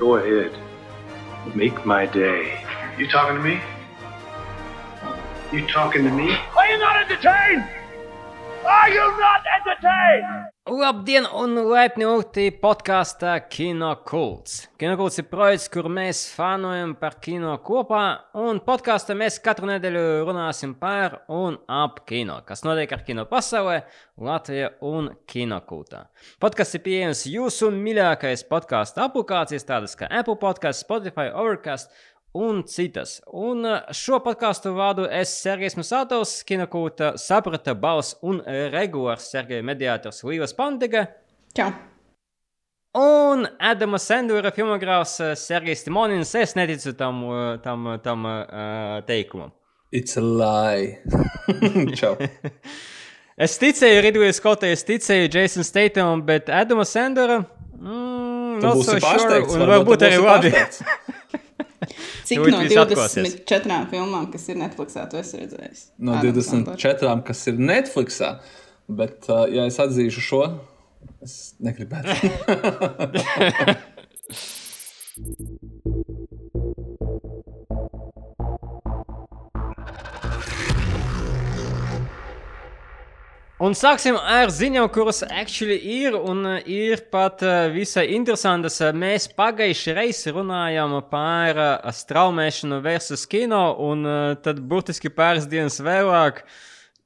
Go ahead. Make my day. You talking to me? You talking to me? Are you not entertained? Are you not entertained? Labdien un laipni lūgti podkāstā Kino Kults. Kino Kults ir projekts, kur mēs fanojam par kino kopā, un podkāstā mēs katru nedēļu runāsim par un ap kino, kas notiek ar kino pasaulē, Latvijā un Kino Kultā. Podkāsts ir pieejams jūsu mīļākais podkāstu aplikācijas, tādas kā Apple Podcasts, Spotify, Overcast un citas. Un uh, šo podkāstu vadu es, Sergejs Musātovs, kinokūta saprata balss un regulārs Sergeja mediātors Līvas Pandega. Čau! Un Adama Sandura filmogrāfs uh, Sergejs Timonins. Es neticu tam, uh, tam, tam uh, teikumam. It's a lie. Čau. Es ticēju Ridley Scottai, es ticēju Jason Statham, bet Adama Sandura. Mm, not būsi so sure, pārsteigts. un varbūt varbūt arī labi. Cik no viss atklāsies. 24 filmām, kas ir Netflixā, tu esi redzējis? No Ādams Sandlers. 24, kas ir Netflixā. Bet, uh, ja es atzīšu šo, es negribētu. Un sāksim ar ziņām, kuras actually ir un uh, ir pat uh, visai interesantas. Uh, Mēs pagājušajā reizē runājām par straumēšanu versus kino, un tad burtiski pāris dienas vēlāk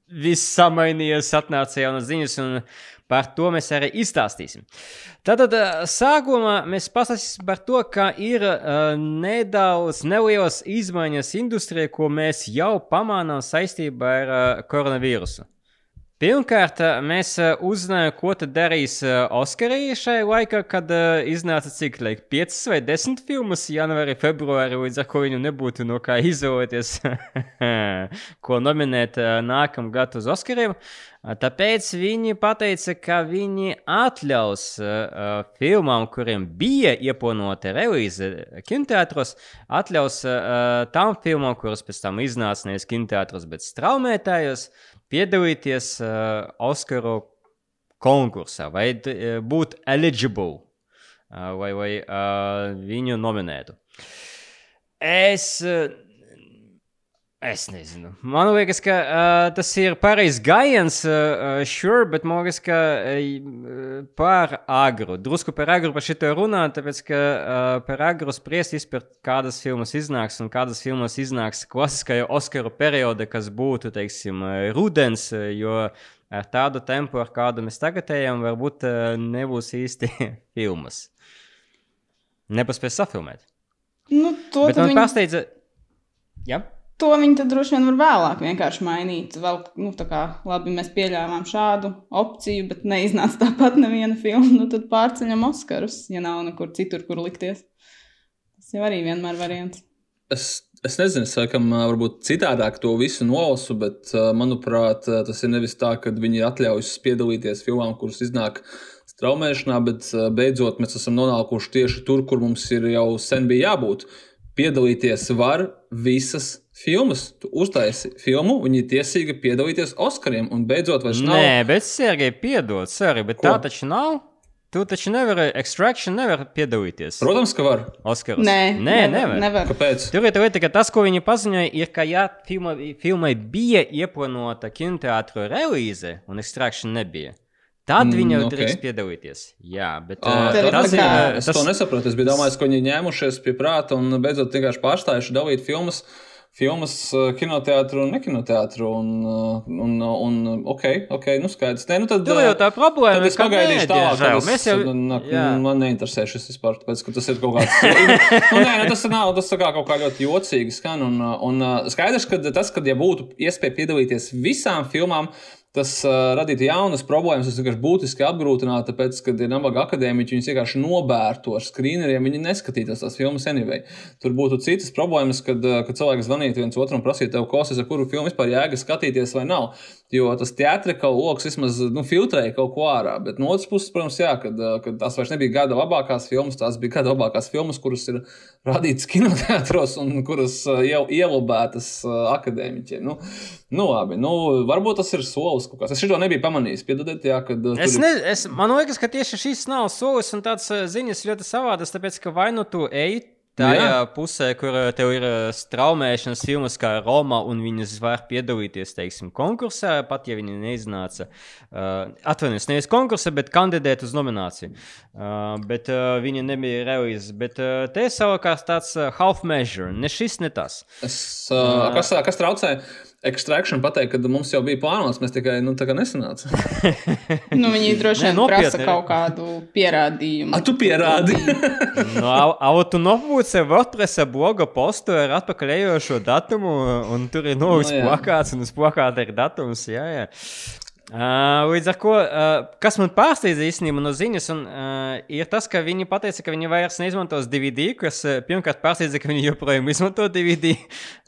viss samainījās, atnāca jaunas ziņas, un par to mēs arī izstāstīsim. Tātad sākumā mēs pastāstīsim par to, ka ir nedaudz nelielas izmaiņas industrijā, ko mēs jau pamanām saistībā ar koronavīrusu. Pirmkārt, mēs uzzinājām, ko tad darīs Oskarī šajā laikā, kad iznāca cik laik, 5 vai 10 filmas, janvārī, februārī, līdz ar ko viņu nebūtu no kā izvēlēties, ko nominēt nākamā gada uz Oskariem. Tāpēc viņi teica, ka viņi atļaus filmām, kuriem bija ieplānota relīze kinoteātros, atļaus tām filmām, kuras pēc tam iznāca nevis kinoteātros, bet straumētājos, piedalīties uh, Oskaru konkursā vai uh, būt eligible, uh, lai, lai uh, viņu nominētu. Es, uh, es nezinu. Man liekas, ka uh, tas ir pareizs gājiens, uh, sure, bet man liekas, ka uh, par agru, drusku par agru par šito runāt, tāpēc ka uh, par agru spriest vispār, kādas filmas iznāks un kādas filmas iznāks klasiskajā Oskaru periodā, kas būtu, teiksim, rudens, jo ar tādu tempu, ar kādu mēs tagad ejam, varbūt uh, nebūs īsti filmas. Nepaspēs safilmēt. Nu, to, Bet man viņi, pārsteidza. Ja? To viņi tad droši vien var vēlāk vienkārši mainīt. Vēl, nu, tā kā labi, mēs pieļāvām šādu opciju, bet neiznāca tāpat neviena filma. Nu, tad pārceļam Oskarus, ja nav nekur citur, kur likties. Tas jau arī vienmēr variants. Es, es nezinu, es laikam varbūt citādāk to visu nolasu, bet, manuprāt, tas ir nevis tā, ka viņi atļaujas piedalīties filmām, kuras iznāk straumēšanā, bet beidzot mēs esam nonākuši tieši tur, kur mums ir jau sen bija jābūt. Piedalīties var visas filmas. Tu uztaisi filmu, viņi ir tiesīgi piedalīties Oskariem, un beidzot vairs nav. Nē, bet Sergei, piedod, sorry, bet Ko? tā taču nav. Tu taču nevari, extraction nevar piedalīties. Protams, ka var. Oskaros. Nē, Nē, nevar. nevar. Kāpēc? Tur ir ka tas, ko viņi paziņoja, ir, ka, ja filma, filmai bija ieplānota kinoteātris relīze un extraction nebija, tad Mm, viņi jau ok. drīkst piedalīties. Jā, bet uh, tas tā ir. kā- uh, Es Tas, to nesaprotu. Es biju domājis, ka viņi ņēmušies pie prāta un beidzot vienkārši pārstājuši dalīt filmas. Filmas, uh, kinoteātru un nekinoteātru. Un, un, un, un ok, ok, nu skaidrs. Nē, nu tad, Tur jau tā problēma Tad es ka pagaidīšu tālāk, kad es, Mēs jau. na, jā. man neinteresē šis vispār, tāpēc, ka tas ir kaut kāds. nu, nē, nu, tas nav, tas kā kaut kā ļoti jocīgi skan. Un, un skaidrs, ka tas, kad ja būtu iespēja piedalīties visām filmām, tas uh, radītu jaunas problēmas. Tas vienkārši būtiski apgrūtinātu, tāpēc, kad ir nabaga akadēmiķi, viņus vienkārši nobērtu ar skrīneriem, viņi neskatītos tās filmas anyway. Tur būtu citas problēmas, kad, kad cilvēks zvanītu viens otram un prasītu tev, klausies, ar kuru filmu vispār jēga skatīties vai nav. Jo tas teātris lokus vismaz nu, filtrēja kaut ko ārā. Bet no otras puses, protams, jā, kad, kad tās vairs nebija gada labākās filmas, tās bija gada labākās filmas, kuras ir rādītas kinoteātros un kuras jau ielubētas akadēmiķiem. Nu, nu, labi, nu, varbūt tas ir solis kaut kas. Es šo nebiju pamanījis. Piedodiet, jā, kad. Es ne, es, man liekas, ka tieši šis nav solis un tāds ziņas ļoti savādas, tāpēc ka vai nu tu ej Tajā Jā. pusē, kur eh, tev ir eh, straumēšanas filmas kā Roma, un viņas var piedalīties, teiksim, konkursā, pat ja viņi neiznāca, uh, atvainojos, nevis konkursā, bet kandidēt uz nomināciju. Uh, bet uh, viņa nebija realizēta. Bet uh, te savukārt tāds uh, half measure, ne šis, ne tas. Es, uh, kas, kas traucē? Extraction pateikt, ka mums jau bija plānots, mēs tikai nu, tā kā nesanāca. nu, viņi droši vien prasa kaut kādu pierādījumu. A, tu pierādi? nu, a, a, tu nopūci WordPress bloga postu ar atpakaļējošo datumu, un tur ir novis nu, plakāts, un uz plakāta ir datums. Jā, jā. Uh, līdz ar to, uh, kas man pārsteidza īstenībā no ziņas, un, uh, ir tas, ka viņi teica, ka viņi vairs neizmantos DVD, kas pirmkārt pārsteidza, ka viņi joprojām izmanto DVD,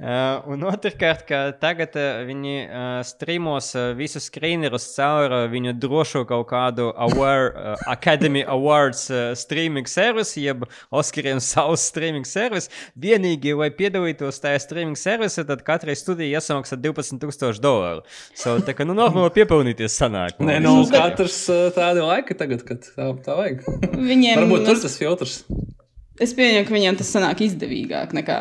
uh, un otrkārt, ka tagad uh, viņi uh, streamos uh, visus screenerus caur uh, viņu drošo kaut kādu aware, uh, Academy Awards uh, streaming service, jeb Oscariem savus streaming service. Vienīgi, lai piedalītos tajā streaming service, tad katrai studijai jāsamaksā 12,000 dolāru. So, tā kā nu normāli piepildīt pelnīties sanāk. Nē, nu, katrs tādi laiki tagad, kad tā, tā vajag. Viņiem, Varbūt tur tas filtrs. Es pieņemu, ka viņiem tas sanāk izdevīgāk nekā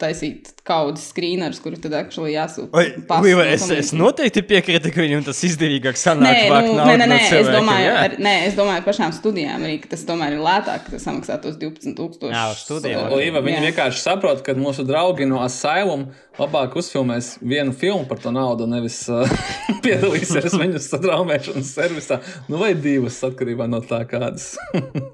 taisīt kaudzes skrīnerus, kuri tad actually jāsūta. Līva, es, es noteikti piekrītu, ka viņam tas izdevīgāk sanāk. Nē, nu, nē, nē, nē, es domāju, ar, nē, es domāju pašām studijām arī, ka tas tomēr ir lētāk, ka samaksā tos 12 tūkstošus. Jā, uz studijām. Līva, viņi vienkārši saprot, ka mūsu draugi no Asylum labāk uzfilmēs vienu filmu par to naudu, nevis uh, piedalīsies viņu satraumēšanas servisā. Nu, vai divas atkarībā no tā, kādas.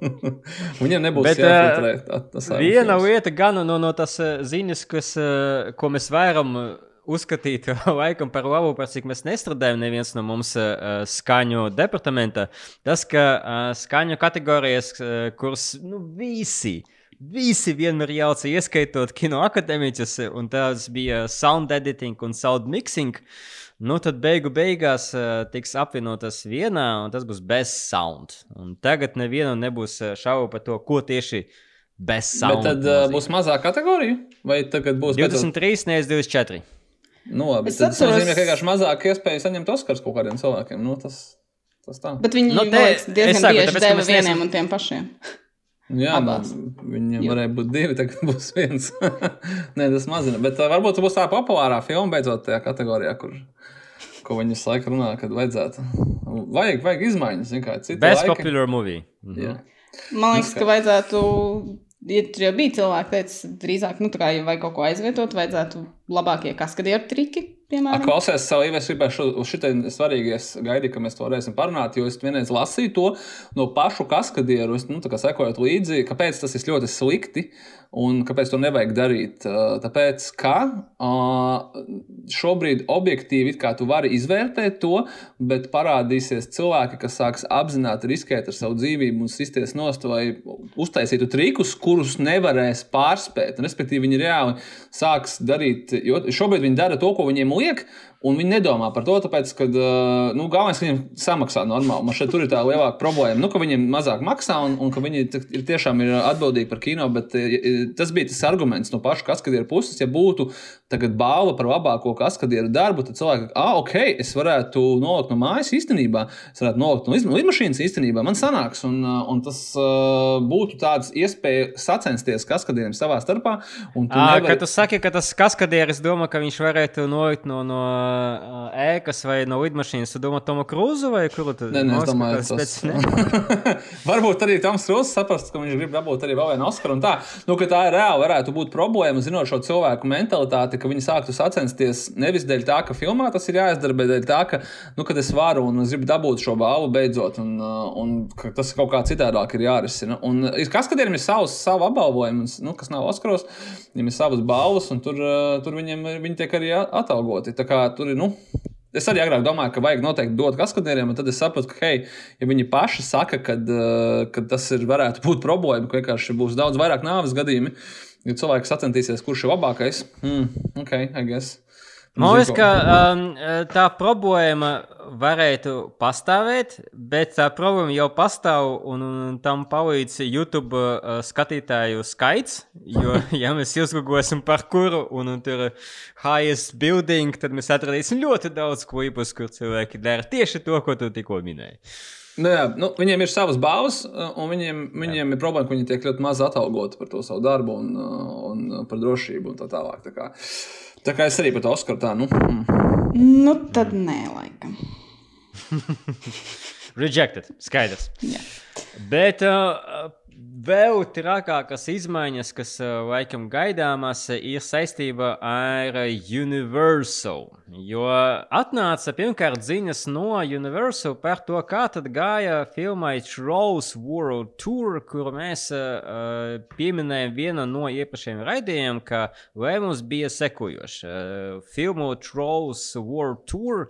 Viņam nebūs Bet, jāfiltrē. Tā, tas viena films. lieta gan no, no tas ziņas kas, eh, ko mēs varam eh, uzskatīt laikam par labu, par cik mēs nestrādājam neviens no mums uh, skaņu departamentā, tas, ka uh, skaņu kategorijas, uh, kuras nu, visi. Visi vienmēr jauca, ieskaitot kino akadēmiķus, un tas bija sound editing un sound mixing. Nu, tad beigu beigās uh, tiks apvienotas vienā, un tas būs bez sound. Un tagad nevienam nebūs šaubu par to, ko tieši uh, bez. Bet tad uh, būs mazāk kategoriju? Vai tagad būs 23, nevis 24? Nu, labi, tas atceros... nozīmē, ka vienkārši mazāk iespēju saņemt Oskars kaut kādiem cilvēkiem. Nu, tas, tas tā. Bet viņi nu, te, liekas, diezgan saku, bieži deva vieniem nesam... un tiem pašiem. Jā, Abās. viņam jo. varēja būt divi, tagad būs viens. Nē, tas mazina. Bet uh, varbūt būs tā populārā filma beidzot tajā kategorijā, kur, ko viņi visu laiku runā, kad vajadzētu. Vajag, vajag izmaiņas, zin kā, cita Best laika. popular movie. Mhm. Jā. Man liekas, ka vajadzētu ja tur jau bija cilvēki, teica, drīzāk, nu, tā kā, ja vajag kaut ko aizvietot, vajadzētu labākie kaskadieru triki piemēram. Klausies, savu ievies gribēju šitai svarīgi, es gaidīju, ka mēs to varēsim parunāt, jo es vienreiz lasīju to no pašu kaskadieru, es, nu, tā kā sekojot līdzi, kāpēc tas ir ļoti slikti un kāpēc to nevajag darīt. Tāpēc, ka šobrīd objektīvi tu vari izvērtēt to, bet parādīsies cilvēki, kas sāks apzināti riskēt ar savu dzīvību un sisties nost, lai uztaisītu trikus, kurus nevarēs pārspēt. Respektīvi, viņi reāli sāks darīt, jo šobrīd viņi dara to, ko viņiem liek, un viņi nedomā par to, tāpēc, ka nu, galvenais, ka viņiem samaksā normāli. Man šeit ir tā lielāka problēma, nu, ka viņiem mazāk maksā un, un ka viņi ir tiešām ir atbildīgi par kino. Bet tas bija tas arguments no paša kaskadieru puses. Ja būtu balva par labāko kaskadieru darbu, tad cilvēki, ah, ok, es varētu nolikt no mājas īstenībā, es varētu nolikt no lidmašīnas īstenībā, man sanāks. Un, un tas būtu tāds iespēja sacensties kaskadieriem savā starpā. À, nevari... Kad tu saki, ka tas kaskadieris domā, ka viņš varētu nolikt no. no ēkas vai no lidmašīnas, tu domā Tomu Krūzu vai kuru tu ne, ne, domāju, tas... Varbūt arī Toms Krūzs saprast, ka viņš grib dabūt arī vēl vienu Oskaru un tā. Nu, ka tā ir reāli varētu būt problēma, zinot šo cilvēku mentalitāti, ka viņi sāktu sacensties nevis dēļ tā, ka filmā tas ir jāizdara, bet dēļ tā, ka, nu, kad es varu un es gribu dabūt šo balvu beidzot, un, un ka tas kaut kā citādāk ir jārisina. Un kas, kad ir savs, savu apbalvojumu, nu, kas nav Oskaros, viņiem ir savas balvas, un tur, tur viņiem, viņi tiek arī atalgoti. Tā kā tur ir. Nu, Es arī agrāk domāju, ka vajag noteikti dot kaskadieriem, un tad es sapratu, ka, hei, ja viņi paši saka, ka uh, tas ir, varētu būt problēma, ka vienkārši būs daudz vairāk nāves gadījumi, ja cilvēks sacentīsies, kurš ir labākais, hmm, ok, I guess. Man liekas, ka um, tā problēma varētu pastāvēt, bet tā problēma jau pastāv un, un tam palīdz YouTube uh, skatītāju skaits. Jo, ja mēs izgūsim par kuru un, un tur highest building, tad mēs atradīsim ļoti daudz klipus, kur cilvēki dara tieši to, ko tu tikko minēji. Nu, jā, nu, viņiem ir savas balvas, un viņiem, viņiem ir problēma, ka viņi tiek ļoti maz atalgoti par to savu darbu un, un par drošību un tā tālāk. Tā kā, tā kā es arī par to Oskaru tā, nu. Mm. Nu, tad nē, laikam. Rejected, skaidrs. Jā. Bet uh, vēl trakākas izmaiņas, kas uh, laikam gaidāmas, ir saistība ar Universal. Jo atnāca pirmkārt ziņas no Universal par to, kā tad gāja filmai Trolls World Tour, kuru mēs uh, pieminējām vienā no iepriekšējiem raidījumiem, ka lēmums bija sekojošs. Uh, filmu Trolls World Tour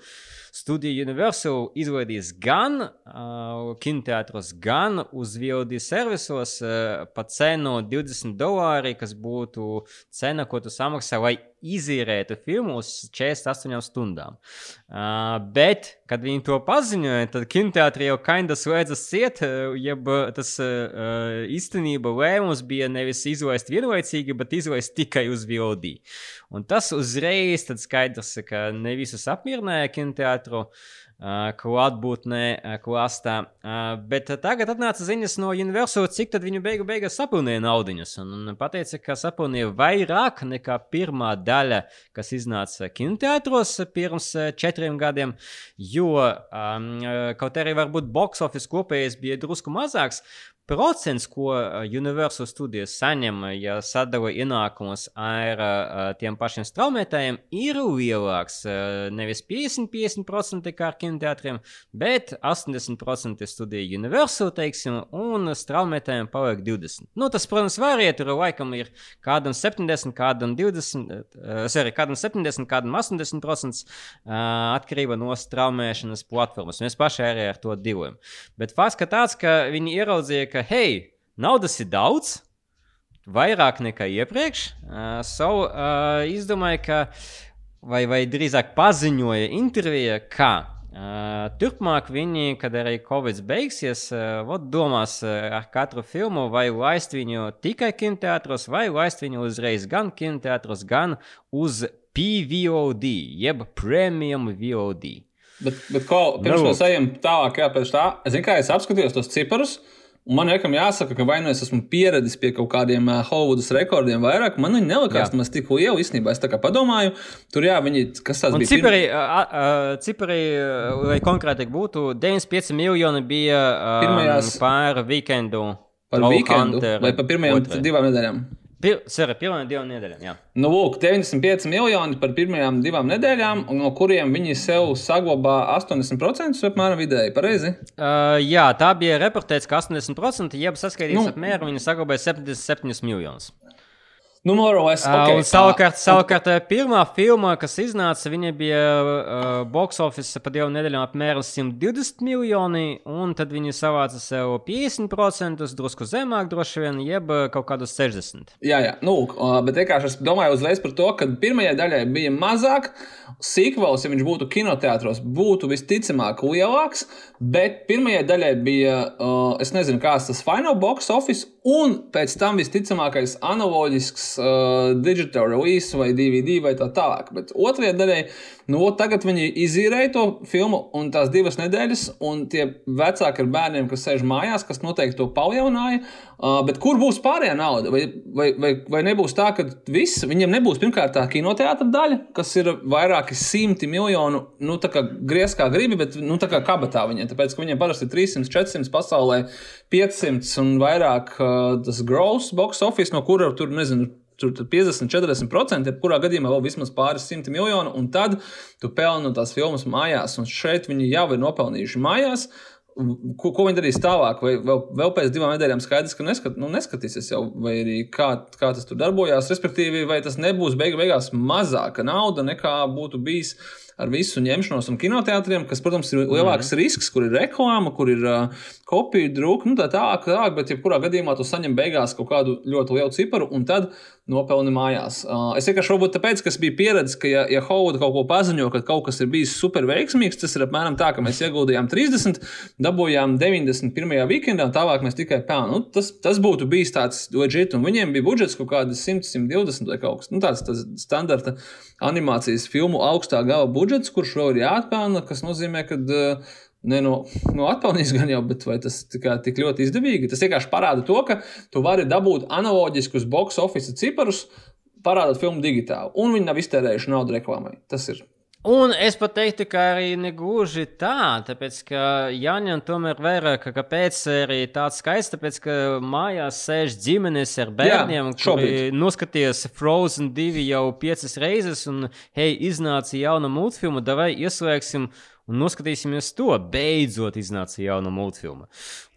studija Universal izlaidīs gan uh, kinoteātros, gan uz VOD servisos uh, pa cenu 20 dolāri, kas būtu cena, ko tu samaksā, lai izīrētu filmu uz 48 stundām. Uh, bet, kad viņi to paziņoja, tad kinoteātrī jau kinda slēdzas ciet, jeb tas uh, īstenībā lēmums bija nevis izlaist vienlaicīgi, bet izlaist tikai uz VOD. Un tas uzreiz skaidrs, ka ne visus apmierināja kinoteātru. Klātbūtnē, klāstā. Bet tagad atnāca ziņas no Universal, cik tad viņu beigu beigās sapilnīja naudiņas. Un, pateica, ka sapilnīja vairāk nekā pirmā daļa, kas iznāca kinoteātros pirms četriem gadiem. Jo um, kaut arī varbūt box office kopējais bija drusku mazāks, procents, ko Universal studijas saņem, ja sadala ienākumus ar uh, tiem pašiem straumētājiem, ir lielāks. Uh, nevis 50-50% kā ar kinoteātriem, bet 80% studija Universal, teiksim, un straumētājiem paliek 20%. Nu, tas, protams, varēja tur laikam ir kādam 70, kādam 20, uh, sorry, kādam 70, kādam 80% uh, atkarība no straumēšanas platformas. Mēs paši arī ar to divojam. Bet fakts, ka tāds, ka viņi ieraudzīja, ka, hei, naudas ir daudz, vairāk nekā iepriekš. Uh, so, uh, es domāju, ka, vai, vai drīzāk paziņoja intervijā, ka uh, turpmāk viņi, kad arī Covid beigsies, uh, domās uh, ar katru filmu, vai laist viņu tikai kinoteātros, vai laist viņu uzreiz gan kinoteātros, gan uz PVOD, jeb Premium VOD. Bet, bet ko, pirms mēs ejam tālāk, jā, pēc tā, es es apskatījos tos ciparus. Uh, Un man vienam jāsaka, ka vai nu es esmu pieradis pie kaut kādiem uh, Hollywoodas rekordiem vairāk, man viņi nelikās nemaz tik lieli. Īstenībā es tā kā padomāju, tur jā, viņi, kas tas bija? Cipari, pirm... cipari, lai konkrētāk būtu, 95 miljoni bija um, Pirmajās... pār weekendu. Par weekendu vai par pirmajām divām nedēļām? Pir, sera, pirmajām divām nedēļām, jā. Nu, lūk, 95 miljoni par pirmajām divām nedēļām, no kuriem viņi sev saglabā 80% apmēram vidēji. Pareizi? Uh, jā, tā bija reportēts, ka 80% jeb saskaitīts nu, apmēram viņi saglabāja 77 miljonus. Nu, less, okay, uh, savukārt, savukārt, pirmā filma, kas iznāca, viņa bija uh, box office pa divām nedēļām apmēram 120 miljoni, un tad viņi savāca sev 50%, drusku zemāk, droši vien, jeb kaut kādus 60. Jā, jā, nu, uh, bet vienkārši es domāju uzreiz par to, ka pirmajai daļai bija mazāk, Sīkvels, ja viņš būtu kinoteātros, būtu visticamāk lielāks, bet pirmajai daļai bija, uh, es nezinu, kāds tas final box office, un pēc tam visticamākais analoģisks uh, digital release vai DVD vai tā tālāk. Bet otrajai daļai, nu, tagad viņi izīrēja to filmu un tās divas nedēļas, un tie vecāki ar bērniem, kas sēž mājās, kas noteikti to palielināja. Uh, bet kur būs pārējā nauda? Vai, vai, vai, vai nebūs tā, ka viss, viņiem nebūs pirmkārt tā kinoteātra daļa, kas ir vairāki simti miljonu, nu, tā kā griez kā gribi, bet, nu, tā kā kabatā viņiem, tāpēc, ka viņiem parasti ir 300, 400 pasaulē, 500 un vairāk uh, tas gross box office, no kura tur, nezinu, tur 50, 40%, jebkurā gadījumā vēl vismaz pāris simti miljonu, un tad tu pelni no tās filmas mājās, un šeit viņi jau ir nopelnījuši mājās. Ko, ko viņi darīs tālāk, vai vēl, vēl pēc divām nedēļām skaidrs, ka neskat, nu, neskatīsies jau, vai arī kā, kā tas tur darbojās. Respektīvi, vai tas nebūs beigu, beigās mazāka nauda nekā būtu bijis ar visu ņemšanos un kinoteātriem, kas, protams, ir lielāks mm. risks, kur ir reklāma, kur ir uh, kopija drūka, nu tā tālāk, tā, bet jebkurā gadījumā tu saņem beigās kaut kādu ļoti lielu ciparu un tad nopelni mājās. Uh, es vienkārši varbūt tāpēc, ka es biju pieredzējis, ka, ja, ja Hauda kaut ko paziņo, ka kaut kas ir bijis super veiksmīgs, tas ir apmēram tā, ka mēs ieguldījām 30, dabūjām 91. weekendā, un tālāk mēs tikai pelnām. Nu, tas, tas būtu bijis tāds legit, un viņiem bija budžets kaut kāds 100, 120 vai kaut kas nu, tāds - standarta animācijas filmu augstā gala budžets, kurš vēl ir jāatpelna, kas nozīmē, ka. Uh, ne no, no atpelnījis gan jau, bet vai tas kā, tik ļoti izdevīgi? Tas vienkārši parāda to, ka tu vari dabūt analoģiskus box office ciparus, parādot filmu digitāli, un viņi nav iztērējuši naudu reklāmai. Tas ir. Un es pat teiktu, ka arī negluži tā, tāpēc ka Jāņem tomēr vairāk, kāpēc arī tāds skaists, tāpēc ka mājās sēž ģimenes ar bērniem, Jā, kuri noskaties Frozen 2 jau piecas reizes, un hei, iznāca jauna multfilma, davai ieslēgsim un noskatīsimies to. Beidzot, iznāca jauna multfilma.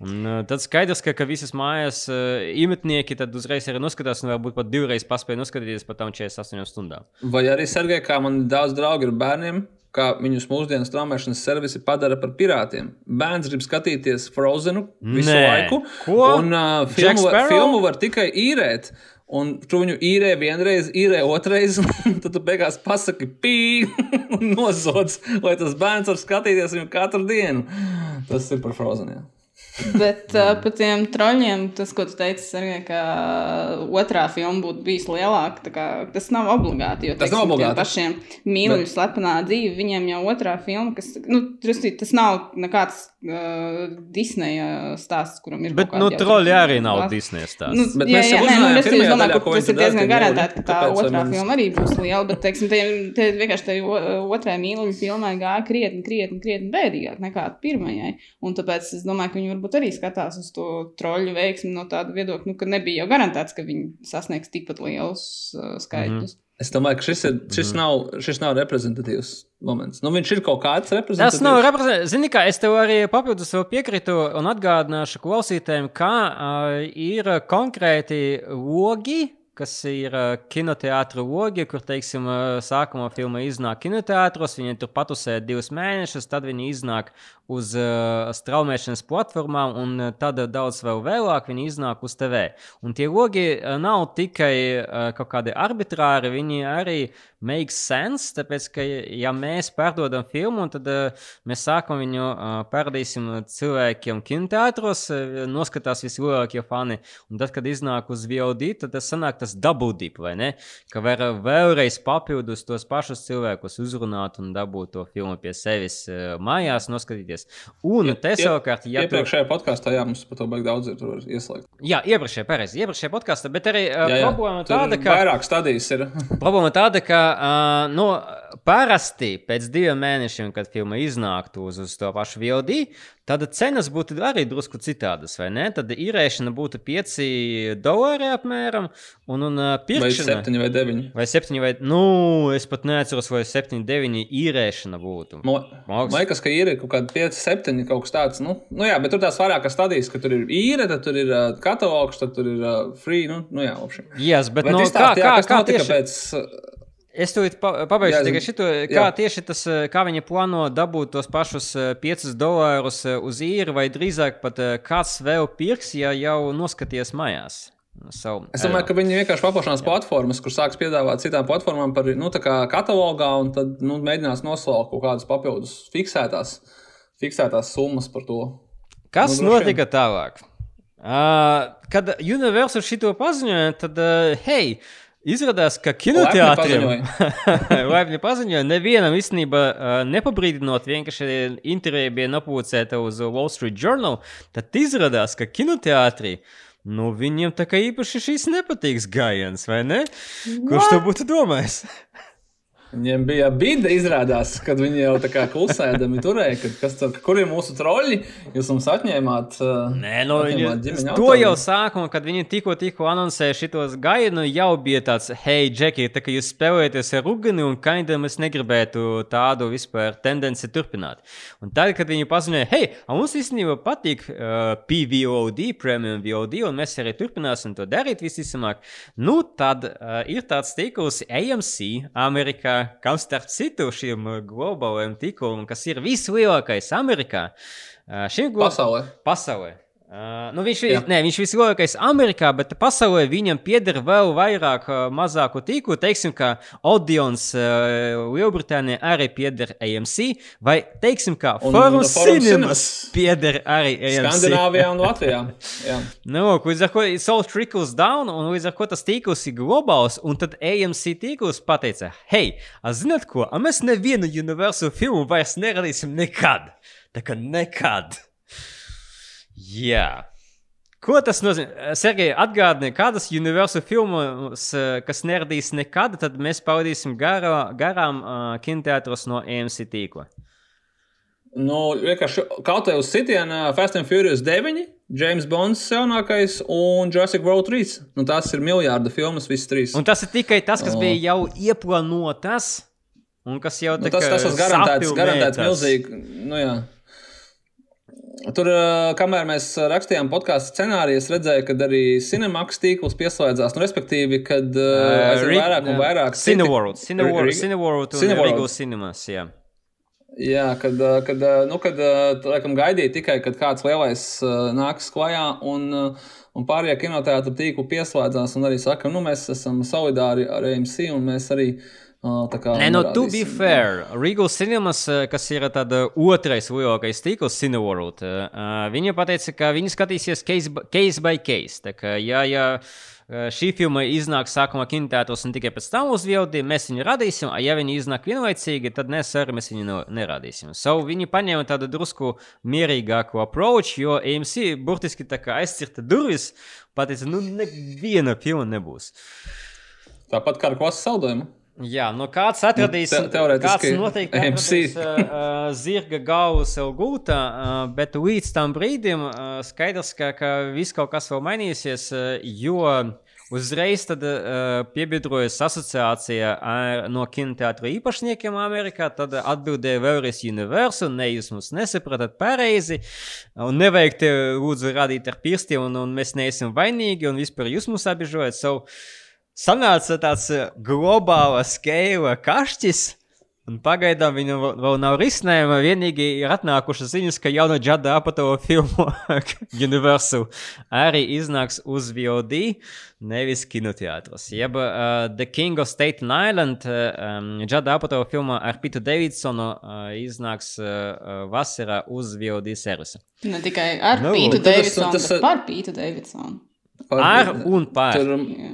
Un, uh, tad skaidrs, ka, ka visas mājas uh, imetnieki tad uzreiz arī noskatās, un varbūt pat divreiz paspēja noskatīties pat tam 48 stundām. Vai arī Sergei, kā man daudz draugi ar bērniem, kā viņus mūsdienu straumēšanas servisi padara par pirātiem. Bērns grib skatīties Frozenu visu Nē. laiku, Ko? un uh, filmu, var, filmu var tikai īrēt. Un tu viņu īrē vienreiz, īrē otrreiz, un tad tu beigās pasaki, pīk, un nozods, lai tas bērns var skatīties viņu katru dienu. Tas ir par Frozen. Jā. Bet uh, par tiem troļļiem, tas, ko tu teici, arī, ka otrā filma būtu bijusi lielāka, kā, tas nav obligāti. Jo, tas teiksim, nav obligāti. Pašiem mīluļu Bet... slepenā dzīve, viņiem jau otrā filma, kas, nu, tas nav nekāds uh, Disneja stāsts, kuram ir. Bet, nu, troļļi arī nav Disneja stāsts. Nu, bet jā, jā, nē, nu, es, domāju, ka tas ir diezgan garantēti, ka tā otrā filma arī būs liela, bet, teiksim, te, te vienkārši tai otrai mīluļu filmai gāja krietni, krietni, krietni bēdīgāk nekā pirmajai. Un tāpēc es domāju, ka viņi varbūt arī skatās uz to troļu veiksmi no tāda viedokļa, nu, ka nebija jau garantēts, ka viņi sasniegs tikpat lielus uh, skaitļus. Mm -hmm. Es domāju, ka šis, ir, šis, mm. nav, šis nav reprezentatīvs moments. Nu, viņš ir kaut kāds reprezentatīvs. Tas nav reprezentatīvs. Zini, kā es tev arī papildus piekrītu un atgādināšu klausītājiem, kā uh, ir konkrēti logi kas ir uh, kinoteātris logi, kur, teiksim, uh, sākumā filma iznāk kinoteātros, viņi tur patusē divus mēnešus, tad viņi iznāk uz uh, straumēšanas platformām, un tad daudz vēl vēlāk viņi iznāk uz TV. Un tie logi nav tikai uh, kaut kādi arbitrāri, viņi arī make sense, tāpēc, ka, ja mēs pārdodam filmu, tad uh, mēs sākam viņu uh, parādīsim cilvēkiem kinoteātros, uh, noskatās vislielākie fani, un tad, kad iznāk uz VOD, tad tas sanāk tas double dip, vai ne? Ka var vēlreiz papildus tos pašus cilvēkus uzrunāt un dabūt to filmu pie sevis uh, mājās, noskatīties. Un ja, te savukārt, ja iepriekšējā tu... podkāstā, jā, mums par to baigi daudz ir ieslēgt. Jā, iepriekšējā, pareizi, iepriekšējā podkāstā, bet arī uh, jā, jā, problēma tāda, ka... Vairāk stadijas ir. problēma tāda, ka Uh, nu, parasti pēc diviem mēnešiem, kad filma iznāktu uz, uz to pašu VOD, tad cenas būtu arī drusku citādas, vai ne? Tad īrēšana būtu 5 dolāri apmēram, un, un pirkšana... Vai 7 vai 9? Vai 7 vai... Nu, es pat neatceros, vai 7, 9 īrēšana būtu. Man liekas, ka ir kaut kāda 5, 7 kaut kas tāds. Nu, nu jā, bet tur tās vairākas stadijas, ka tur ir īre, tad tur ir uh, katalogs, tad tur ir uh, free, nu, nu jā, apšiem. Yes, bet, bet no, kā, kā, kā tieši... Pēc, Es tev pabeigšu tikai šo, kā jā. tieši tas, kā viņi plāno dabūt tos pašus 5 dolārus uz īri, vai drīzāk pat kāds vēl pirks, ja jau noskaties mājās. Savu, es domāju, ka viņi vienkārši paplašinās platformas, kur sāks piedāvāt citām platformām par nu, katalogā, un tad nu, mēģinās noslēgt kaut kādas papildus fiksētās, fiksētās summas par to. Kas nu, notika tālāk? Uh, kad Universal šito paziņoja, tad, uh, hei, Izrādās, ka kinoteātriem laipni paziņoja, nevienam īstenībā nepabrīdinot, vienkārši intervija bija nopūcēta uz Wall Street Journal, tad izrādās, ka kinoteātrī nu, viņiem tā kā īpaši šīs nepatīks gājiens, vai ne? Kurš to būtu domājis? Viņiem bija bide, izrādās, kad viņi jau tā kā klusēdami turēja, kad kas tur, kur ir mūsu troļļi, jūs mums atņēmāt. Uh, Nē, no nu, viņa to jau sākumā, kad viņi tikko, tikko anoncēja šitos gaidu, jau bija tāds, hei, Džeki, tā kā jūs spēlējaties ar uguni un kaindam es negribētu tādu vispār tendenci turpināt. Un tad, kad viņi paziņoja, hei, mums īstenībā patīk uh, PVOD, Premium VOD, un mēs arī turpināsim to darīt visticamāk, nu tad uh, ir tāds tīkls AMC, Amerikā kam starp citu šiem globālajiem tīkliem, kas ir vislielākais Amerikā, šim globālajiem Pasaulē. pasaulē. Uh, nu viņš, ir, ne, viņš ir vislielākais Amerikā, bet pasaulē viņam pieder vēl vairāk uh, mazāku tīklu. Teiksim, ka Audions uh, Lielbritānijā arī pieder AMC, vai teiksim, ka Forum Cinemas. Pieder arī AMC. Skandināvijā un Latvijā. Jā. Nu, lūk, līdz ar it's all trickles down, un līdz ar to tas tīkls ir globāls. Un tad AMC tīkls pateica, hei, a zināt ko, a mēs nevienu universālu filmu vairs neradīsim nekad. Tā kā nekad. Jā. Ko tas nozīmē? Sergei, atgādini, kādas universālu filmas, eh, kas neradīs nekad, tad mēs pavadīsim garā, garām uh, kinoteātros no AMC tīkla. Nu, vienkārši kaut kā uz sitiena Fast and Furious 9, James Bonds jaunākais un Jurassic World 3. Nu, tās ir miljardu filmas, visas trīs. Un tas ir tikai tas, kas O. bija jau ieplānotas, un kas jau Nu, tas, tas ir garantēts, garantēts milzīgi. Nu, jā. Tur, kamēr mēs rakstījām podkāstu scenāriju, es redzēju, ka arī Cinemaks tīkls pieslēdzās. Nu, respektīvi, kad uh, aizvien vairāk un vairāk Cineworld, Cineworld, Cineworld Cineworld. Cinemas, jā. Jā, kad, kad, nu, kad laikam, gaidīja tikai, kad kāds lielais nāks klajā, un, un pārējie kinoteātri tīklu pieslēdzās un arī saka, nu, mēs esam solidāri ar AMC, un mēs arī tā kā. Nē, no to be fair, Regal Cinemas, eh, kas ir tāda otrais lielākais tīkls Cineworld, eh, viņi pateica, ka viņi skatīsies case by case. By case. Tā kā, ja, ja eh, šī filma iznāk sākumā kinotētos un tikai pēc tam uz VOD, mēs viņu radīsim, a ja viņi iznāk vienlaicīgi, tad mēs arī mēs viņu no- neradīsim. So viņi paņēma tādu drusku mierīgāku approach, jo AMC burtiski tā kā aizcirta durvis, pateica, nu neviena filma nebūs. Tāpat kā ar klases saldojumu. Jā, nu kāds atradīs, te- teorētiski kāds noteikti atradīs uh, uh, zirga galvu sev gūtā, uh, bet līdz tam brīdim uh, skaidrs, ka, ka viss kaut kas vēl mainīsies, uh, jo uzreiz tad uh, piebiedrojas asociācija ar, no kinoteātra īpašniekiem Amerikā, tad atbildēja vēlreiz Universal, ne jūs mums nesapratat pareizi, un nevajag te lūdzu rādīt ar pirkstiem, un, un mēs neesam vainīgi, un vispār jūs mums apbežojat. So, sanāca tāds uh, globāla skēla kašķis. Un pagaidām viņam vēl- nav risinājuma. Vienīgi ir atnākušas ziņas, ka jauna Džada Apatola filma Universal arī iznāks uz VOD, nevis kinoteātros. Jeb uh, The King of Staten Island, uh, um, Džada Apatola filma ar Pitu Davidsonu uh, iznāks uh, vasarā uz VOD servisa. Ne tikai ar Nu, Pītu tas- Davidsonu, bet par Pītu Davidsonu. Ar un pār. Tur, Jā.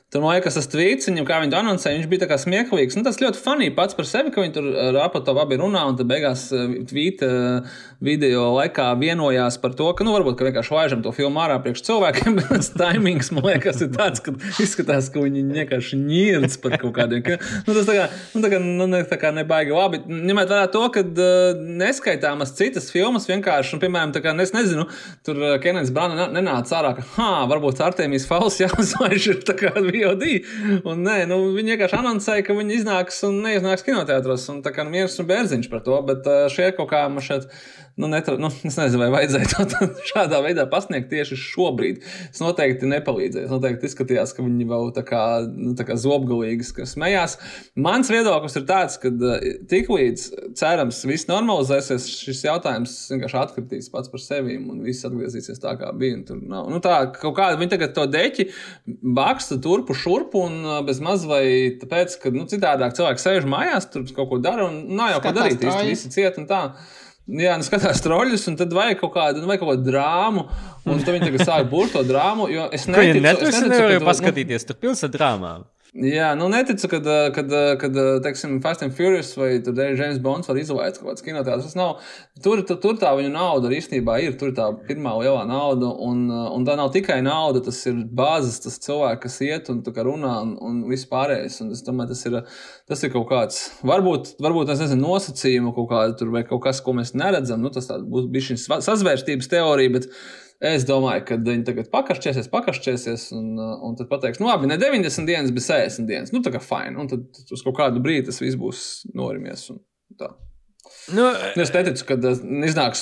Tur man liekas, tas tvīts, viņam, kā viņi to anoncēja, viņš bija tā kā smieklīgs. Nu, tas ļoti funny pats par sevi, ka viņi tur ar Apatovu abi runā, un tad beigās tvīta video laikā vienojās par to, ka, nu, varbūt, ka vienkārši laižam to filmu ārā priekš cilvēkiem, bet tas taimings, man liekas, ir tāds, ka izskatās, ka viņi vienkārši ņirds par kaut kādiem. Ka, nu, tas tā kā, nu, tā kā, nu, tā kā nebaigi labi. Ņemot vērā to, ka uh, neskaitāmas citas filmas vienkārši, un, piemēram, tā kā, es nezinu, tur Kenens Brāna nenāca ārā, ka, ha, varbūt Artemijas Fals jāuzlaiž VOD. Un nē, nu, viņi vienkārši anoncēja, ka viņi iznāks un neiznāks kinoteātros. Un tā kā nu, miers un bērziņš par to, bet uh, šie kaut kā man šeit, nu, netra, nu, es nezinu, vai vajadzēja to šādā veidā pasniegt tieši šobrīd. Es noteikti nepalīdzēju. Es noteikti izskatījās, ka viņi vēl tā kā, nu, tā kā zobgalīgi smējās. Mans viedoklis ir tāds, ka tiklīdz cerams viss normalizēsies, šis jautājums vienkārši atkritīs pats par sevi un viss atgriezīsies tā, kā bija. Tur nav nu, tā, kaut kā viņi tagad to deķi baksta turpu šurpu un uh, bez maz vai tāpēc, ka nu, citādāk cilvēki sēž mājās, tur kaut ko dara un nav jau ko darīt. Visi ciet un tā. Jā, nu skatās troļļus, un tad vajag kaut kādu, nu, vajag kaut kādu drāmu. Un tad viņi tagad sāk būt to drāmu. Jo es Ko viņi neticu, es Netflix neticu, nevarēja ka tu- nu, paskatīties, tur ar drāmām. Jā, nu neticu, kad, kad, kad teiksim, Fast and Furious vai James Bonds var izlaist kaut kāds kinoteātris. Tas nav, tur, tur, tur tā viņa nauda īstenībā ir. Tur ir tā pirmā lielā nauda, un, un tā nav tikai nauda, tas ir bāzes, tas cilvēks, kas iet un runā un, un viss pārējais. Un es domāju, tas ir, tas ir kaut kāds, varbūt, varbūt es nezinu, nosacījumu kaut kādu tur vai kaut kas, ko mēs neredzam. Nu, tas būs bijis šis sazvērstības teorija, bet Es domāju, ka viņi tagad pakašķēsies, pakašķēsies, un, uh, un tad pateiks, nu, labi, ne 90 dienas, bet 60 dienas. Nu, tā kā fine. Un tad uz kaut kādu brīdi tas viss būs norimies. Nu, Es neticu, ka uh, iznāks,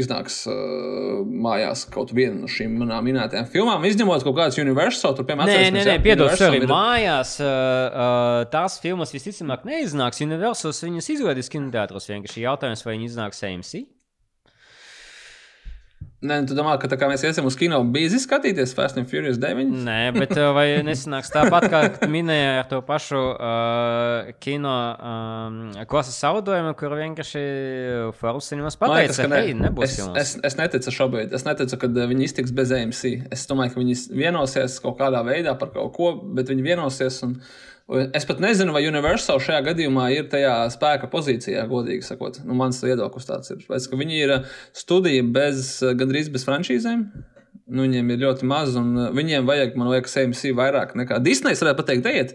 iznāks uh, mājās kaut viena no šīm manām minētajām filmām, izņemot kaut kādas Universal. Tur, piemēram, Nē, nē, nē piedod, arī ir- mājās. Uh, uh, tās filmas visticamāk neiznāks. Universals viņas izvedīs kinoteātros. Vienkārši jautājums, vai viņi iznāks AMC. Nē, tu domā, ka tā kā mēs iesim uz kino, bija skatīties Fast and Furious 9? Nē, bet uh, vai nesanāks tāpat, kā tu minēji ar to pašu uh, kino um, klases audojumu, kur vienkārši Man liekas, pateica, ka ne. hei, nebūs es, filmas. es, es neticu šobrīd. Es neticu, ka uh, viņi iztiks bez AMC. Es domāju, ka viņi vienosies kaut kādā veidā par kaut ko, bet viņi vienosies. Un, un es pat nezinu, vai Universal šajā gadījumā ir tajā spēka pozīcijā, godīgi sakot. Nu, mans viedoklis tāds ir. Pēc, viņi ir uh, studija bez, uh, gandrīz bez franšīzēm. Nu, viņiem ir ļoti maz, un uh, viņiem vajag, man liekas, AMC vairāk nekā Disneja. varētu pateikt, ejiet,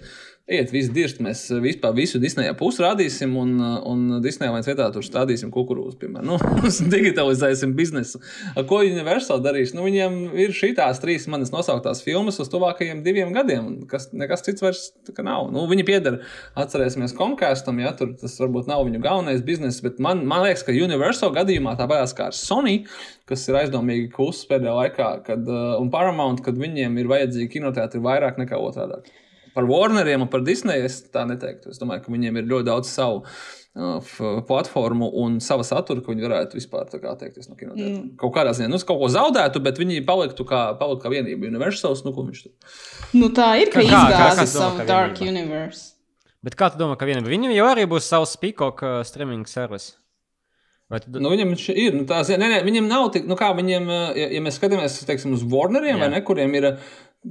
ejiet, visi dirst. Mēs uh, vispār visu Disneja pusi rādīsim, un, uh, un Disneja viens vietā tur stādīsim kukurūzu, piemēram. Nu, digitalizēsim biznesu. Ko Universal darīs? Nu, viņiem ir šīs trīs manas nosauktās filmas uz tuvākajiem diviem gadiem, kas, nekas cits vairs nav. Nu, viņi pieder, atcerēsimies, Comcastam, ja tur tas varbūt nav viņu galvenais bizness, bet man, man liekas, ka Universal gadījumā tā vajag kā ar Sony, kas ir aizdomīgi kluss pēdējā laikā, kad, uh, un Paramount, kad viņiem ir vajadzīgi kinoteātri vairāk nekā otrādi. Par Warneriem un par Disneju es tā neteiktu. Es domāju, ka viņiem ir ļoti daudz savu uh, platformu un sava satura, ka viņi varētu vispār tā kā atteikties no kinoteātriem. Mm. Kaut kādā ziņā, nu, kaut ko zaudētu, bet viņi paliktu kā, paliktu kā vienība. Universals, nu, ko viņš tur. Nu, tā ir, ka domā, savu Dark vienība? Universe. Bet kā tu domā, ka vienam viņam jau arī būs savs Peacock uh, streaming servis? Vai tu... Nu, viņam ir. Nu, tā, nē, viņam nav tik, nu, kā viņiem, uh, ja, ja mēs skatāmies teiksim, uz Warneriem, vai ne, kuriem ir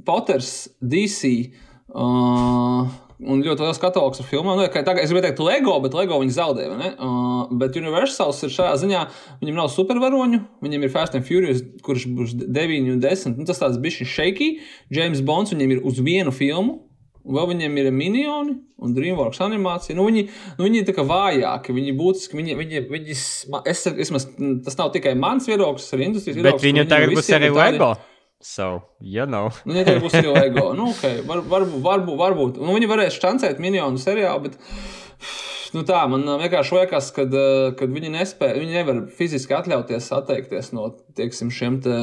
Potters, DC. Uh, Un ļoti liels katalogs ar filmām. Nu, tagad, es gribēju teikt, Lego, bet Lego viņi zaudēja. Uh, bet Universals ir šajā ziņā, viņam nav supervaroņu, viņam ir Fast and Furious, kurš būs 9 un 10. Nu, tas tāds bišķi shaky. James Bonds viņiem ir uz vienu filmu. Vēl viņiem ir minioni un Dreamworks animācija. Nu, viņi, nu, viņi ir tā kā vājāki, viņi būtiski. Viņi, viņi, viņi, es, vismaz, tas nav tikai mans viedoklis, tas ir industrijas Bet viedoklis. viņu ka tagad būs arī ir tādi- Lego. So. Nu, ja tagad būs arī Lego. Nu, okay. var, varbūt, varbūt, varbūt. Nu, viņi varēs šancēt miljonu seriālu, bet nu, tā man uh, vienkārši liekas, ka viņi nespēja, viņi nevar fiziski atļauties atteikties no teiksim, šiem te.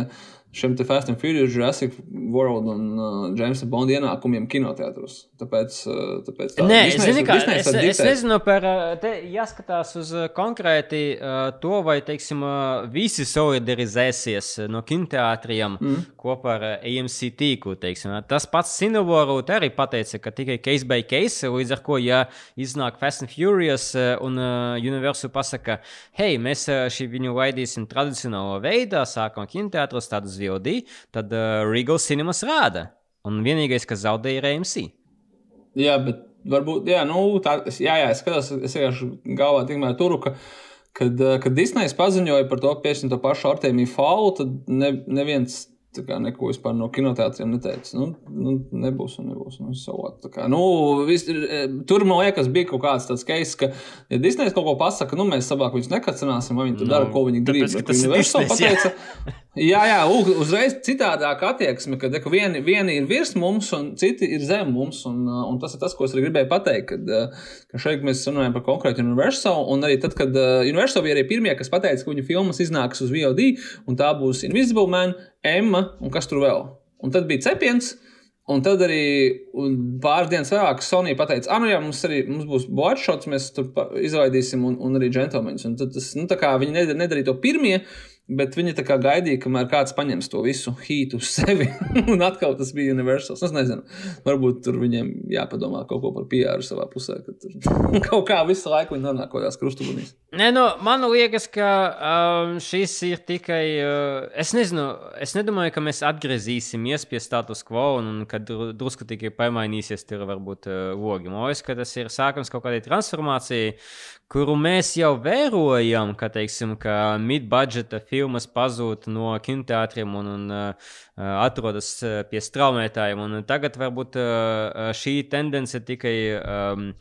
Šiem te Fast and Furious, Jurassic World un uh, Jamesa Bonda ienākumiem kinoteātros. Tāpēc, uh, tāpēc tā, Nē, Disneys- zini, kā, Disneys es, var es diktēt. nezinu par uh, te jāskatās uz uh, konkrēti uh, to, vai teiksim, uh, visi solidarizēsies uh, no kinoteātriem mm. kopā ar AMC tīklu. Teiksim. Tas pats Cinevorūt arī pateica, ka tikai case by case, līdz ar ko, ja iznāk Fast and Furious un uh, Universal pasaka, hei, mēs šī viņu laidīsim tradicionālā veidā, sākam kinoteātros tādus VOD, tad uh, Regal Cinemas rāda. Un vienīgais, kas zaudēja, ir AMC. Jā, bet varbūt, jā, nu, tā, jā, jā, es skatos, es vienkārši galvā tikmēr turu, ka, kad, eh, kad Disneys paziņoja par to, piešķirt to pašu Artemiju Faulu, tad ne, neviens tā kā, neko vispār no kinoteātriem neteica. Nu, nu, nebūs, un nebūs. Nu, savot, kā, nu, vis, eh, tur man liekas, bija kaut kāds tāds case, ka, ja Disneys kaut ko pasaka, nu, mēs savāk viņus nekacināsim, vai viņi tur Nu, dara, ko viņi grib. tāpēc, ka Bet tas ir Universal Disneys, jā. pateica, Jā, jā, u- uzreiz citādāk attieksme, kad ka vieni, vieni ir virs mums, un citi ir zem mums. Un, uh, un tas ir tas, ko es arī gribēju pateikt. Kad, uh, ka šeit mēs runājam par konkrētu Universal. Un arī tad, kad Universal bija arī pirmie, kas teica, ka viņu filmas iznāks uz VOD, un tā būs Invisible Man, Emma un kas tur vēl. Un tad bija cepiens. Un tad arī pāris dienas vēlāk Sonija pateica, ah, nu jā, mums arī mums būs bočots, mēs tur izlaidīsim, un, un arī džentlmeņus. Un tad tas, nu, tā kā viņi nedar- nedarīja to pirmie, bet viņi tā kā gaidīja, kamēr kāds paņems to visu hītu uz sevi. un atkal tas bija universāls. Es nezinu, varbūt tur viņiem jāpadomā kaut ko par PR savā pusē, ka tur kaut kā visu laiku viņi nonāk kaut kādās krustubunīs. Nē, nu, man liekas, ka um, šis ir tikai. Uh, es nezinu, es nedomāju, ka mēs atgriezīsimies pie status quo un, un dru- drusku tikai pamainīsies tur varbūt uh, logi. Man liekas, ka tas ir sākums kaut kādai transformācijai, kuru mēs jau vērojam, ka, teiksim, ka mid-budgeta filmas pazūd no kinoteātriem un, un atrodas pie straumētājiem. Un tagad varbūt šī tendence tikai. Um,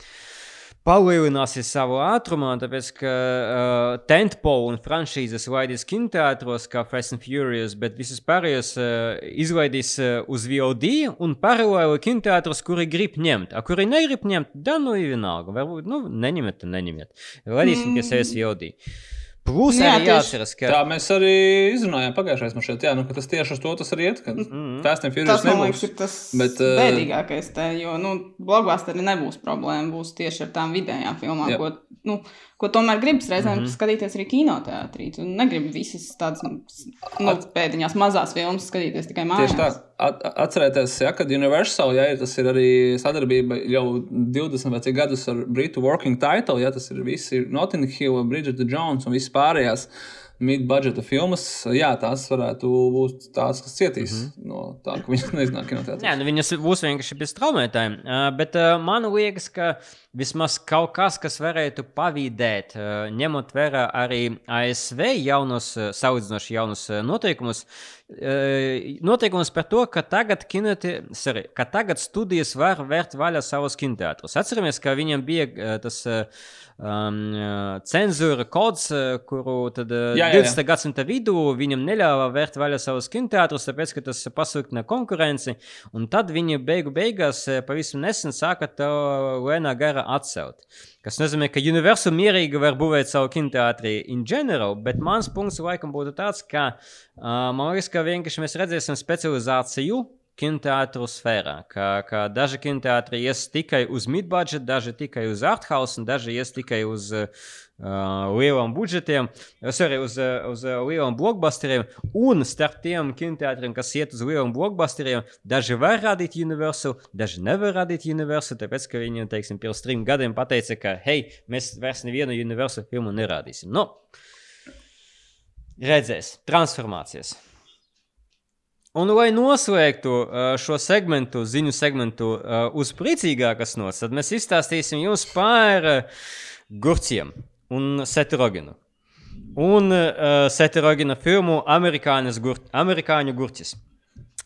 palielināsies savu ātrumā, tāpēc ka uh, Tentpole un franšīzes laidīs kinoteātros, kā Fast and Furious, bet visus pārējos uh, izlaidīs uh, uz VOD un paralēli kinoteātros, kuri grib ņemt. A, kuri negrib ņemt, dan nu ir vienalga. Varbūt, nu, neņemiet, neņemiet. Laidīsim mm. pie sevis VOD. Plus, Jā, arī jāatceras, ka Tā mēs arī izrunājām pagājušajā gadā. Jā, nu, ka tas tieši uz to tas arī iet. Ka Mhm. Fast and Furious Tas, man liekas, nebūs. ir tas Bet, eh, bēdīgākais te, jo, nu, blogbāsteri nebūs problēma, būs tieši ar tām vidējām filmām, Jā. ko, nu, ko tomēr gribas reizēm mm. -hmm. skatīties arī kinoteātrī. Tu negribi visas tādas, nu, pēdiņās mazās filmas skatīties tikai mājās. Tieši tā. At, atcerieties, ja, kad Universal, ja tas ir arī sadarbība jau 20 vai cik gadus ar Britu Working Title, ja tas ir visi Notting Hill, Bridget Jones un viss pārējās mid-budgeta filmas, jā, tās varētu būt tās, kas cietīs mm -hmm. no tā, ka viņas neiznāk kinoteātrī. Jā, nu viņas būs vienkārši bez traumētājiem. Uh, bet uh, man liekas, ka vismaz kaut kas, kas varētu pavīdēt, uh, ņemot vērā arī ASV jaunos, uh, salīdzinoši jaunus uh, noteikumus, noteikumus par to, ka tagad, kinoti, sorry, ka tagad studijas var vērt vaļā savus kinoteātrus. Atceramies, ka viņam bija tas. Um, cenzūra kods, kuru tad, Jā, jā, jā. 20. gadsimta vidū viņam neļāva vērt vaļā savus kinoteātrus, tāpēc ka tas pasliktina konkurenci. Un tad viņi beigu beigās eh, pavisam nesen sāka to lēnā gara atcelt. Tas nozīmē, ka Universal mierīgi var būvēt savu kinoteātri in general, bet mans punkts laikam būtu tāds, ka uh, man liekas, ka vienkārši mēs redzēsim specializāciju. Kinoteātru sfērā, ka, ka daži kinoteātri ies tikai uz mid-budget, daži tikai uz arthouse, un daži ies tikai uz uh, lieliem budžetiem, sorry, uz, uz lieliem blockbusteriem. Un starp tiem kinoteātriem, kas iet uz lieliem blockbusteriem, daži var radīt Universal, daži nevar radīt Universal, tāpēc ka viņi, teiksim, pirms trim gadiem pateica, ka, hei, mēs vairs nevienu Universal filmu nerādīsim. Nu, redzēs, transformācijas. Un, lai noslēgtu šo segmentu, ziņu segmentu uz priecīgākas nots, tad mēs izstāstīsim jums par gurķiem un seterogenu. Un uh, seterogena filmu Amerikāņu gur gurķis.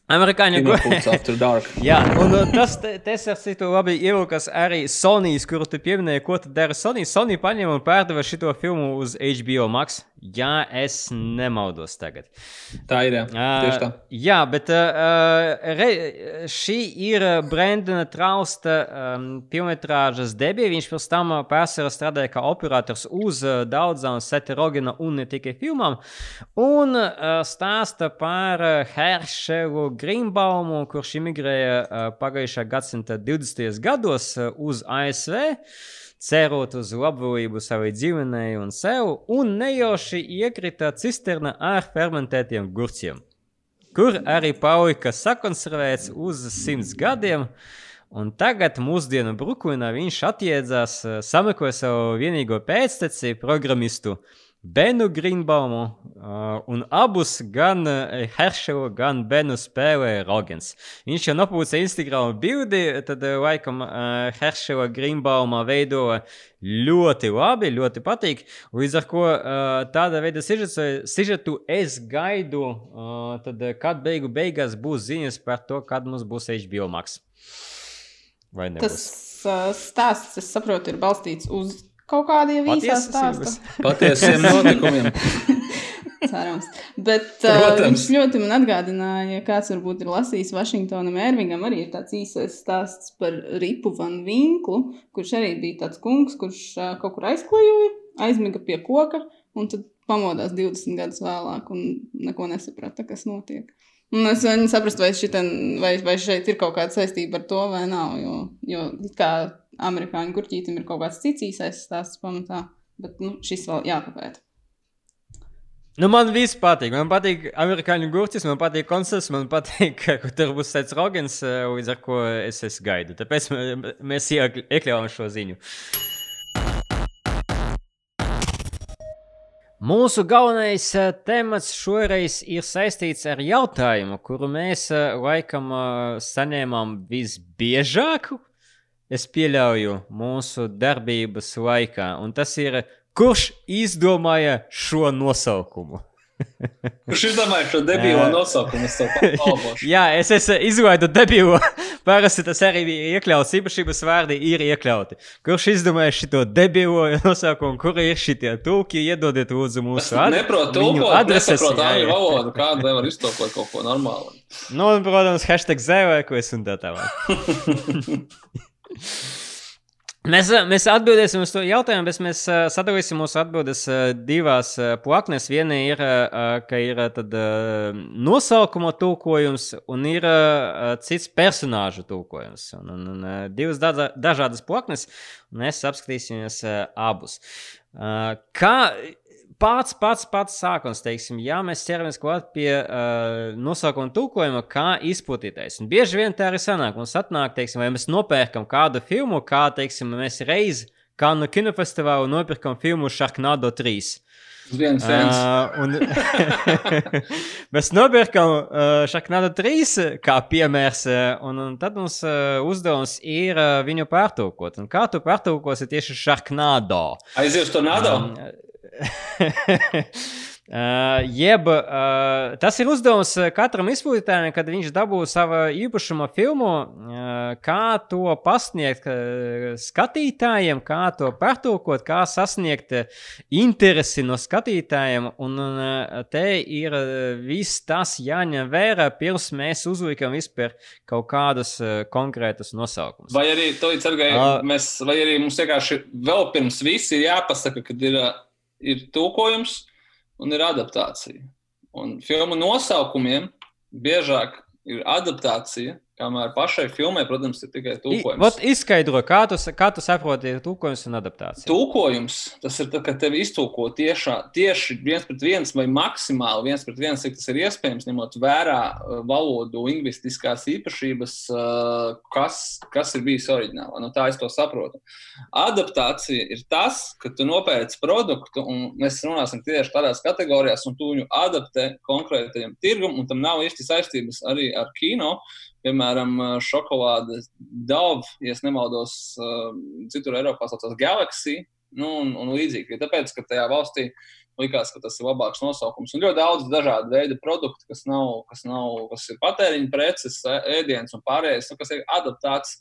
Amerikāņu gurķis. After Dark. Jā, un uh, tas tas ar citu labi ievilkas arī Sonijas, kuru tu pieminēji, ko tad dara Sonija. Sonija paņēma un pārdeva šo filmu uz HBO Max. Jā, es nemaldos tagad. Tā ir. Jā, tieši tā. Uh, jā, bet uh, re, šī ir Brendana Trausta um, filmetrāžas debija. Viņš pirms tam uh, pārsvarā strādāja kā operators uz uh, daudzām seterogena un ne tikai filmām. Un uh, stāsta par uh, Heršelu Grīmbaumu, kurš imigrēja uh, pagājušā gadsimta 20. gados uh, uz ASV cerot uz labvēlību savai ģimenei un sev, un nejauši iekrita cisterna ar fermentētiem gurķiem, kur arī palika sakonservēts uz simts gadiem. Un tagad, mūsdienu Brooklynā, viņš atjēdzās, eh, sameklēja savu vienīgo pēcteci, programistu Benu Grīnbaumu, uh, un abus gan uh, Heršelu, gan Benu spēlēja Rogens. Viņš jau nopūca Instagram bildi, tad uh, laikam uh, Heršela Grīnbauma veidoja ļoti labi, ļoti patīk. Līdz ar to uh, tāda veida sižetu, sižetu es gaidu, uh, tad, kad beigu beigās būs ziņas par to, kad mums būs HBO Max. Vai nebūs? Tas uh, stāsts, es saprotu, ir balstīts uz kaut kādiem īsā stāsta. Patiesības. Patiesiem notikumiem. Cerams. Bet uh, Protams. viņš ļoti man atgādināja, ja kāds varbūt ir lasījis Vašingtonam Ervingam, arī ir tāds īsais stāsts par Ripu Van Vinklu, kurš arī bija tāds kungs, kurš uh, kaut kur aizklejoja, aizmiga pie koka un tad pamodās 20 gadus vēlāk un neko nesaprata, kas notiek. Un es viņu saprastu, vai, šiten, vai, vai šeit ir kaut kāda saistība ar to vai nav, jo, jo kā amerikāņu gurķītim ir kaut kāds cits īsais stāsts pamatā, bet nu, šis vēl jāpapēta. Nu, man viss patīk. Man patīk amerikāņu gurķis, man patīk koncerts, man patīk, ka tur būs tāds rogens, eh, līdz ar ko es, es gaidu. Tāpēc mē- mēs iek- iekļāvām šo ziņu. Mūsu galvenais eh, temats šoreiz ir saistīts ar jautājumu, kuru mēs eh, laikam eh, saņēmām visbiežāk, es pieļauju, mūsu darbības laikā. Un tas ir, kurš izdomāja šo nosaukumu? Kurš izdomāja šo debīlo nosaukumu? Es. Jā, es esmu izlaidu debilu parasti tas arī bija iekļauts īpašības vārdi, ir iekļauti. Kurš izdomāja šo debilo nosaukumu, kur ir šie tūki, iedodiet lūdzu mūsu ad adreses. Nesaprot angļu valodu, kādu nevar iztolkot kaut ko normālu. Nu, un, protams, hashtag zēvēkos un tā tālāk. Mēs, mēs atbildēsim uz to jautājumu, bet mēs sadalīsim mūsu atbildes divās plaknes. Viena ir, ka ir tad, nosaukuma tulkojums, un ir cits personāžu tulkojums. Un, un, un, divas da dažādas plaknes, un mēs apskatīsimies abus. Kā pats, pats, pats sākums, teiksim, ja mēs ķeramies klāt pie uh, nosaukuma tulkojuma, kā izplatītais. Un bieži vien tā arī sanāk. Mums atnāk, teiksim, vai mēs nopērkam kādu filmu, kā, teiksim, mēs reiz, kā no kinofestivāla nopirkam filmu Sharknado 3. Viens uh, un mēs nopirkam uh, Sharknado 3 kā piemērs, un, un tad mums uh, uzdevums ir uh, viņu pārtulkot. Un kā tu pārtulkosi tieši Sharknado? Aizies uz to nado? Um, Uh, jeb uh, tas ir uzdevums katram izplatītājam, kad viņš dabū savu īpašumu filmu, uh, kā to pasniegt uh, skatītājiem, kā to pārtulkot, kā sasniegt interesi no skatītājiem. Un uh, te ir viss tas jāņem vērā, pirms mēs uzliekam vispār kaut kādus uh, konkrētus nosaukumus. Vai arī, sargai, uh, mēs, vai arī mums vienkārši vēl pirms viss ir jāpasaka, kad ir. Ir tulkojums un ir adaptācija. Un filmu nosaukumiem biežāk ir adaptācija Kamēr pašai filmai, protams, ir tikai tulkojums. Vat izskaidro, kā tu, kā tu saproti tulkojums un adaptācija. Tulkojums, tas ir tad, kad tevi iztulko tiešā, tieši viens pret viens vai maksimāli viens pret viens, cik tas ir iespējams, ņemot vērā uh, valodu, lingvistiskās īpašības, uh, kas, kas ir bijis oriģinālā. Nu, tā es to saprotu. Adaptācija ir tas, ka tu nopērci produktu, un mēs runāsim tieši tādās kategorijās, un tu viņu adaptē konkrētajam tirgum, un tam nav īsti saistības arī ar kino piemēram, šokolāde Dove, ja nemaldos, citur Eiropā saucās Galaxy, nu, un, un līdzīgi. Tāpēc, ka tajā valstī likās, ka tas ir labāks nosaukums. Un ļoti daudz dažādu veidu produktu, kas, nav, kas, nav, kas ir patēriņa preces, ēdienas un pārējais, nu, kas ir adaptēts.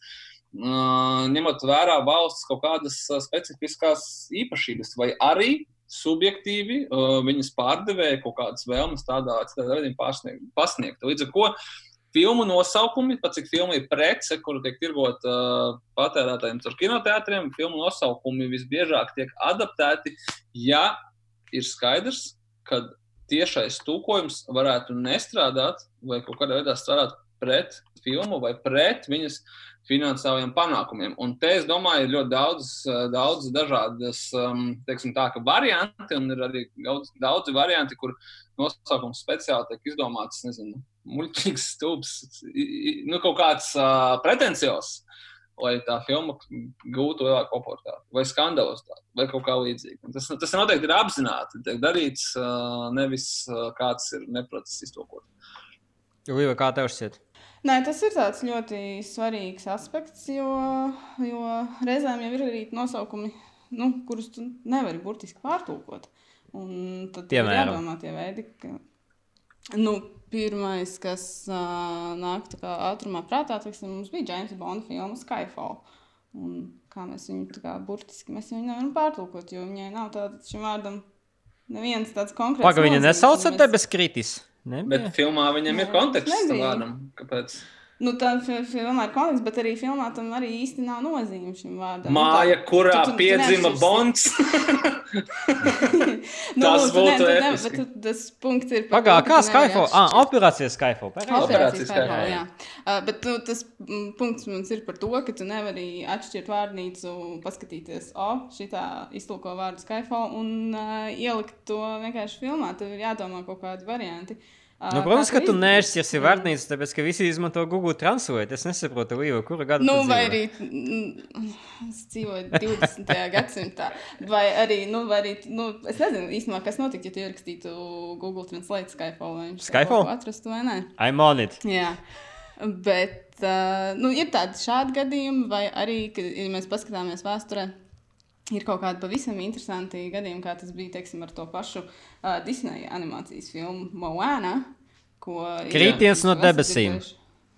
Ņemot vērā valsts kaut kādas specifiskās īpašības, vai arī subjektīvi viņas pārdevēja kaut kādas vēlmes tādā veidā pasniegt. Līdz ar to filmu nosaukumi, pat cik filma ir prece, kuru tiek tirgot uh, patērētājiem caur kinoteātriem, filmu nosaukumi visbiežāk tiek adaptēti, ja ir skaidrs, ka tiešais tūkojums varētu nestrādāt vai kaut kādā veidā strādāt pret filmu vai pret viņas finansiālajiem panākumiem. Un te, es domāju, ir ļoti daudz, daudz dažādas teiksim, tā, varianti, un ir arī daudz, daudzi varianti, kur nosaukums speciāli tiek izdomāts, nezinu, muļķīgs, stulbs, nu, kaut kāds uh, pretencios, lai tā filma gūtu lielāku popularitāti, vai skandalozitāti, vai kaut kā līdzīga. Tas, tas noteikti ir apzināti, tiek darīts, uh, nevis uh, kāds ir nepratis iztolkot. Līva, kā tev šķiet? Nē, tas ir tāds ļoti svarīgs aspekts, jo, jo reizēm jau ir arī nosaukumi, nu, kurus tu nevari burtiski pārtulkot. Un tad ir jādomā tie veidi, ka Nu, pirmais, kas uh, nāk ātrumā prātā, teiksim, mums bija James Bonda filma Skyfall. Un kā mēs viņu kā, burtiski mēs viņu nevaram pārtulkot, jo viņai nav tāda šim vārdam neviens tāds konkrēts. Pagaidām, viņa nesauca mēs... debes kritis. Nebija. Bet filmā viņam ir konteksts tam vārdam. Kāpēc? Nu, tā filmā ir konteksts, bet arī filmā tam arī īsti nav nozīme šim vārdam. Nu, Māja, nu, kurā tu, tu, piedzima tu Bonds. nu, tas nu, būtu ne, ne, bet tas punkts ir. Pagā, kā Skyfall? Ah, operācija Skyfall. Operācija Skyfall, jā. Uh, bet nu, tas m, punkts mums ir par to, ka tu nevari atšķirt vārnīcu, paskatīties, o, šitā iztulko vārdu Skyfall un uh, ielikt to vienkārši filmā. Tev ir jādomā kaut kādi varianti. Uh, Nu, protams, ka tu nešķiesi vārnīcu, tāpēc, ka visi izmanto Google Translate. Es nesaprotu, Līva, kura gada nu, vai arī mm, es dzīvoju 20. gadsimtā. Vai arī, nu, vai arī, nu, es nezinu īstenībā, kas notiktu, ja tu ierakstītu Google Translate Skyfall vai viņš Skyfall atrastu vai nē. I'm on it. Jā. Bet, uh, nu, ir tādi šādi gadījumi, vai arī, kad ja mēs paskatāmies vēsturē, ir kaut kādi pavisam interesanti gadījumi, kā tas bija teiksim, ar to pašu uh, Disneja animācijas filmu Moana. Krītiens no debesīm.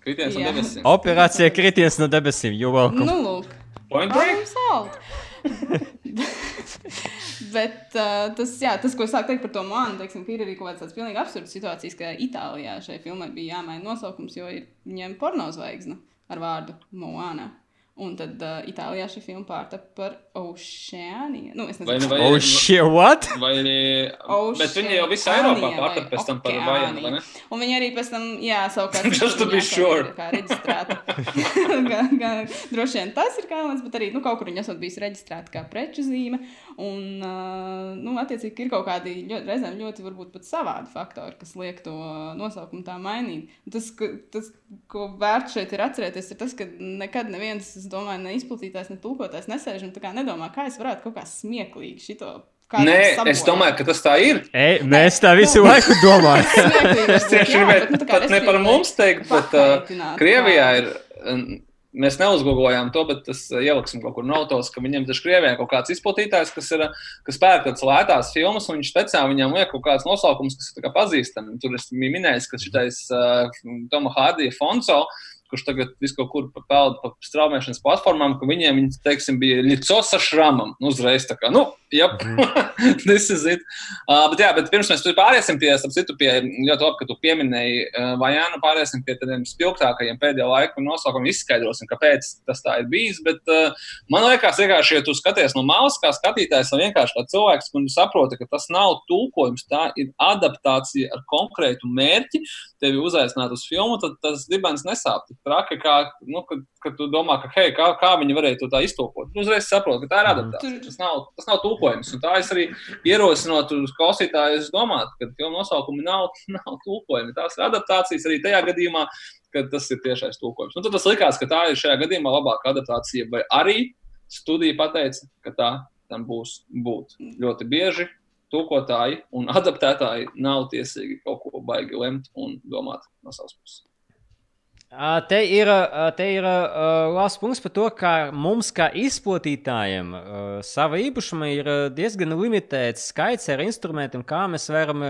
Kritiens no Jā. debesīm. Operācija kritiens no debesīm. Welcome. Nu, lūk. Point break? Problem solved. Bet uh, tas, jā, tas, ko es sāku teikt par to Moānu, teiksim, ir arī kaut kādas pilnīgi absurdas situācijas, ka Itālijā šai filmai bija jāmaina nosaukums, jo ir viņiem pornozvaigzne ar vārdu Moāna. Un tad uh, Itālijā šī filma pārtapa par Oceāniju. Nu, es Vai, nezinu, vai, Oh, shit, what? vai arī. Bet viņi jau visā Oceānija Eiropā vai pārtapa pēc tam par. Vajanu, vai ne? Un viņi arī pēc tam, jā, savukārt, Just to be sure. Kā reģistrēta. kā, kā, droši vien tas ir kāds, bet arī nu, kaut kur viņi esat bijis reģistrēta kā preču zīme. Un, nu, attiecīgi, ir kaut kādi ļoti, reizēm ļoti, varbūt pat savādi faktori, kas liek to nosaukumu tā mainīt. Tas, ka, tas ko vērts šeit ir atcerēties, ir tas, ka nekad neviens, es domāju, ne izplatītājs, ne tulkotājs nesēž un tā kā nedomā, kā es varētu kaut kā smieklīgi šito. Nē, sabojāt. es domāju, ka tas tā ir. Ei, mēs tā visu laiku domājam. Smieklīgi, Es tieši gribēju bet, nu, pat ne par mums teikt, bet uh, Krievijā jā. ir. uh, Mēs neuzgūlējām to, bet tas uh, ieliksim kaut kur notos, ka viņam taču Krievijā kaut kāds izplatītājs, kas ir, uh, kas pērk tādas lētās filmas, un viņš speciāli viņam liek kaut kāds nosaukums, kas ir kā pazīstami. Tur es minējis, ka šitais uh, Toma Hārdija Fonso, kurš tagad visu kaut kur pelda pa straumēšanas platformām, ka viņiem, viņi, teiksim, bija Licosa šramam. Nu, uzreiz tā kā, nu, jā, is it. Uh, bet, jā, bet pirms mēs tur pāriesim pie, starp citu, pie ļoti labi, ka tu pieminēji uh, Vajānu, pāriesim pie tādiem spilgtākajiem pēdējā laika nosaukumiem, izskaidrosim, kāpēc tas tā ir bijis. Bet uh, man liekas, vienkārši, ja tu skaties no malas, kā skatītājs, vai vienkārši kā cilvēks, un saproti, ka tas nav tulkojums, tā ir adaptācija ar konkrētu mērķi, tevi uzaicināt uz filmu, tad tas dibens nesāp tik traki, kā, nu, kad, kad tu domā, ka, hei, kā, kā viņi varēja to tā iztulkot. Tu uzreiz saproti, ka tā ir adaptācija. Tas nav, tas nav tulkojums. Un tā es arī ierosinu uz klausītājus domāt, ka filmu nosaukumi nav, nav tulkojumi. Tās ir adaptācijas arī tajā gadījumā, kad tas ir tiešais tulkojums. Un tad tas likās, ka tā ir šajā gadījumā labāka adaptācija, vai arī studija pateica, ka tā tam būs būt. Ļoti bieži tulkotāji un adaptētāji nav tiesīgi kaut ko baigi lemt un domāt no savas puses. Te ir, te ir labs punkts par to, ka mums, kā izplatītājiem, sava īpašuma ir diezgan limitēts skaits ar instrumentiem, kā mēs varam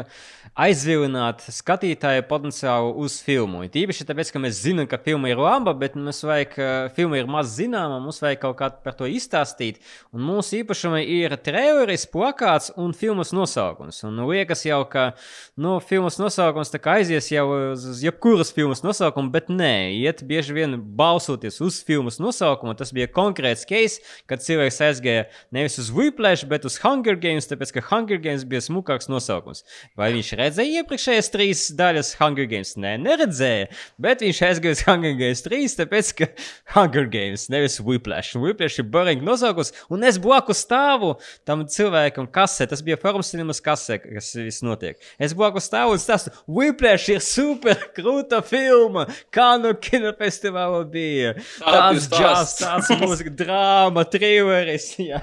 aizvilināt skatītāju potenciālu uz filmu. Ir Tīpaši tāpēc, ka mēs zinām, ka filma ir laba, bet mums vajag, filma ir maz zināma, mums vajag kaut kā par to izstāstīt. Un mūsu īpašumi ir traileris, plakāts un filmas nosaukums. Un liekas jau, ka nu, filmas nosaukums aizies jau uz jebkuras filmas nosaukumu, bet nē, iet bieži vien balsoties uz filmas nosaukumu. Tas bija konkrēts case, kad cilvēks aizgāja nevis uz Whiplash, bet uz Hunger Games, tāpēc ka Hunger Games bija smukāks nosaukums. Vai viņš redzēja iepriekšējās trīs daļas Hunger Games? Nē, neredzēja, bet viņš aizgāja uz Hunger Games 3, tāpēc ka Hunger Games, nevis Whiplash. Whiplash ir boring nosaukums, un es blakus stāvu tam cilvēkam kasē. Tas bija Forum Cinemas kasē, kas viss notiek. Es blakus stāvu un stāstu, Whiplash ir super krūta filma, kā no kinofestivāla bija. Tāds stāsts. tāds mūzika, drāma, trileris. jā.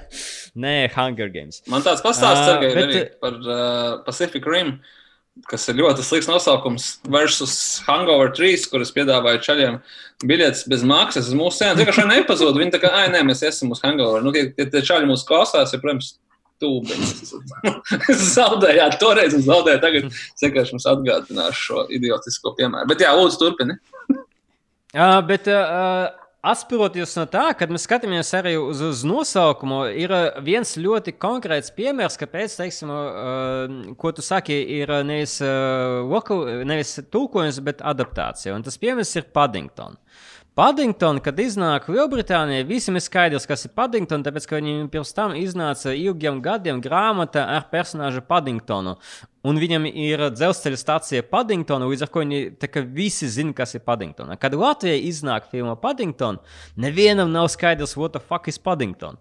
Nē, Hunger Games. Man tāds pastāsts uh, bet- arī par uh, Pacific Rim, kas ir ļoti slikts nosaukums, versus Hangover 3, kuras piedāvāja čaļiem biļetes bez maksas uz mūsu. Vienkārši viņi nepazūd. Viņi tā kā, ai, nē, mēs esam uz Hangover. Nu, tie, tie, čaļi mūsu klausās, ja, protams, tūbeņi. Zaudējāt toreiz un zaudējāt tagad. Es vienkārši jums atgādināšu šo idiotisko piemēru. Bet jā, lūdzu, turpini. Uh, bet uh, atspiroties no tā, kad mēs skatāmies arī uz, uz nosaukumu, ir uh, viens ļoti konkrēts piemērs, kāpēc, teiksim, uh, ko tu saki, ir nevis, uh, local, nevis tulkojums, bet adaptācija. Un tas piemērs ir Paddington. Paddington, kad iznāk Lielbritānijā, visiem ir skaidrs, kas ir Paddington, tāpēc, ka viņiem pirms tam iznāca ilgiem gadiem grāmata ar personāžu Paddingtonu. Un viņam ir dzelzceļa stācija Paddingtona, līdz ar to viņi visi zina, kas ir Paddingtona. Kad Latvijā iznāk filma Paddington, nevienam nav skaidrs, what the fuck is Paddington.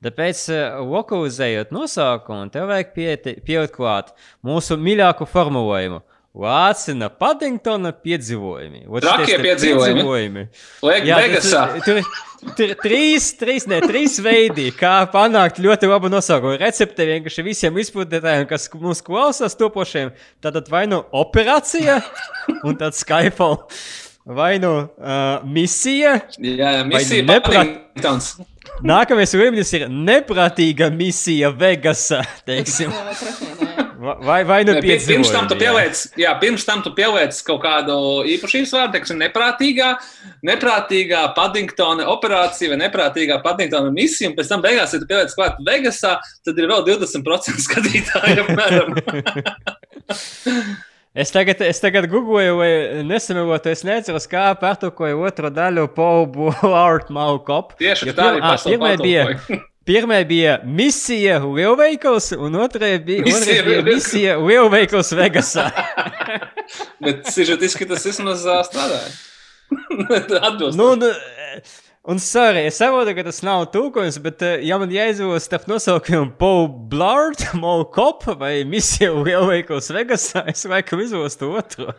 Tāpēc, uh, lokalizējot nosaukumu, tev vajag pielikt klāt mūsu mīļāko formulējumu. Vācina Paddingtona piedzīvojumi. Trakie piedzīvojumi. piedzīvojumi. Liek, Jā, Vegasā. tur- Tur tur trīs, trīs, ne, trīs veidi, kā panākt ļoti labu nosaukumu. Recepte vienkārši visiem izpildītājiem, kas mums klausās, topošiem. Tātad vai nu operācija, un tad Skype, vai nu uh, misija. Jā, misija neprat-. Nākamais līmenis ir neprātīga misija Vegasā. Teiksim. Vai. Vai, nu Pie- Pirms tam tu piedzīvojumi, jā. pieliec, jā, pirms tam tu pieliec kaut kādu īpašības vārdu, teiksim, neprātīgā, neprātīgā Paddingtona operācija vai neprātīgā Paddingtona misija, un pēc tam beigās, ja tu pieliec klāt Vegasā, tad ir vēl 20% skatītāju apmēram. Es tagad, es tagad googloju, vai nesamelotu, es neatceros, kā pārtulkoja otro daļu Pobu Art Malkop. Tieši Jo tā pir- arī ā, pasaule pirmai bija, pirmai bija misija Lielveikals, un otrai bija, Misija otrai bija misija Lielveikals Vegasā. Bet sižetiski tas vismaz ā, strādāja. Atbilst. nu, nu, un, sorry, es saprotu, ka tas nav tulkojums, bet, ja man jāizvēlas starp nosaukumiem Pobu Art Malkop vai misija Lielveikals Vegasā, es laikam izvēlos to otru.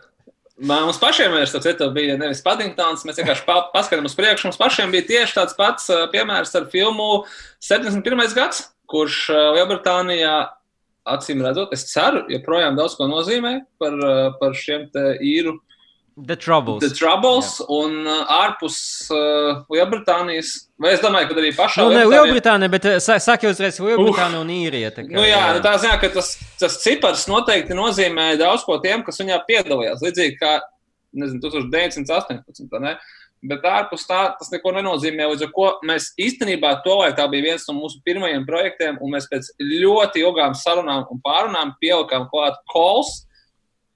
Man, mums pašiem ir tas citu, bija nevis Paddingtons, mēs vienkārši pa, paskatām uz priekšu. Mums pašiem bija tieši tāds pats piemērs ar filmu 71. gads, kurš Lielbritānijā, acīm redzot, es ceru, joprojām daudz ko nozīmē par, par šiem īru The Troubles. The Troubles un uh, ārpus uh, Lielbritānijas. Vai es domāju, ka arī pašā Nu, ne Lielbritānijā- Lielbritānija, bet sa- saka uzreiz Lielbritānija un īrija. tā kā, Nu, jā, nu, tā ziņā, ka tas, tas cipars noteikti nozīmē daudz ko tiem, kas viņā piedalījās. Līdzīgi kā nezinu, 1918. vai Ne? Bet ārpus tā tas neko nenozīmē. Līdz ar to mēs īstenībā to laiku tā bija viens no mūsu pirmajiem projektiem, un mēs pēc ļoti ilgām sarunām un pārunām pielikām klāt kols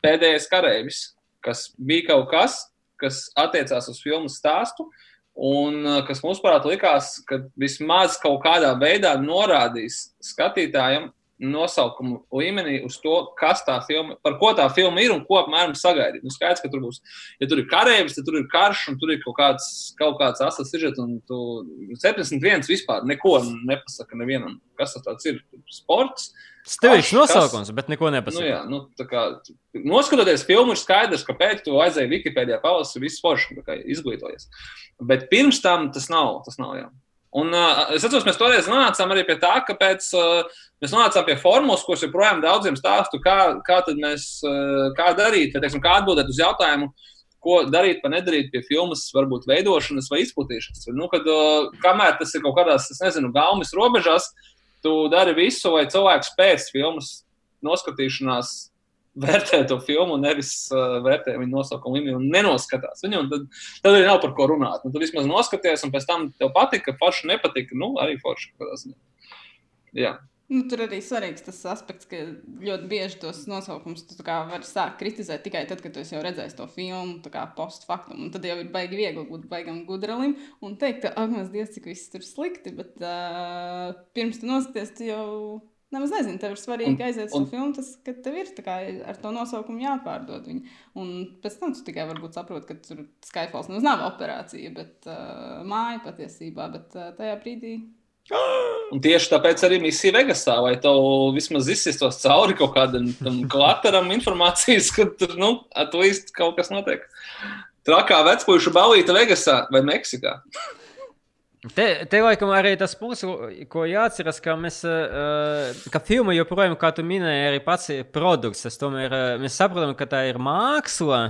pēdējais kareivis, kas bija kaut kas, kas attiecās uz filmu stāstu. Un uh, kas mums prāt likās, ka vismaz kaut kādā veidā norādīs skatītājiem nosaukumu līmenī uz to, kas tā filma, par ko tā filma ir un ko apmēram sagaidīt. Nu, skaidrs, ka tur būs, ja tur ir karavīrs, tad tur ir karš un tur ir kaut kāds, kaut kāds asas sižets, un tu 71 vispār neko nepasaka nevienam, kas tas ir. Sports. Stilīgs nosaukums, bet neko Nu, nepasaka. jā, nu, tā kā, noskatoties filmu, ir skaidrs, kāpēc tu aizēji Wikipēdijā, palasi visu foršu, kā izglītojies. Bet pirms tam tas nav. Tas nav jā. Un, uh, es atceros, mēs toreiz nonācām arī pie tā, ka pēc, uh, mēs nonācām pie formulas, kuras joprojām daudziem stāstu, kā, kā, tad mēs, uh, kā darīt, vai, teiksim, kā atbildēt uz jautājumu, ko darīt, vai nedarīt pie filmas, varbūt veidošanas vai izplatīšanas. Nu, kad, uh, kamēr tas ir kaut kādās, es nezinu, gaumas robežās, tu dari visu, lai cilvēks pēc filmas noskatīšanās vērtē to filmu, nevis uh, vērtē viņu nosaukumu līmeni un nenoskatās viņu. un Tad, tad arī nav par ko runāt. Nu, tu vismaz noskaties, un pēc tam tev patika, forši nepatika. Nu, arī forši. Jā. Nu, tur arī svarīgs tas aspekts, ka ļoti bieži tos nosaukumus tu vari sākt kritizēt tikai tad, kad esi jau redzējis to filmu, tā kā postfaktum. Un tad jau ir baigi viegli būt baigam gudralim un teikt, ak, mans dievs, cik viss tur slikti. Bet uh, pirms tu noskaties, tu jau nemaz nezini, tev ir svarīgi Un- aiziet uz un- filmu, tas, ka tev ir kā ar to nosaukumu jāpārdod viņu. Un pēc tam tu tikai varbūt saproti, ka tur Skyfalls nemaz nav operācija, bet uh, māja patiesībā. Bet uh, tajā brīdī Un tieši tāpēc arī misija Vegasā, lai tev vismaz izsistos cauri kaut kādam tam klateram informācijas, ka tur, nu, atlīst kaut kas notiek. Trakā vecpuļu balīta Vegasā vai Meksikā. Te, te laikam arī tas punkts, ko jāatcerās, ka mēs, uh, ka filma joprojām, kā tu minēji, arī pats produkts. Tas tomēr, uh, mēs saprotam, ka tā ir māksla,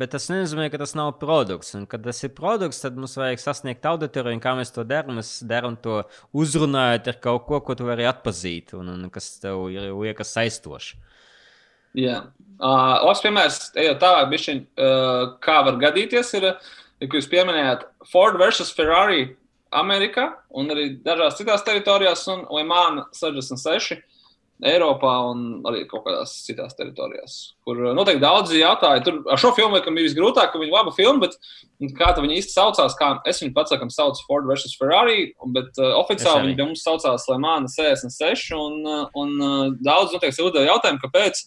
bet tas nenozīmē, ka tas nav produkts. Un, kad tas ir produkts, tad mums vajag sasniegt auditoriju, un kā mēs to darām, mēs darām to uzrunājot ar kaut ko, ko tu vari atpazīt, un, un kas tev ir liekas saistoši. Jā, uh, labs piemērs, ejot tālāk, bišķiņ, uh, kā var gadīties, ir, ja jūs pieminējāt Ford versus Ferrari Amerikā un arī dažās citās teritorijās, un Limāna 66 Eiropā un arī kaut kādās citās teritorijās, kur uh, noteikti daudzi jautāja. Tur ar šo filmu bija visgrūtāk, ka viņi laba filma, bet kā tā viņi īsti saucās, kā es viņu pats sakam, sauc Ford versus Ferrari, bet uh, oficiāli viņi pie mums saucās Limāna 66, un, uh, un uh, daudz noteikti uzdeva jautājumu, kāpēc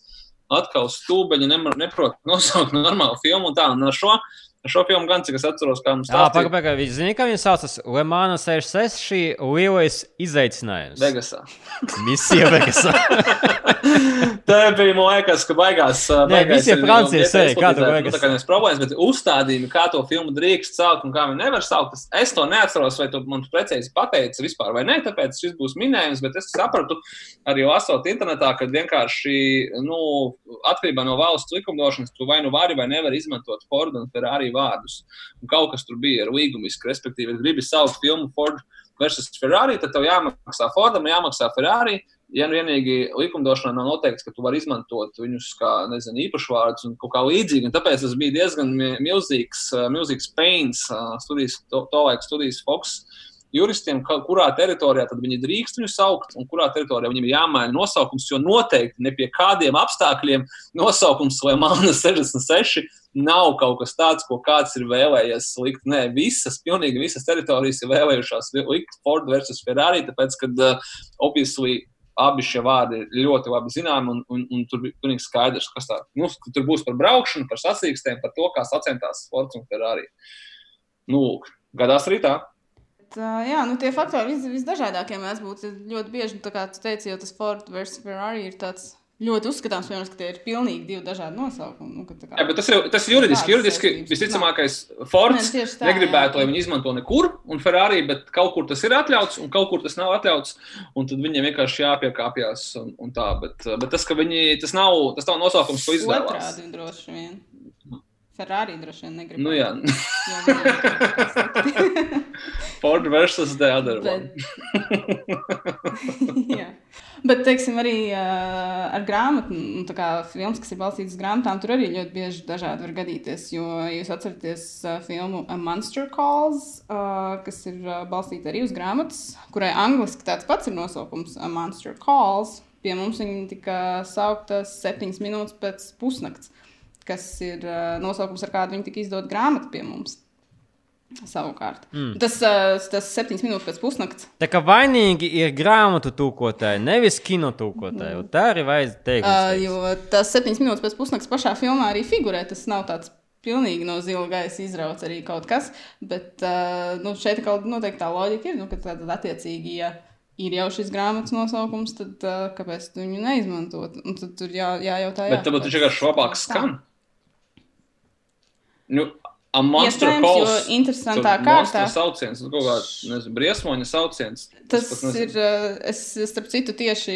atkal stūbeņi neprot nosaukt normālu filmu un tā. Un ar šo, šo filmu gan, cik es atceros, kā mums Jā, stāstīja pagaidi, pagaidi. Viņi zina, kā viņi saucas. Lemāna 66 šī lielais izaicinājums. Vegasā. Misija Vegasā. Tā bija, man liekas, ka baigās. Nē, visi ir Francijas arī, kā izplatītāji, liekas? nu, tā kā nevis problēmas, bet uzstādījumi, kā to filmu drīkst saukt un kā viņi nevar saukt. Es to neatceros, vai tu man precīzi pateici vispār vai nē, tāpēc šis būs minējums, bet es sapratu arī lasot internetā, ka vienkārši, nu, atkarībā no valsts likumdošanas, tu vai nu vari vai nevari izmantot Ford un Ferrari vārdus. Un kaut kas tur bija ar līgumisku, respektīvi, ja gribi saukt filmu Ford versus Ferrari, tad tev jāmaksā Fordam, jāmaksā Ferrari. ja nu vienīgi likumdošanā nav noteikts, ka tu vari izmantot viņus kā nezinu, īpašvārdus un kaut kā līdzīgi. Tāpēc tas bija diezgan milzīgs, milzīgs pains studijas, to, to laiku studijas Fox juristiem, kurā teritorijā viņi drīkst viņu saukt un kurā teritorijā viņiem ir jāmaina nosaukums. Jo noteikti ne pie kādiem apstākļiem nosaukums vai mana 66 nav kaut kas tāds, ko kāds ir vēlējies likt. Nē, visas, pilnīgi visas teritorijas ir vēlējušās likt Ford versus Ferrari, tāpēc, kad uh, obviously abi šie vārdi ir ļoti labi zināmi, un, un, un tur bija pilnīgi skaidrs, kas tā nu, tur būs par braukšanu, par sasīkstēm, par to, kā sacentās Fords un Ferrari. Nu, gadās arī tā. Jā, nu tie faktori vis, visdažādākie mēs būtu ļoti bieži, nu, kā tu teici, jo tas Ford versus Ferrari ir tāds ļoti uzskatāms, piemēram, ka tie ir pilnīgi divi dažādi nosaukumi. Nu, kā, jā, bet tas ir, tas ir juridiski. Juridiski visticamākais Fords ne, tā, negribētu, jā. lai viņi izmanto nekur, un Ferrari, bet kaut kur tas ir atļauts, un kaut kur tas nav atļauts, un tad viņiem vienkārši jāpiekāpjas un, un tā. Bet, bet tas, ka viņi, tas nav, tas nav nosaukums, ko izvēlās. Otrādi droši vien. Ferrari droši vien negrib. Nu, jā. Ford versus the other bet, jā. Bet, teiksim, arī uh, ar grāmatu, nu, tā kā filmas, kas ir balstītas uz grāmatām, tur arī ļoti bieži dažādi var gadīties. Jo jūs atceraties uh, filmu A Monster Calls, uh, kas ir uh, balstīta arī uz grāmatas, kurai angliski tāds pats ir nosaukums A Monster Calls. Pie mums viņa tika saukta septiņas minūtes pēc pusnakts kas ir uh, nosaukums, ar kādu viņi tika izdot grāmatu pie mums. Savukārt, mm. tas, uh, tas septiņas minūtes pēc pusnakts. Tā kā vainīgi ir grāmatu tūkotāji, nevis kino tūkotāji. Mm. Tā arī vajag teikt. Uh, jo tas septiņas minūtes pēc pusnakts pašā filmā arī figurē. Tas nav tāds pilnīgi no zila gaisa izrauts arī kaut kas. Bet uh, nu, šeit kaut noteikti tā loģika ir, nu, ka tad attiecīgi. Ja ir jau šis grāmatas nosaukums, tad uh, kāpēc tu viņu neizmantot? Un tad tur jā, jājautā. Jā, Bet tad viņš vienkārši labāk skan. Tā. Nu, calls. Jo interesantā kārtā. Sauciens, kaut kā, nezinu, briesmoņa sauciens. Tas, ir, eh, es, starp citu, tieši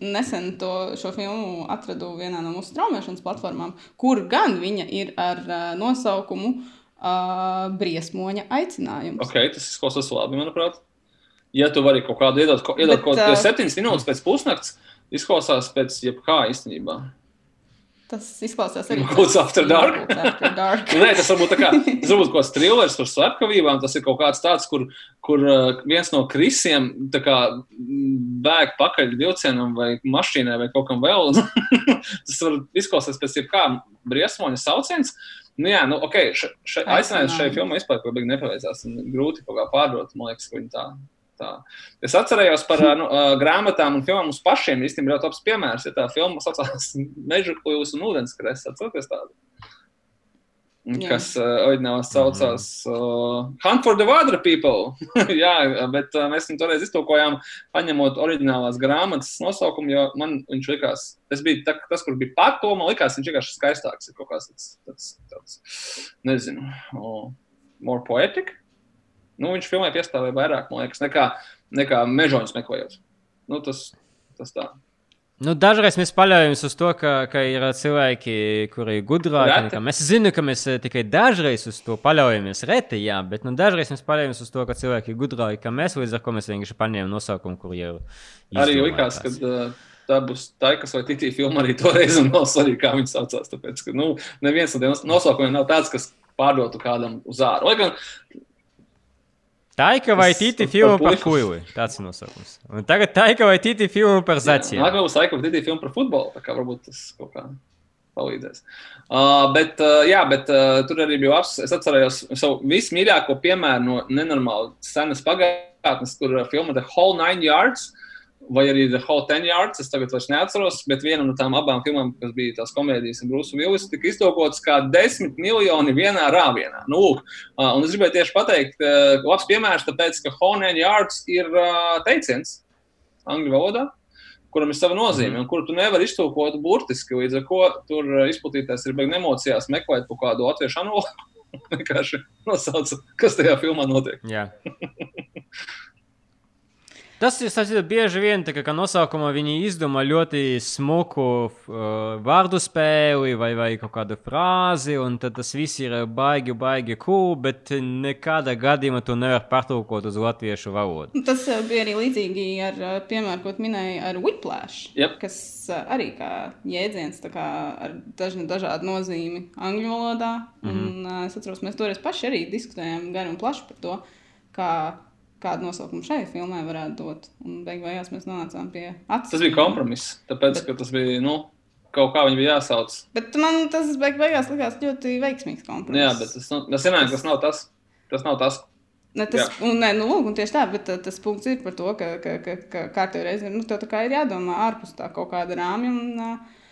nesen to, šo filmu atradu vienā no mūsu traumēšanas platformām, kur gan viņa ir ar uh, nosaukumu uh, Briesmoņa aicinājums. Ok, tas izklausās labi, manuprāt. Ja tu vari kaut kādu iedot, iedot Bet, kaut kādu uh, septiņas minūtes pēc pusnakts, izklausās pēc jebkā īstenībā. Tas izklausās arī kāds after dark. After dark. Nē, tas varbūt, kā, tas varbūt kaut kāds thrillers par slepkavībām. Tas ir kaut kāds tāds, kur, kur uh, viens no krisiem kā, bēg pakaļ vilcienam vai mašīnai vai kaut kam vēl. tas var izklausīties pēc jebkā briesmoņa sauciens. Nu, jā, nu, ok, aicinājums šai filmai vispār nepaveicās. Grūti kaut kā pārdot, man liekas, ka viņi tā Tā. Es atcerējos par nu, grāmatām un filmām uz pašiem. Īstenībā ļoti labs piemērs, ja tā filma saucās Meža kļūs un ūdenskrests. Atcerieties tādu? Jā. Kas uh, oriģinālā saucās uh, Hunt for the Water People. Jā, bet uh, mēs viņu toreiz iztulkojām, paņemot oriģinālās grāmatas nosaukumu, jo man viņš likās, tas bija tā, tas, kur bija pat to, man likās, viņš vienkārši skaistāks. Ir kaut kāds tāds, tāds, tāds nezinu, oh, more poetic. Nu, viņš filmē piestāvēja vairāk, man liekas, nekā, nekā mežoņus meklējot. Nu, tas, tas tā. Nu, dažreiz mēs paļaujamies uz to, ka, ka ir cilvēki, kuri ir gudrāki. Mēs zinām, ka mēs eh, tikai dažreiz uz to paļaujamies. Reti, jā, bet nu, dažreiz mēs paļaujamies uz to, ka cilvēki ir gudrāki kā mēs. Līdz ar to mēs vienkārši paņēmām nosaukumu, kur jau ir. Arī likās, ka uh, tā būs tā, kas vai tītī filma arī toreiz un vēl svarīgi, kā viņi saucās. Tāpēc, ka nu, neviens no tiem nosaukumiem nav tāds, kas pārdotu kādam uz āru. Lai gan Taika vai Titi filmu par kuili. Tāds ir nosaukums. Un tagad Taika vai Titi filmu par zaciem. Nākamā būs Taika vai Titi filmu par futbolu. Tā kā varbūt tas kaut kā palīdzēs. Uh, bet, uh, jā, bet uh, tur arī bija labs. Es atcerējos savu vismīļāko piemēru no nenormāli senas pagātnes, kur uh, filma The Whole Nine Yards. Uh, vai arī The Whole Ten Yards. Es tagad vairs neatceros, bet viena no tām abām filmām, kas bija tās komēdijas un Brūsu Vilnis, tika iztolkots kā desmit miljoni vienā rāvienā. Nu, lūk, un es gribēju tieši pateikt, labs piemērs, tāpēc, ka Whole Ten Yards ir teiciens angļu valodā. Kuram ir sava nozīme, un kuru tu nevari iztulkot burtiski. Līdz ar to tur izplatītājs ir beigts emocijās, meklēt kaut kādu latviešu analogu. Vienkārši nosauca, kas tajā filmā notiek. Yeah. Tas ir tas, bieži vien tā, ka nosaukumā viņi izdomā ļoti smuku uh, vārdu spēli vai, vai kaut kādu frāzi, un tas viss ir baigi, baigi cool, bet nekādā gadījumā to nevar pārtulkot uz latviešu valodu. Tas uh, bija arī līdzīgi ar, uh, piemēram, ko minēja ar Whiplash, Yep. kas uh, arī kā jēdziens tā kā ar dažna, dažādu nozīmi angļu valodā. Mm -hmm. un, uh, es atceros, mēs toreiz paši arī diskutējām gari un plaši par to, kā, kādu nosaukumu šai filmai varētu dot. Un beig beigās mēs nonācām pie acis. Tas bija kompromiss, tāpēc, ka tas bija, nu, kaut kā viņi bija jāsauc. Bet man tas beig beigās likās ļoti veiksmīgs kompromiss. Jā, bet tas, nu, tas vienmēr, tas nav tas. Tas nav tas. Ne, tas, un, ne, nu, lūk, un tieši tā, bet uh, tas punkts ir par to, ka, ka, ka, ka kārtībā reizē nu, tev tā kā ir jādomā ārpus tā kaut kāda rāmja. Un, uh,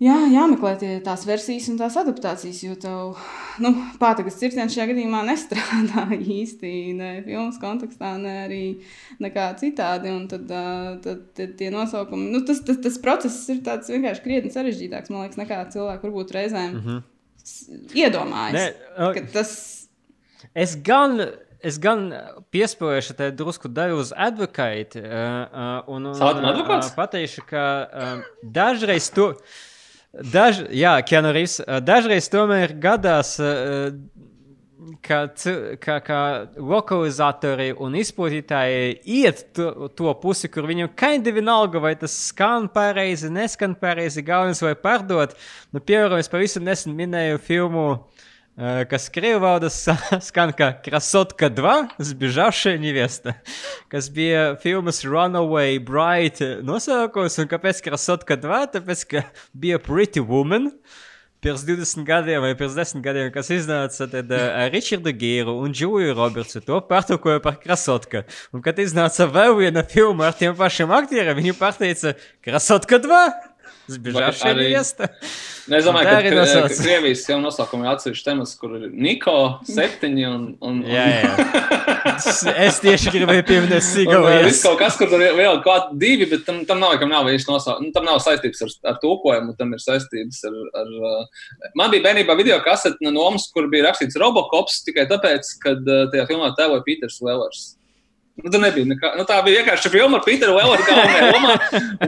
jā, jāmeklē tie, tās versijas un tās adaptācijas, jo tev nu, pātagas circiens šajā gadījumā nestrādā īsti ne filmas kontekstā, ne arī nekā citādi. Un tad, tad, tad tie nosaukumi, nu, tas, tas, tas process ir tāds vienkārši krietni sarežģītāks, man liekas, nekā cilvēki varbūt reizēm mm -hmm. iedomājas. Nē, o- ka tas Es gan, es gan piespēlēšu te drusku daļu uz advokātu. Uh, uh, un, un? Uh, pateikšu, ka uh, dažreiz to. Daž, jā, Keanu Reeves, uh, dažreiz tomēr gadās, uh, ka, ka, ka lokalizatori un izplatītāji iet to, to pusi, kur viņam kaindi vienalga, vai tas skan pareizi, neskan pareizi, galvenais vai pārdot. Nu, piemēram, es pavisam nesen minēju filmu, э, kas krievu valodā sa- skan kā Krasotka 2, Zbižavšая невеста, kas bija filmas Runaway Bride nosaukums, un kāpēc Krasotka 2? Tāpēc, ka bija Pretty Woman, pirms 20 gadiem vai pirms 10 gadiem, kas iznāca tad, uh, ar Richardu Gīru un Džuliju Robertsu. To pārtulkoja par Krasotka. Un, kad iznāca vēl viena filma ar tiem pašiem aktieriem, viņi pārteica Krasotka 2. Zbiežāšana arī... iesta. Nu, es domāju, ka, ka, ka Krievijas jau nosaukumā ir atsevišķi temats, kur ir Niko, septiņi un... un, un... Jā, jā. es tieši gribēju pieminēt Sigavu. Ir kaut kas, kur tur ir vēl kaut divi, bet tam, tam nav, kam nav īsti nosaukums. Nu, tam nav saistības ar, ar tūkojumu, tam ir saistības ar... ar uh... Man bija bērnībā video kasete no nomas, kur bija rakstīts Robocops tikai tāpēc, ka uh, tajā filmā tēvoja Pīters Levers. Nu, tur nebija nekā. Nu, tā bija vienkārši filma ar Pīteru Leveru galvenajā lomā.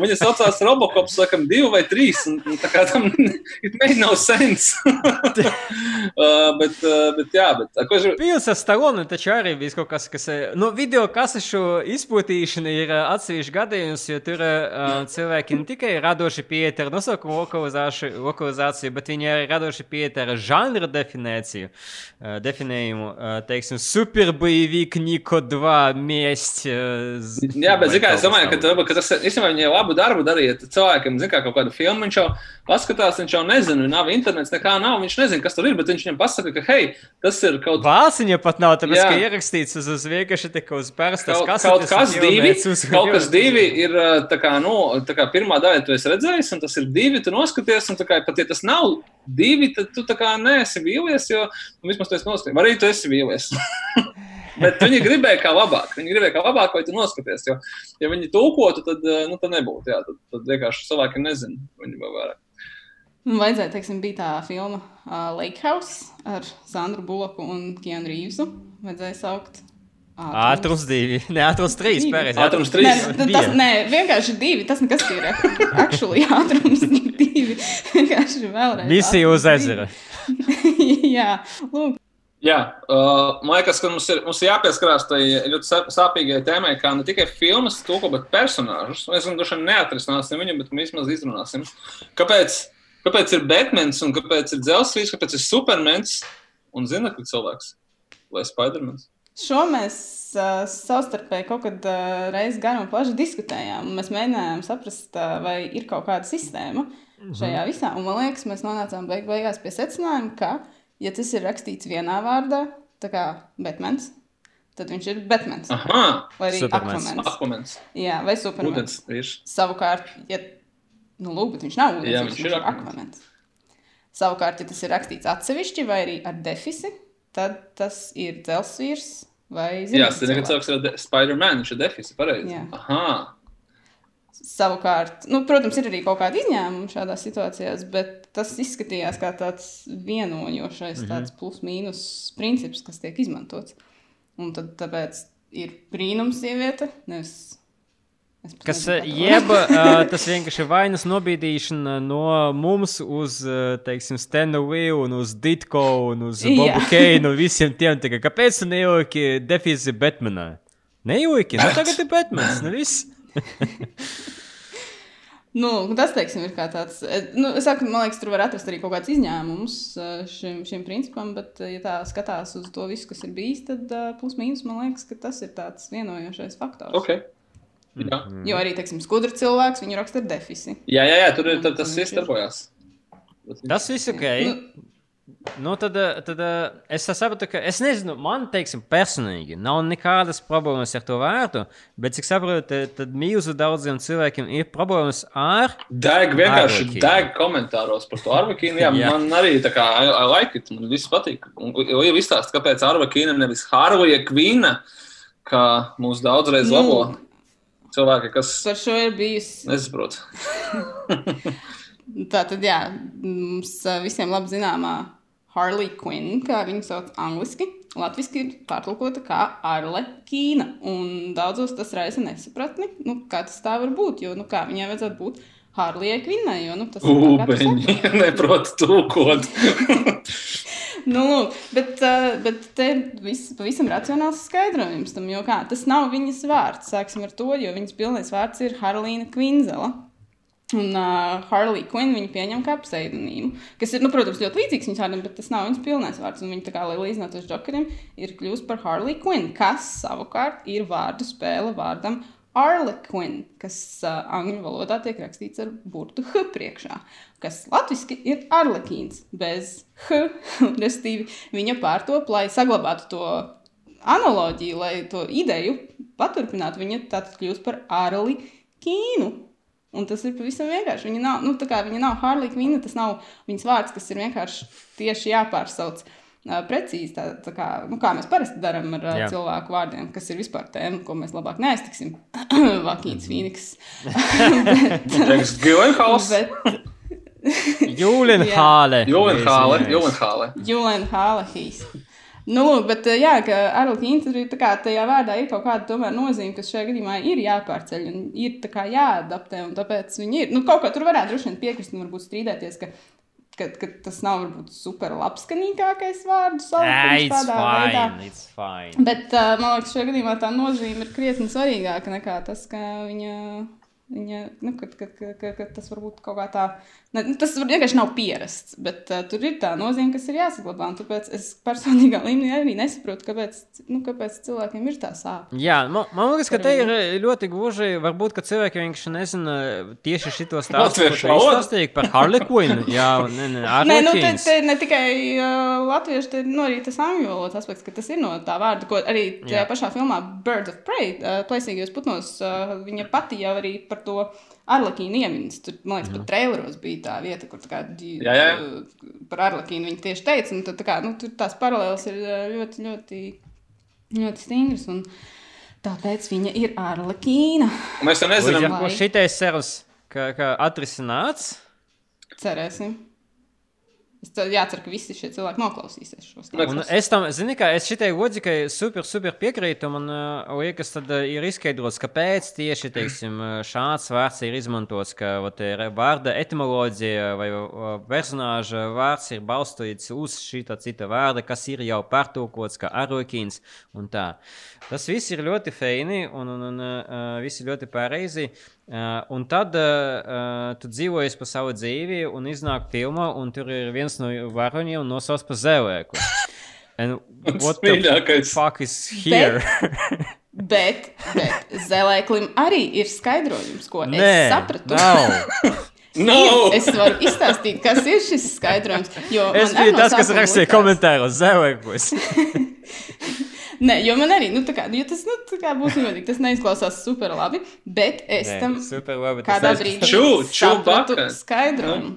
Viņa saucās Robocops, laikam, divi vai trīs. Un, un tā kā tam it made no sense. uh, bet, uh, bet, jā, bet, ko es Pils ar Stalonu taču arī bija kaut kas, kas. eh, Nu, video kasešu izplatīšana ir eh, atsevišķs gadījums, jo tur uh, cilvēki ne tikai radoši pieiet ar nosaukumu lokalizāciju, bet viņi arī radoši pieiet ar žanra definīciju. Uh, definējumu, uh, teiksim, superbojīvīk Niko 2 Uh, Jā, bet kā, es domāju, ka, tu, ka tas īstenībā viņa labu darbu darīja. Cilvēkam, zin kā, kaut kādu filmu viņš jau paskatās, viņš jau nezina, nav internets, nekā nav. Viņš nezina, kas tur ir, bet viņš viņam pasaka, ka, hei, tas ir kaut, Vāciņa pat nav, tāpēc, Jā. ka ierakstīts uz, uz vienkārši tikai uz parastas kaut, kaut kas divi. Kaut kas divi ir tā kā, nu, tā kā pirmā daļa, tu esi redzējis, un tas ir divi, tu noskaties, un tā kā pat ja tas nav divi, tad tu tā kā neesi vīlies, jo nu, vismaz tu esi noskaties. Arī tu esi vīlies. Bet viņi gribēja kā labāk. Viņi gribēja kā labāk, vai tu noskaties. Jo, ja viņi tulkotu, tad, uh, nu, tad nebūtu. Jā, tad, tad vienkārši cilvēki nezina. Viņi vēl vairāk. Man vajadzēja, teiksim, bija tā filma uh, Lake House ar Sandru Buloku un Kienu Rīvsu. Vajadzēja saukt. Ātrums divi, ne ātrums trīs. Pareizi, Ātrums Nē, trīs. tas, tas, nē, vienkārši divi. Tas nekas ir. Actually, ātrums divi. Vienkārši vēlreiz. Misija uz ezera. Jā, lūk. Jā, uh, man liekas, ka mums ir, mums ir jāpieskarās tai ļoti sā- sāpīgai tēmai, kā ne tikai filmas tulko, bet personāžus. Mēs gan droši vien neatrisināsim viņu, bet mēs vismaz izrunāsim. Kāpēc, kāpēc ir Batmans un kāpēc ir Dzelzceļš, kāpēc ir Supermans un Zinakļu cilvēks vai Spidermans? Šo mēs uh, savstarpēji kaut kad uh, reizē garu un plaši diskutējām. Mēs mēģinājām saprast, uh, vai ir kaut kāda sistēma šajā visā. Un man liekas, mēs nonācām beig beigās pie secinājuma, ka, ja tas ir rakstīts vienā vārdā, tā kā Batmans, tad viņš ir Batmans. Aha, Vai arī Supermans. Aquamans. Aquamans, Jā, vai Supermans. ūdens. Savukārt, ja nu, lūk, bet viņš nav ūdens, Jā, viņš, viņš ir ir Aquamans. Savukārt, ja tas ir rakstīts atsevišķi vai arī ar defisi, tad tas ir dzelzceļš vai Jā, zināms. Zinakļu cilvēks ir de- Spiderman, viņš ir defisi, pareizi. Jā. Aha, Savukārt, nu, protams, ir arī kaut kāda izņēmuma šādās situācijās, bet tas izskatījās kā tāds vienojošais, mm -hmm. tāds plus-mínus princips, kas tiek izmantots. Un tad tāpēc ir brīnums sieviete, nevis Kas eh, jeb uh, tas vienkārši ir vainas nobīdīšana no mums uz, uh, teiksim, Stenu Vīlu un uz Ditko un uz. Bobu Keinu un visiem tiem. Kā, kāpēc tu nejauki defīzi Batmanā? Nejauki, nu tagad ir Batmans, nu viss. Nu, tas, teiksim, ir kā tāds. eh, Nu, es saku, man liekas, tur var atrast arī kaut kāds izņēmums eh, šim, šim principam, bet, eh, ja tā skatās uz to visu, kas ir bijis, tad plus mīnus man liekas, ka tas ir tāds vienojošais faktors. Ok. Jā, Jo arī, teiksim, skudra cilvēks, viņu raksta ar defisi. jā, jā, jā tur ir tas viss darbojas. Tas viss ok. Nu, Nu, tad, eh, tad eh, es saprotu, ka es nezinu, man, teiksim, personīgi nav nekādas problēmas ar to vērtu, bet, cik saprotu, tad, tad milzu daudziem cilvēkiem ir problēmas ar. Deg vienkārši Arvakīnu. deg komentāros par to Arvakīnu. Jā, Jā. man arī tā kā I, I like it, man viss patīk. Un jau izstāst, kāpēc Arvakīna nevis Harvija Kvīna, kā mūs daudzreiz Nu. labo cilvēki, kas par šo ir bijusi nesaprot. Tā tad, jā, mums visiem labi zināmā Harley Quinn, kā viņu sauc angliski, latviešu ir pārtulkota kā Arle Kīna. Un daudzos tas raisa nesapratni, nu, kā tas tā var būt. Jo nu, kā viņai vajadzētu būt Harley Quinnai, jo nu, tas ir saki. neprot tulkot. Nu, lūk, bet, bet te viss pavisam racionāls skaidrojums tam, jo kā, tas nav viņas vārds. Sāksim ar to, jo viņas pilnais vārds ir Harlīna Kvinzela. Un uh, Harley Quinn viņu pieņem kā pseidonīmu, kas ir, nu, protams, ļoti līdzīgs viņas vārdam, bet tas nav viņas pilnais vārds. Un viņa, tā kā līdzināt uz Jokeriem, ir kļuvusi par Harley Quinn, kas savukārt ir vārdu spēle vārdam Arlequin, kas uh, angļu valodā tiek rakstīts ar burtu H priekšā, kas latviešu ir Arlekīns bez H. Restīvi viņa pārtop, lai saglabātu to analoģiju, lai to ideju paturpinātu. Viņa tātad kļūst par Arli Kīnu. Un tas ir pavisam vienkārši. Viņa nav, nu, tā kā viņa nav Harley Quinn, tas nav viņas vārds, kas ir vienkārši tieši jāpārsauc. Uh, precīzi tā, tā kā, nu, kā mēs parasti darām ar uh, Jā. cilvēku vārdiem, kas ir vispār tēma, ko mēs labāk neaiztiksim. Vakīns Fīniks. bet, Teiks, Gilenhaus, bet Jūlenhāle. Julenhāle, Julenhāle. Julēna Hālehīs. Nu, lūk, bet uh, jā, ka tur ir tā kā tajā vārdā ir kaut kāda tomēr nozīme, kas šajā gadījumā ir jāpārceļ un ir tā kā jāadaptē, un tāpēc viņi ir. Nu, kaut kā tur varētu droši vien piekrist un varbūt strīdēties, ka, ka, ka tas nav varbūt super labskanīgākais vārdu salikums it's tādā veidā. fine. It's fine. Bet uh, man liekas, šajā gadījumā tā nozīme ir krietni svarīgāka nekā tas, ka viņa. Viņa, nu, ka, ka, ka, ka, ka tas varbūt kaut kā tā, ne, nu, tas var- vienkārši nav pierasts, bet uh, tur ir tā nozīme, kas ir jāsaglabā. Tāpēc es personīgā līmenī arī nesaprotu, kāpēc, nu, kāpēc cilvēkiem ir tā sāpe. Jā, man, man liekas, ka te ir ļoti gluži. Varbūt, ka cilvēki vienkārši nezina tieši šito stāstu. Valoda? izstāstīji par Harley Quinn. Jā, ne, ne, Nē, nu, te, te ne tikai uh, latviešu, te nu, arī tas angļu valodas aspekts, ka tas ir no tā vārda, ko arī tajā Jā. pašā filmā Birds of Prey, uh, plēsīgajos putnos, uh, viņa pati jau arī par to Arlekīnu iemins. Tur, man liekas, pat traileros bija tā vieta, kur tā kā, Jā, jā. uh, par Arlekīnu viņi tieši teica, un tad, tā kā, nu, tur tās paralēlas ir uh, ļoti, ļoti, ļoti stingras, un tāpēc viņa ir Arlekīna. Mēs Līdz nezinām, ar ko šitais ka atrisināts. Cerēsim. Es tad jācer, ka visi šie cilvēki noklausīsies šo. Un es tam, zini, kā es šitai loģikai super, super piekrītu. Man uh, liekas, tad uh, ir izskaidrots, kāpēc tieši teiksim, uh, šāds vārds ir izmantots, ka vat, ir vārda etimoloģija vai uh, personāža vārds ir balstīts uz šī cita vārda, kas ir jau pārtulkots kā arokīns un tā. Tas viss ir ļoti feini un, un, un uh, viss ir ļoti pareizi. Uh, un tad uh, tu dzīvojies pa savu dzīvi, un iznāk filma, un tur ir viens no varoņiem nosaucts par. And what the mīļākais. fuck is here? Bet, bet zelēklim arī ir skaidrojums, ko es Nē, sapratu. nav. no! Es varu izstāstīt, kas ir šis skaidrojums. jo Es biju no tas, kas rakstīja komentāros zēlēkos. Nē, jo man arī, nu, tā kā, jo tas, nu, tā kā būs godīgi, tas neizklausās super labi, bet es Nē, tam super labi. tas kādā brīdī Ču- sapratu Čubaka. skaidrojumu.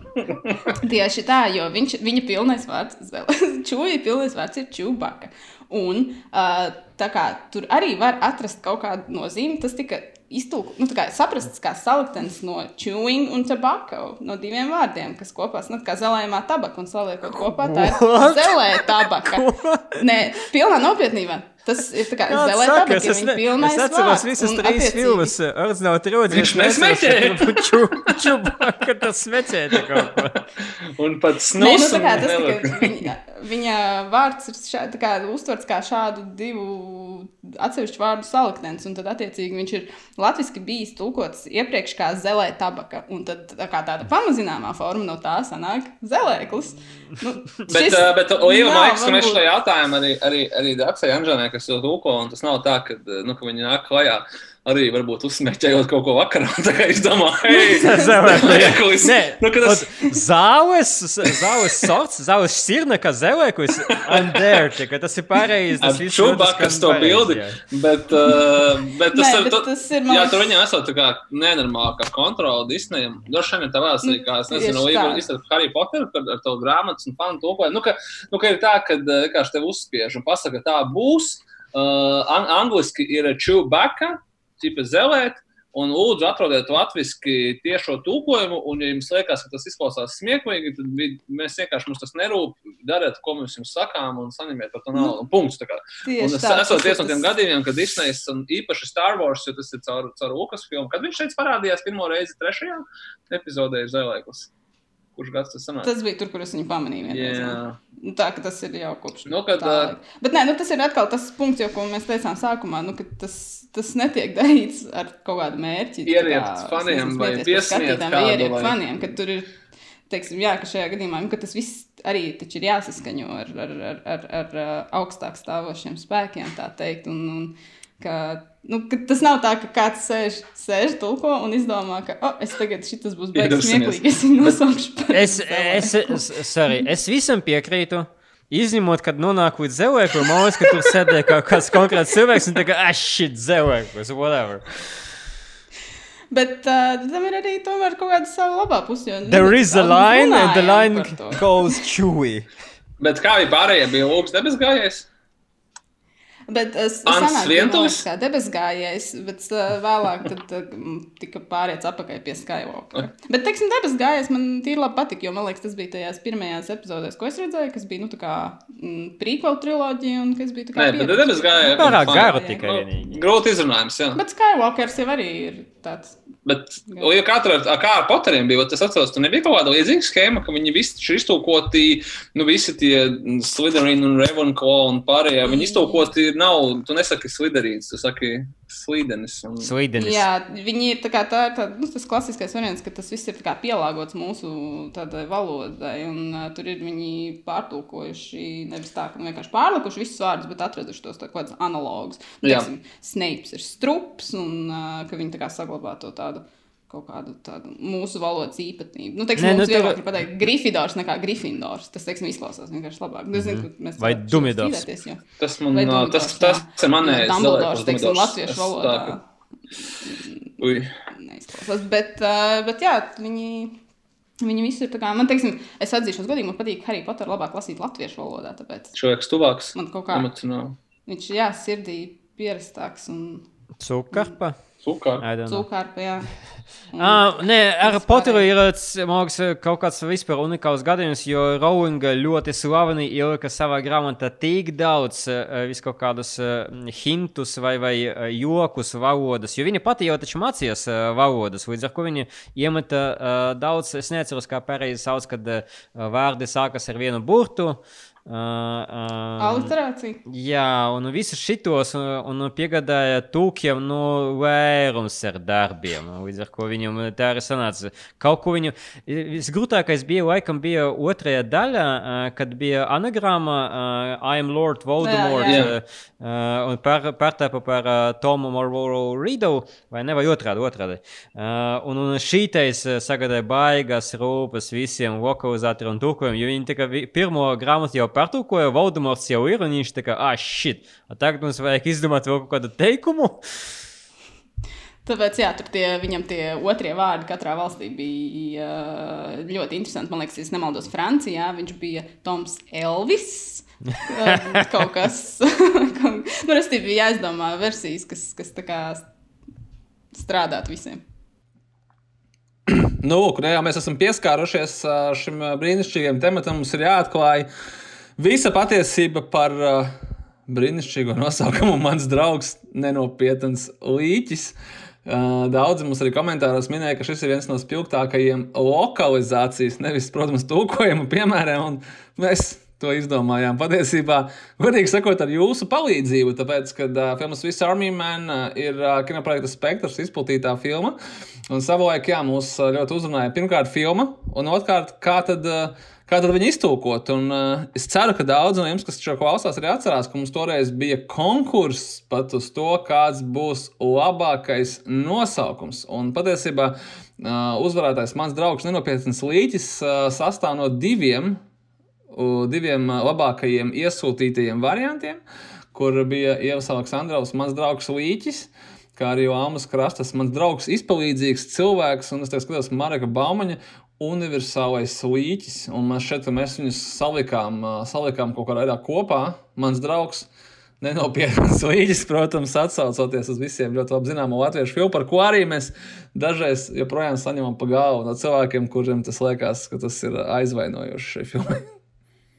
Tieši tā, jo viņš, viņa pilnais vārds, čūja pilnais vārds ir čubaka. Un uh, tā kā tur arī var atrast kaut kādu nozīmi, tas tika iztulkots, nu, tā kā saprasts kā saliktenis no chewing un tobacco, no diviem vārdiem, kas kopā sanāk kā zelējumā tabaka un saliekot kopā, tā ir zelē tabaka. Nē, pilnā nopietnībā. Tas ir tā kā Kāds zelē saka, tabaka, es, ja es, viņa ne, pilnais es atceros visas trīs filmas. Ordzināla trilogijas. Viņš nesmeķē. Čubaka tas te kaut ko. Un pat Nē, nu, snus. tā kā tas nelika. tikai viņa, viņa vārds ir šā, tā kā, uztverts kā šādu divu atsevišķu vārdu saliktens, un tad, attiecīgi, viņš ir latviski bijis tulkots iepriekš kā zelē tabaka, un tad tā kā tāda pamazināmā forma no tā sanāk zelēklis. Nu, Bet, šis uh, bet nav Maiks varbūt- šo jautājumu arī, arī, arī Daksai Anžanē, kas to tūko, un tas nav tā, ka, nu, ka viņi nāk klajā. Arī varbūt uzsmeķējot kaut ko vakarā. Tā kā es domāju, hei, Nu, ka tas, ot, zāles, zāles sorts, zāles sirna, kā zelēkuis. I'm there, tikai tas ir pareizi. ar tas viss čubakas to ka bildi. Bet, uh, bet tas, Nē, ir, bet tu, tas ir, man jā, tur viņam esot tā kā nenormāla kontrola Disneyam. Droši vien tā vēlas arī, kā, es nezinu, tā. izsaka Harry Potter ar, ar to grāmatas un fanu tūkoju. Nu, ka, nu, ka ir tā, ka uh, vienkārši tev uzspiež un pasaka, tā būs. Uh, an angliski ir Chewbacca, tipa zelēt. Un lūdzu, atrodiet latviešu tiešo tūkojumu, un, ja jums liekas, ka tas izklausās smieklīgi, tad mēs vienkārši mums tas nerūp. Dariet, ko mēs jums sakām, un saņemiet par to naudu. Un Punkts. Un es esmu viens ir no tiem gadījumiem, kad Disneys un īpaši Star Wars, jo tas ir caur, caur Lucasfilmu, kad viņš šeit parādījās pirmo reizi trešajā epizodē Zelēklis. Kurš gads tas sanāk? Tas bija tur, kur es viņu pamanīju. vienreiz. Jā, Nu, Tā ka tas ir jau kopš Nu, kad, tā laika. Bet nē, nu, tas ir atkal tas punkts, jau, ko mēs teicām sākumā, nu, ka tas, tas netiek darīts ar kaut kādu mērķi. kā, faniem vai skatītājiem, kādu, vai ieriept vai- faniem, ka tur ir, teiksim, jā, ka šajā gadījumā, nu, ka tas viss arī ir jāsaskaņo ar, ar, ar, ar, ar augstāk stāvošiem spēkiem, tā teikt. Un, un, ka, nu, ka tas nav tā, ka kāds sēž, sēž tulko un izdomā, ka oh, es tagad šis būs beigas smieklīgi, es viņu nosaukšu par Es, es, es, sorry, es visam piekrītu. Izņemot, kad nonāk līdz zelēkam, man liekas, ka tur sēdēja kaut kāds konkrēts cilvēks un tā kā, ah, shit, zelēkos, whatever. Bet uh, tam ir arī tomēr kaut kāda sava labā puse. jo, nu, There is a line and the line goes chewy. bet kā bija pārējie, bija Lūks debes gājējs? Bet es domāju, ka debes gājējs, bet uh, vēlāk tad, uh, tika pāriets atpakaļ pie Skywalker. Bet, teiksim, debes gājējs man tīri labi patika, jo man liekas, tas bija tajās pirmajās epizodēs, ko es redzēju, kas bija, nu, tā kā prequel triloģija un kas bija tā kā. Nē, bet pieredze. debes gājēji. Pārāk jā. tikai. Grūti izrunājums, jā. Bet Skywalkers jau arī ir tāds. Bet, ja katra ar, kā ar Potteriem bija, tas atceros, tur nebija kaut kāda līdzīga schēma, ka viņi visi ir iztūkoti, nu, visi tie Slytherin un Ravenclaw un pārējie, viņi iztūkoti nav, tu nesaki Slytherins, tu saki Slydenis. Un... Slidenis. Jā, viņi ir tā kā tā, tā nu, tas klasiskais variants, ka tas viss ir tā kā pielāgots mūsu valodai, un uh, tur ir viņi pārtulkojuši, nevis tā, ka nu, vienkārši pārlikuši visus vārdus, bet atraduši tos kādus analogus. Nu, teiksim, Snapes ir strups, un uh, ka viņi tā kā saglabā to tādu. Kaut kādu tādu mūsu valodas īpatnību. Nu, teiksim, Nē, mums nu, vieglāk tev- ir pateikt Grifidors nekā Grifindors. Tas, teiksim, izklausās vienkārši labāk. Nu, es zinu, ka mēs Vai Dumidors. Tas man, ā, tas, tas, tas ir manējais. Dumbledors, teiksim, latviešu valodā. tā, ka- Ui. neizklausās. Bet, bet jā, viņi, viņi visi ir tā kā, man teiksim, es atzīšos godīgi, man patīk Harry Potter labāk lasīt latviešu valodā, tāpēc Človeks tuvāks. man kaut kā Emocionāli. viņš, jā, sirdī pierastāks un Cukarpa. Sukā. Cūkārpa, jā. Ah, nē, ar. Potteru ir liekas, kaut kāds vispār unikāls gadījums, jo Rowlinga ļoti slaveni ielika savā grāmatā tik daudz uh, vis kaut kādus uh, hintus vai, vai uh, jokus valodas, jo viņa pati jau taču mācījās valodas, līdz ar ko viņa iemeta daudz, es neatceros, kā pareizi sauc, kad vārdi sākas ar vienu burtu. Uh, uh, Aliterācija. Jā, un visus šitos un, un piegādāja tūkiem no vairums ar darbiem. Līdz ar to viņam tā arī sanāca. Kaut ko viņu. Visgrūtākais bija laikam bija otrajā daļā, ā, kad bija anagramma uh, I am Lord Voldemort. Jā, jā. Uh, un par, pārtāpa par uh, Tomu Marlboro Ridu, vai ne, vai otrādi, otrādi. Uh, un, un šītais uh, sagādāja baigas rūpes visiem lokalizatoriem un tūkojumiem, jo viņi tikai pirmo grāmatu jau pārtūkoja, Voldemorts jau ir, un viņš tā kā, ah, shit, a tagad mums vajag izdomāt vēl kādu teikumu. Tāpēc, jā, tur tie, viņam tie otrie vārdi katrā valstī bija uh, ļoti interesanti. Man liekas, ja nemaldos, Francijā viņš bija Toms Elvis. Uh, kaut kas tāds - nu, bija jāizdomā versijas, kas, kas tā kā strādāt visiem. Nu, lūk, nu jā, mēs esam pieskārušies ā, šim ā, brīnišķīgajam tematam. Mums ir jāatklāj visa patiesība par uh, brīnišķīgo nosaukumu Mans draugs nenopietns līķis. Daudzi mums arī komentāros minēja, ka šis ir viens no spilgtākajiem lokalizācijas, nevis, protams, tūkojuma piemēriem. Mēs to izdomājām. Patiesībā, godīgi sakot, ar jūsu palīdzību, tāpēc, ka uh, filmas Swiss Army Man uh, ir uh, kinoprojekta spektrs, izplatītā filma. Un savulaik, jā, mūs ļoti uzrunāja pirmkārt filma, un otrkārt, kā tad. Uh, kā tad viņi iztūkot. Un, uh, es ceru, ka daudz no jums, kas šo klausās, arī atcerās, ka mums toreiz bija konkurss pat uz to, kāds būs labākais nosaukums. Un patiesībā uh, uzvarētājs mans draugs Nenopietns Līķis uh, sastāv no diviem diviem labākajiem iesūtītajiem variantiem, kur bija Ievas Aleksandrovs, mans draugs Līķis. Kā arī Almas Krastas, mans draugs, izpalīdzīgs cilvēks, un es skatos Marka Baumaņa, universālais līķis. Un mēs šeit mēs viņus salikām, salikām kaut kādā veidā kopā. Mans draugs, nenopietns līķis, protams, atsaucoties uz visiem ļoti labi zināmu latviešu filmu, par ko arī mēs dažreiz joprojām saņemam pa galvu no cilvēkiem, kuriem tas liekas, ka tas ir aizvainojoši šai filmai.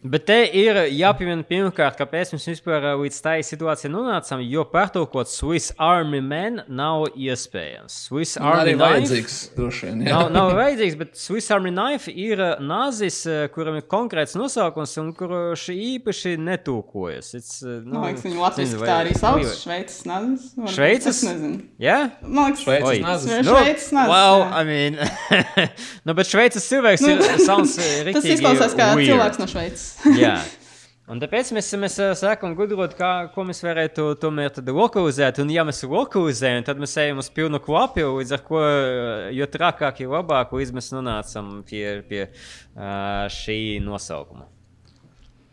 Bet te ir jāpiemina pirmkārt, kāpēc mēs vispār līdz tai situācijai nonācām, jo pārtulkot Swiss Army Man nav iespējams. Swiss Army Knife vajadzīgs, vien, nav, nav vajadzīgs, bet Swiss Army Knife ir nāzis, kuram ir konkrēts nosaukums un kurš īpaši netūkojas. It's, nu, Man liekas, viņu latviski tā arī sauc Šveices nāzis. Šveices? Es nezinu. Jā? Yeah? Man liekas, Šveices nāzis. Šveices nāzis. Well, I mean, nu, bet Šveices cilvēks ir, sounds rītīgi. Tas izklausās kā weird. cilvēks no Šveices. Jā. Un tāpēc mēs, mēs sākam gudrot, kā, ko mēs varētu tomēr lokalizēt. Un, ja mēs lokalizējam, tad mēs ejam uz pilnu klapu, līdz ar to, jo trakāk, jo labāk, līdz mēs nonācam pie, pie uh, šī nosaukuma.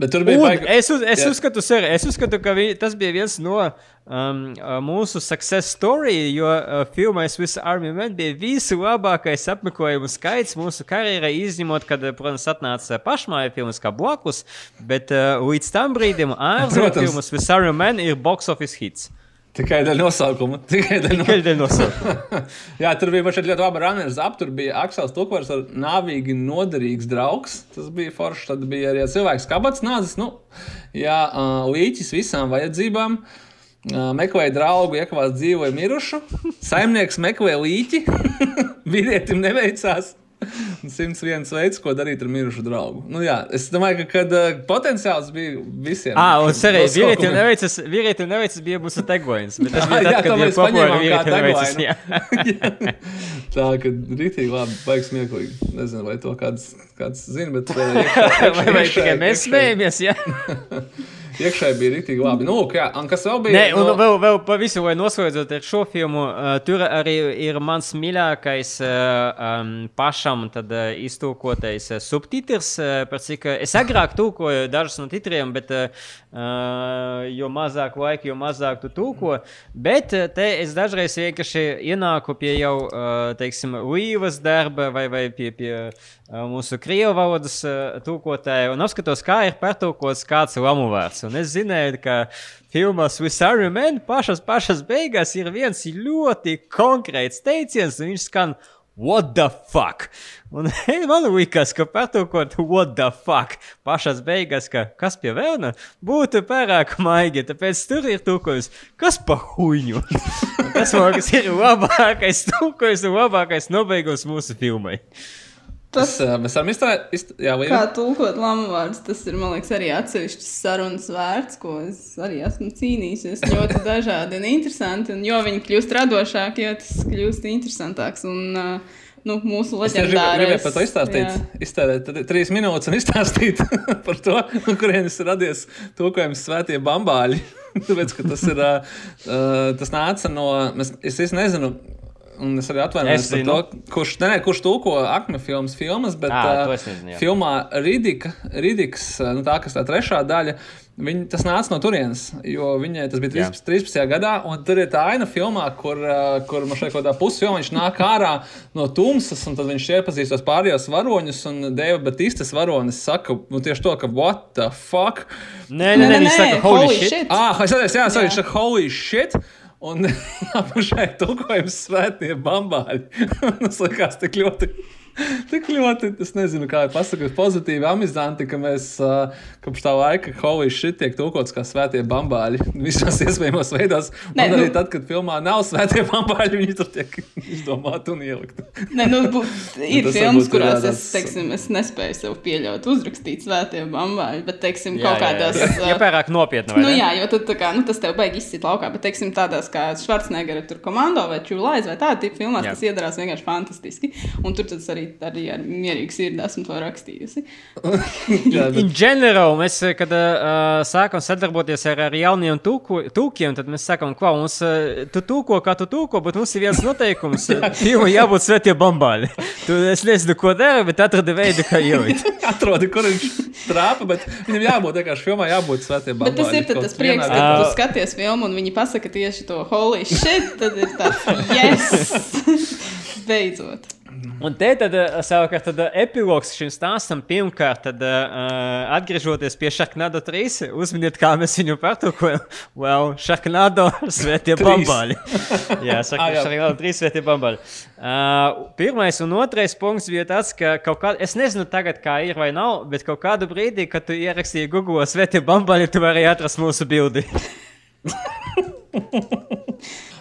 Bet tur bija baigi... es, uz, es, uzskatu, sir, es uzskatu, ka vi, tas bija viens no um, mūsu success story, jo uh, filmai Swiss Army Man bija vislabākais apmeklējumu skaits mūsu karjerai, izņemot, kad, protams, atnāca pašmāja filmas kā blakus, bet uh, līdz tam brīdim ārzemju filmas Swiss Army Man ir box office hits. Tikai dēļ nosaukuma. Tikai dēļ, Tikai dēļ nosaukuma. Jā, tur bija ļoti labi runners up. Tur bija Aksels Tukvars ar nāvīgi noderīgs draugs. Tas bija forši. Tad bija arī cilvēks kabats nācis. Nu, jā, līķis visām vajadzībām. Meklēja draugu, iekavās dzīvoja mirušu. Saimnieks meklēja līķi. Vīrietim neveicās. 101 veids, ko darīt ar mirušu draugu. Nu, jā, es domāju, ka kad, uh, potenciāls bija visiem. Ah, un arī vīrietim neveicas, vīrietim neveicas bija mūsu tegoins. Bet tas bija tad, jā, kad bija populāri vīrietim neveicas. Jā. Tā, ka rītīgi labi, baigs smieklīgi. Nezinu, vai to kāds, kāds zina, bet... Uh, iekšā, iekšā, vai, vai tikai mēs smējamies, jā. Iekšēji bija rīktīgi labi. Nu, jā, un kas vēl bija? Nē, un no... vēl, vēl pa visu, lai noslēdzot ar šo filmu, uh, tur arī ir mans mīļākais uh, um, pašam tad, uh, iztūkotais uh, subtitrs, uh, par cik uh, es agrāk tūkoju dažus no titriem, bet uh, jo mazāk laika, jo mazāk tu tūko. Bet uh, te es dažreiz vienkārši ienāku pie jau, uh, teiksim, Līvas darba vai, vai pie, pie mūsu krievu valodas tūkotāja un apskatos, kā ir pārtūkots kāds lamu vārds. Un es zināju, ka filmā Swiss Army Man pašas, pašas beigās ir viens ļoti konkrēts teiciens, un viņš skan What the fuck? Un man liekas, ka patūkot, what the fuck, pašās beigās, ka kas pie vēlna būtu pārāk maigi, tāpēc tur ir tūkojums, kas pa huņu. tas, man liekas, ir labākais tūkojums un labākais nobeigums mūsu filmai. Tas, tas mēs varam izturēt, izt... jā, vai... kā tulkot lamu vārdus. Tas ir, man liekas, arī atsevišķs sarunas vērts, ko es arī esmu cīnījusies. Ļoti dažādi un interesanti. Un jo viņi kļūst radošāki, jo tas kļūst interesantāks. Un, uh, nu, mūsu leģendārais. Gribēju par to izstāstīt. Iztērēt trīs minūtes un izstāstīt par to, no kurienes radies tūkojums svētie bambāļi. Tāpēc, ka tas ir, uh, tas nāca no, es, es nezinu, Un es arī atvainojos par to, kurš, ne, kurš tulko akme filmas, filmas bet à, uh, nezinu, filmā Ridika, Ridiks, nu, tā kas tā trešā daļa, viņa, tas nāca no turienes, jo viņai tas bija 13, 13. gadā, un tur ir tā aina filmā, kur, uh, kur man šeit kaut kādā pusfilmā viņš nāk ārā no tumsas, un tad viņš iepazīstos pārējos varoņus, un Deva Batistas varonis saka, nu tieši to, ka what the fuck? Nē, nē, nē, viņš saka holy, holy shit. shit. Ah, es atceros, jā, jā. viņš saka holy shit. Un apakšā ir tulkojums svētie bambāļi. Tas likās tik ļoti Tik ļoti, es nezinu, kā pasakot, pozitīvi amizanti, ka mēs uh, kopš tā laika holy shit tiek tulkots kā svētie bambāļi visos iespējamos veidos. Nē, un arī nu- tad, kad filmā nav svētie bambāļi, viņi tur tiek izdomāti un ielikti. Nē, nu, bū, ir Tas filmas, ir, kurās jā, es, teiksim, es nespēju sev pieļaut uzrakstīt svētiem bambāļi, bet, teiksim, Jā, kaut jā, kādās. jā. ā, Ja pārāk nopietni, vai Nu, jā, jo tad, tā kā, nu, tas tev beigas izsit laukā, bet, teiksim, tādās kā Schwarzeneggera tur komando vai Čūlais vai tāda tipa filmās, Jā. tas iedarās vienkārši fantastiski. Un tur tas arī, arī ar mierīgu sirdi esmu to rakstījusi. Jā, In general, mēs, eh, kad uh, sākam sadarboties ar, ar jauniem tūku, tūkiem, tad mēs sakām, ka mums uh, tu tūko, kā tu tūko, bet mums ir viens noteikums. Filmai jābūt svētie bambāļi. Tu, es nezinu, ko dara, bet atradi veidu, kā ielikt. atrodi, kur viņš trāpa, bet viņam jābūt vienkārši filmā, jābūt svētiem Bet tas ir tas prieks, kad tu skaties filmu un viņi pasaka tieši to holy shit, tad ir tāds yes! Beidzot. Un te tad, uh, savukārt, tad, uh, epilogs šim stāstam pirmkārt, tad, uh, atgriežoties pie Sharknado 3, uzminiet, kā mēs viņu pārtulkojam. Well, Sharknado svētie Trīs. bambāļi. jā, Ah, saka, jā. Sharknado 3 svētie bambāļi. Uh, pirmais un otrais punkts bija tas, ka kaut kā, es nezinu tagad, kā ir vai nav, bet kaut kādu brīdī, kad tu ierakstīji Google svētie bambāļi, tu vari atrast mūsu bildi.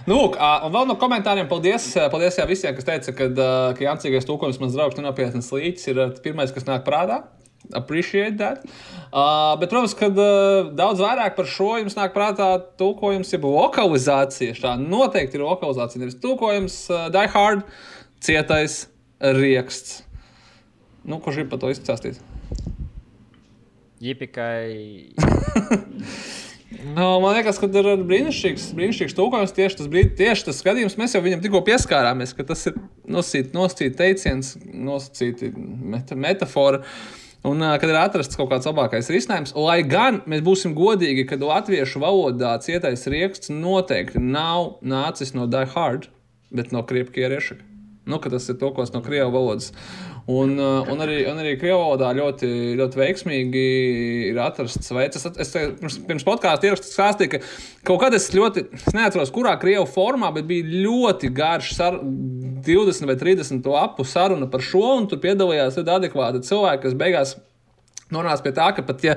Nu, lūk, un vēl no komentāriem paldies, paldies jā, visiem, kas teica, ka, ka Jancīgais tūkojums mans draugs nenopietnas līķis ir pirmais, kas nāk prātā. Appreciate that. Uh, bet, protams, kad uh, daudz vairāk par šo jums nāk prātā tulkojums, jeb lokalizācija. Tā noteikti ir lokalizācija. Nevis tulkojums, uh, die hard, cietais rieksts. Nu, kurš grib par to izstāstīt? Jipikai. No, man liekas, ka ir brīnišķīgs, brīnišķīgs tūkojums. Tieši tas, brīd, tieši tas skatījums, mēs jau viņam tikko pieskārāmies, ka tas ir nosacīts nosacīt teiciens, nosacīta meta, metafora. Un, kad ir atrasts kaut kāds labākais risinājums, lai gan mēs būsim godīgi, ka latviešu valodā cietais rieksts noteikti nav nācis no Die Hard, bet no Krievijas. Nu, ka tas ir tulkots no krievu valodas. Uh, un arī, un arī krievu valodā ļoti, ļoti veiksmīgi ir atrasts veids. Es, es te pirms, pirms podkāstu ierakstu stāstīju, ka kaut kad es ļoti, es neatceros, kurā krievu formā, bet bija ļoti garš sar, 20 vai 30 lapu saruna par šo, un tur piedalījās ļoti adekvāti cilvēki, kas beigās nonāca pie tā, ka pat ja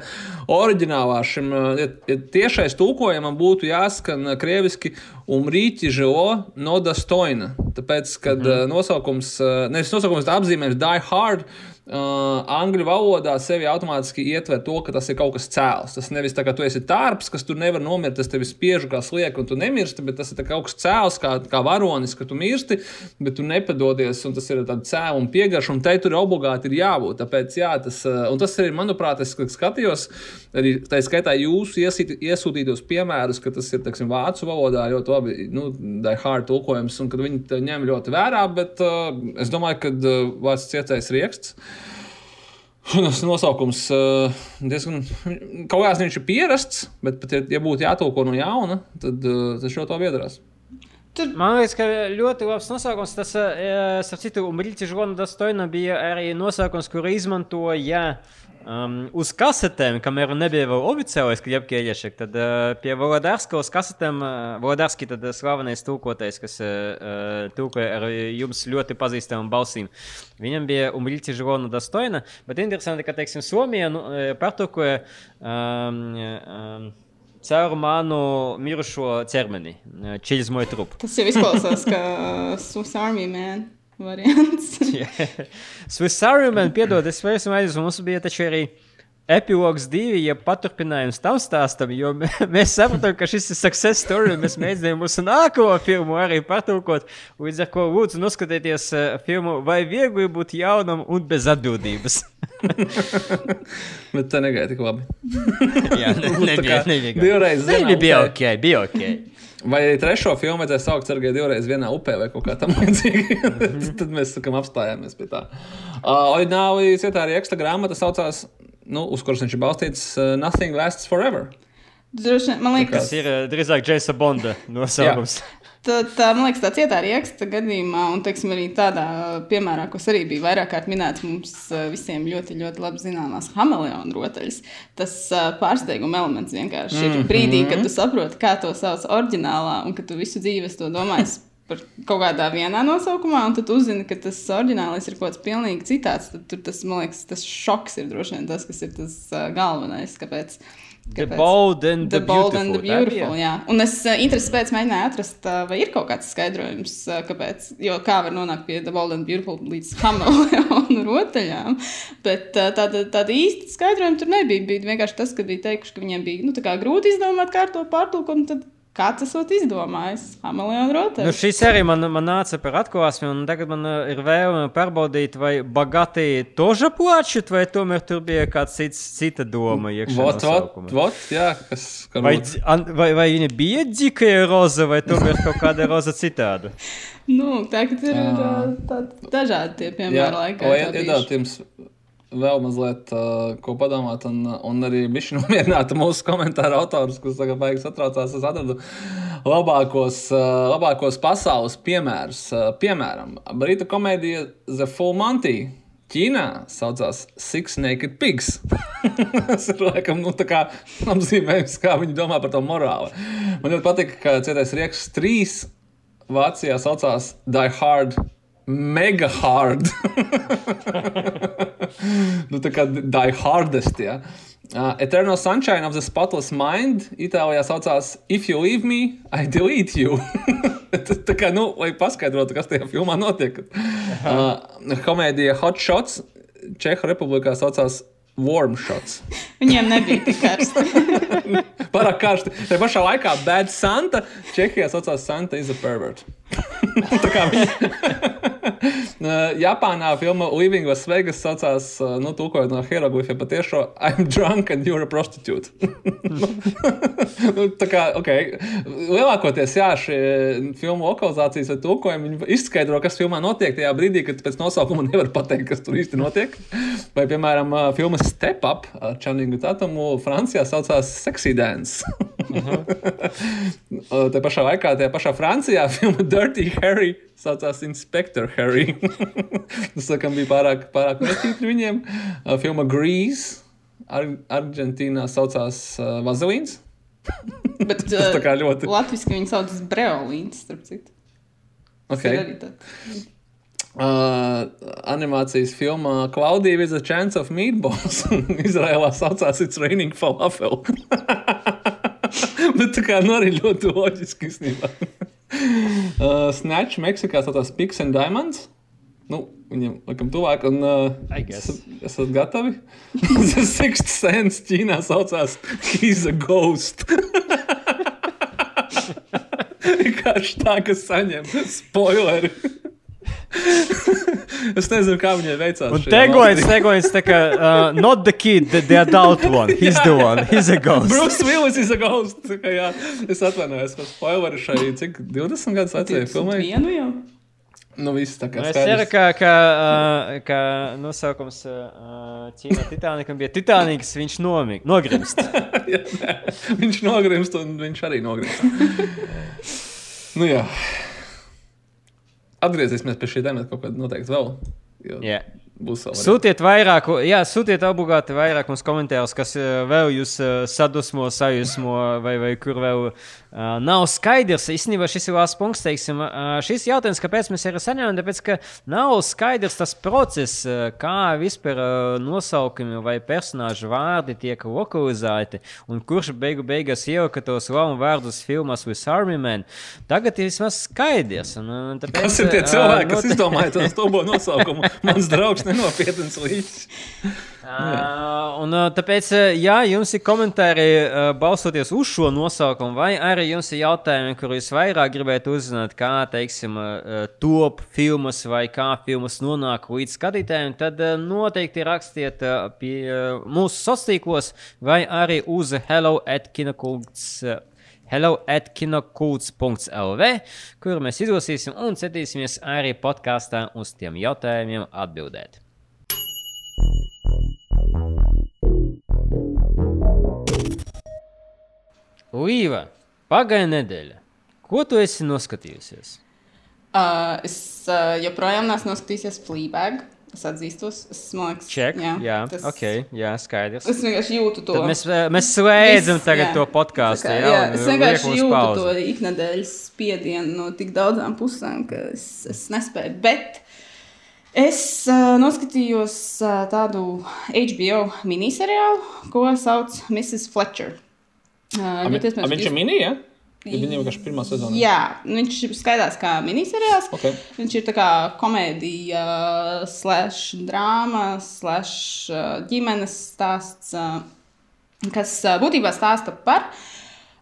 oriģinālā šim ja, ja tiešais tulkojumam būtu jāskan krieviski umrīķi žilo no dastoina. Tāpēc, kad mm nosaukums, eh, nevis nosaukums, bet apzīmējums die hard. Uh, angļu valodā sevi automātiski ietver to, ka tas ir kaut kas cēls. Tas nevis tā, ka tu esi tārps, kas tur nevar nomirt, tas tevi spiež kā slieka un tu nemirsti, bet tas ir tā kā kaut kas cēls, kā, kā varonis, ka tu mirsti, bet tu nepadodies, tas ir tāds cēlus un piegarš, un te tur obligāti ir jābūt. Tāpēc, jā, tas, uh, un tas arī, manuprāt, es skatījos, arī tā skaitā jūsu iesīt, iesūtītos piemērus, ka tas ir, teiksim, vācu valodā ļoti labi, nu, die hard tulkojums, un kad viņi to ņem ļoti vērā, bet uh, es domāju, ka uh, vārds cietais rieksts. Tas nosaukums uh, diezgan. Kaut kādā ziņā viņš ir pierasts, bet, pat, ja, ja būtu jātulko no jauna, tad uh, tas ļoti labi iedarās. Man liekas, ka ļoti labs nosaukums. Tas, eh, starp citu, Brītis Žona Dastoina bija arī nosaukums, kuru izmantoja Um, uz kasetēm, kamēr nebija vēl oficiālais klipa ieiešana, tad uh, pie Volodārskas kasetēm, uh, Volodārski tad slavenais tūkotais, kas uh, tūkoja ar jums ļoti pazīstamām balsīm. Viņam bija umrīti žilona dostojna, bet interesanti, ka, teiksim, Somija nu, pārtūkoja um, um, caur manu mirušo ķermeni, čīlis moju trupu. Tas jau izklausās, ka Swiss Army man variants. Swiss Army Man, piedod, es vairs aizmirsu, mums bija taču arī epilogs divi, ja paturpinājums tam stāstam, jo mē- mēs sapratām, ka šis ir success story, un mēs mēģinājām mūsu nākamo filmu arī patulkot. Līdz ar to lūdzu noskatieties uh, filmu, vai viegli būt jaunam un bez atbildības. Bet tā negaidīja tik labi. Jā, ne, nebija, nebija. divreiz Nebija, bija ok, bija ok. Vai arī trešo filmu vajadzēja saukt Sergei divreiz vienā upē vai kaut kā tamlīdzīga. Tad mēs sakām, apstājāmies pie tā. Uh, Orģināli cietā arī ekstra grāmata saucās, nu, uz kuras viņš ir balstīts uh, Nothing Lasts Forever. Droši man liekas, Tas ir uh, drīzāk Jaisa Bonda nosaukums. Tā, tā, man liekas, tā cietā rieksta gadījumā, un teiksim, arī tādā piemērā, kas arī bija vairāk kārt minēts, mums eh, visiem ļoti, ļoti labi zināmās hameleona rotaļas. Tas uh, pārsteiguma elements vienkārši ir brīdī, kad tu saproti, kā to sauc oriģinālā, un ka tu visu dzīvi esi to domājis par kaut kādā vienā nosaukumā, un tad uzzini, ka tas oriģinālais ir kaut kas pilnīgi citāds. Tad tur tas, man liekas, tas šoks ir droši vien tas, kas ir tas uh, galvenais. Kāpēc? The bold and the, The bold and the beautiful. beautiful. Jā. Un es uh, intereses pēc mēģināju atrast, uh, vai ir kaut kāds skaidrojums, uh, kāpēc. Jo kā var nonākt pie The bold and beautiful līdz hameleonu rotaļām. Bet tāda, tāda īsta skaidrojuma tur nebija. Bija vienkārši tas, ka bija teikuši, ka viņiem bija nu, tā kā grūti izdomāt kārto pārtulkumu. Tad kāds esot izdomājis hameleonu rotaļu? Nu, šis arī man, man nāca par atklāsmi, un tagad man uh, ir vēlme pārbaudīt, vai Bagāti toža plačit, vai tomēr tur bija kāds cits, cita doma. iekšā Vot, vot, vot, jā, kas Vai, an- vai, vai viņa bija dzikaja roza, vai tomēr kaut kāda roza citāda? Nu, tā tur ir Ā. uh, tādi dažādi tie piemēri laikā. lai tā bijuši. iedod jums vēl mazliet uh, ko padomāt, un, un arī bišķi nomierināt mūsu komentāru autorus, kas tagad beigas atraucās. Es atradu labākos, uh, labākos pasaules piemērus. Uh, piemēram, brīta komēdija The Full Monty. Ķīnā saucās Six Naked Pigs. Tas ir laikam nu, apzīmējums, kā viņi domā par to morāli. Man ļoti patīk, ka cietais rieks trīs Vācijā saucās Die Hard. Mega hard. nu, tā kā die hardest. Ja. Uh, Eternal Sunshine of the Spotless Mind Itālijā saucās If you leave me, I delete you. Tā- kā, nu, lai paskaidrotu, kas tajā filmā notiek. Uh, komēdija Hot Shots Čehu republikā saucās Warm Shots. Viņiem nebija tik karsti. Pārāk karsti. Tā pašā laikā Bad Santa Čehijā saucās Santa is a pervert. Uh, Japānā filma Living Las Vegas saucās, uh, nu, tūkojot no hieroglifiem patiešo I'm drunk and you're a prostitute. nu, tā kā, ok, lielākoties, jā, šie filmu lokalizācijas vai tūkojumi, izskaidro, kas filmā notiek tajā brīdī, kad pēc nosaukuma nevar pateikt, kas tur īsti notiek. Vai, piemēram, uh, filma Step Up ar Čaningu Tatumu Francijā saucās Sexy Dance. Uh, Tā pašā laikā, tajā pašā Francijā, filma Dirty Harry saucās Inspector Harry. Tas laikam bija pārāk, pārāk netīri viņiem. Uh, Filma Grease Ar Argentīnā saucās uh, Vazelīns. Bet Tas tā kā ļoti- Latvijas viņi sauc par breolīnu, starp citu. Okay. Uh, animācijas filmā Klaudija with a Chance of Meatballs. Izrēlā saucās It's Raining Falafel. Bet tā kā nu arī ļoti loģiski īstenībā. uh, Snatch Meksikā saucās Pigs and Diamonds. Nu, viņam laikam tuvāk, un uh, esat, esat gatavi? The Sixth Sense Ķīnā saucās He's a Ghost. Vienkārši tā, ka saņem spoileri. es nezinu, kā viņai veicās. Un valstī. tegoins, tā kā uh, not the kid, the, the adult one. He's the one. He's a ghost. Bruce Willis ir ghost. Tā kā, jā, es atvainojos par spoileri šai, cik 20 gadus vecajai filmai. Vienu jau. Nu, viss tā kā Nu, Es ceru, ka, ka, uh, ka nosaukums uh, Ķīnā Titanikam bija Titaniks, viņš nomig, nogrimst. Jā, nē. viņš nogrimst, un viņš arī nogrimst. nu, jā. Atgriezīsimies pie šī temata kaut kad noteikti vēl. Jo Yeah. Sūtiet vairāk, jā, sūtiet obligāti vairāk mums komentārus, kas uh, vēl jūs uh, sadusmo, sajūsmo, vai, vai kur vēl uh, nav skaidrs. Īstenībā šis ir labs punkts, teiksim, uh, šis jautājums, kāpēc mēs arī saņēmām, tāpēc, ka nav skaidrs tas process, uh, kā vispār nosaukumi vai personāžu vārdi tiek lokalizēti, un kurš beigu beigās ielika tos lamu vārdus filmās with Army Man. Tagad ir vismaz skaidrs. Un, tāpēc, Kas ir tie cilvēki, kas note- izdomāja to stobo nosaukumu? Mans draugs nenopietns līdzi. Uh, un, uh, tāpēc, uh, ja jums ir komentāri uh, balstoties uz šo nosaukumu, vai arī jums ir jautājumi, kurus vairāk gribētu uzzināt, kā teiksim, uh, top filmas vai kā filmas nonāk līdz skatītājiem, tad uh, noteikti rakstiet uh, pie uh, mūsu sociālos vai arī uz Hello at Kinokults. Uh, Hello at kinokults.lv, kur mēs izlasīsim un centīsimies arī podkāstā uz tiem jautājumiem atbildēt. Līva, pagāja nedēļa. Ko tu esi noskatījusies? Uh, es uh, joprojām neesmu noskatījies Fleabag. Es atzīstos, es domāju, Check. Jā, jā tas- ok, jā, skaidrs. Es vienkārši jūtu to. Tad mēs, mēs slēdzam Viss, tagad jā. to podkāstu. Jā, jā, es vienkārši jūtu pauzi. to iknedēļas spiedienu no tik daudzām pusēm, ka es, es nespēju. Bet es uh, noskatījos uh, tādu HBO miniseriālu, ko sauc Mrs. Fletcher. Uh, viņš ir jūs- mini, ja? Ja viņa vienkārši pirmā sezona. Jā, viņš skaidrs kā miniseriāls. Ok. Viņš ir kā komēdija, slash drāma, slash ģimenes stāsts, kas būtībā stāsta par uh,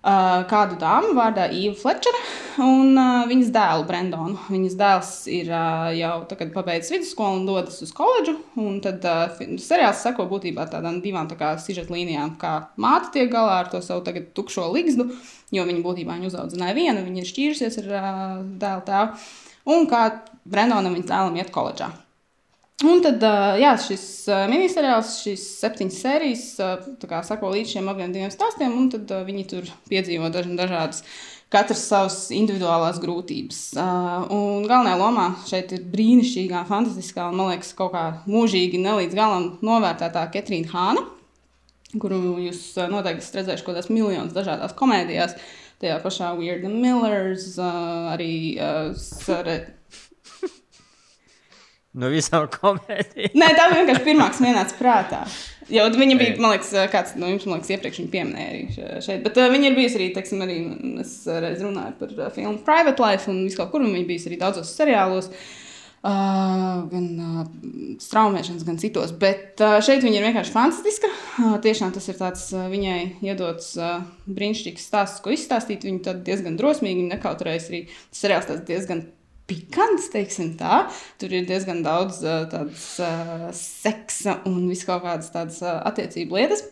kādu dāmu vārdā Īvu Flečera un uh, viņas dēlu Brendonu. Viņas dēls ir uh, jau tagad pabeidzis vidusskolu un dodas uz koledžu. Tad uh, seriāls seko būtībā tādām divām tā sižeta līnijām, kā māte tiek galā ar to savu tagad tukšo ligzdu, jo viņa būtībā viņu uzaudzināja viena, viņa ir šķīrusies ar uh, dēlu tēvu. Un kā Brendonam viņas dēlam iet koledžā. Un tad, jā, šis miniseriāls, šīs septiņas sērijas, kā sako līdz šiem abiem diviem stāstiem, un tad viņi tur piedzīvo daž, dažādas, katrs savas individuālās grūtības. Un galvenajā lomā šeit ir brīnišķīgā, fantastiskā, un man liekas, kaut kā mūžīgi nelīdz galam novērtētā Ketrīna Hāna, kuru jūs noteikti esat redzējuši kaut kādās miljonas dažādās komēdijās. Tajā pašā Weird Millers, arī Sare... No visām komēdijām. Nē, tā vienkārši pirmā, kas ienāca prātā. Jo viņa bija, man liekas, kāds no jums, man liekas, iepriekš viņa pieminēja arī še- šeit. Bet uh, viņa ir bijusi arī, teiksim, arī, es reiz runāju par uh, filmu Private Life un visu kaut kur, un viņa bijusi arī daudzos seriālos. Uh, gan uh, straumēšanas, gan citos. Bet uh, šeit viņa ir vienkārši fantastiska. Uh, tiešām tas ir tāds uh, viņai iedots uh, brīnišķīgs stāsts, ko izstāstīt. Viņa diezgan drosmīgi, nekautrējas arī. Seriāls diezgan pikants, teiksim tā. Tur ir diezgan daudz tādas uh, seksa un visu kaut kādas tādas uh, attiecību lietas.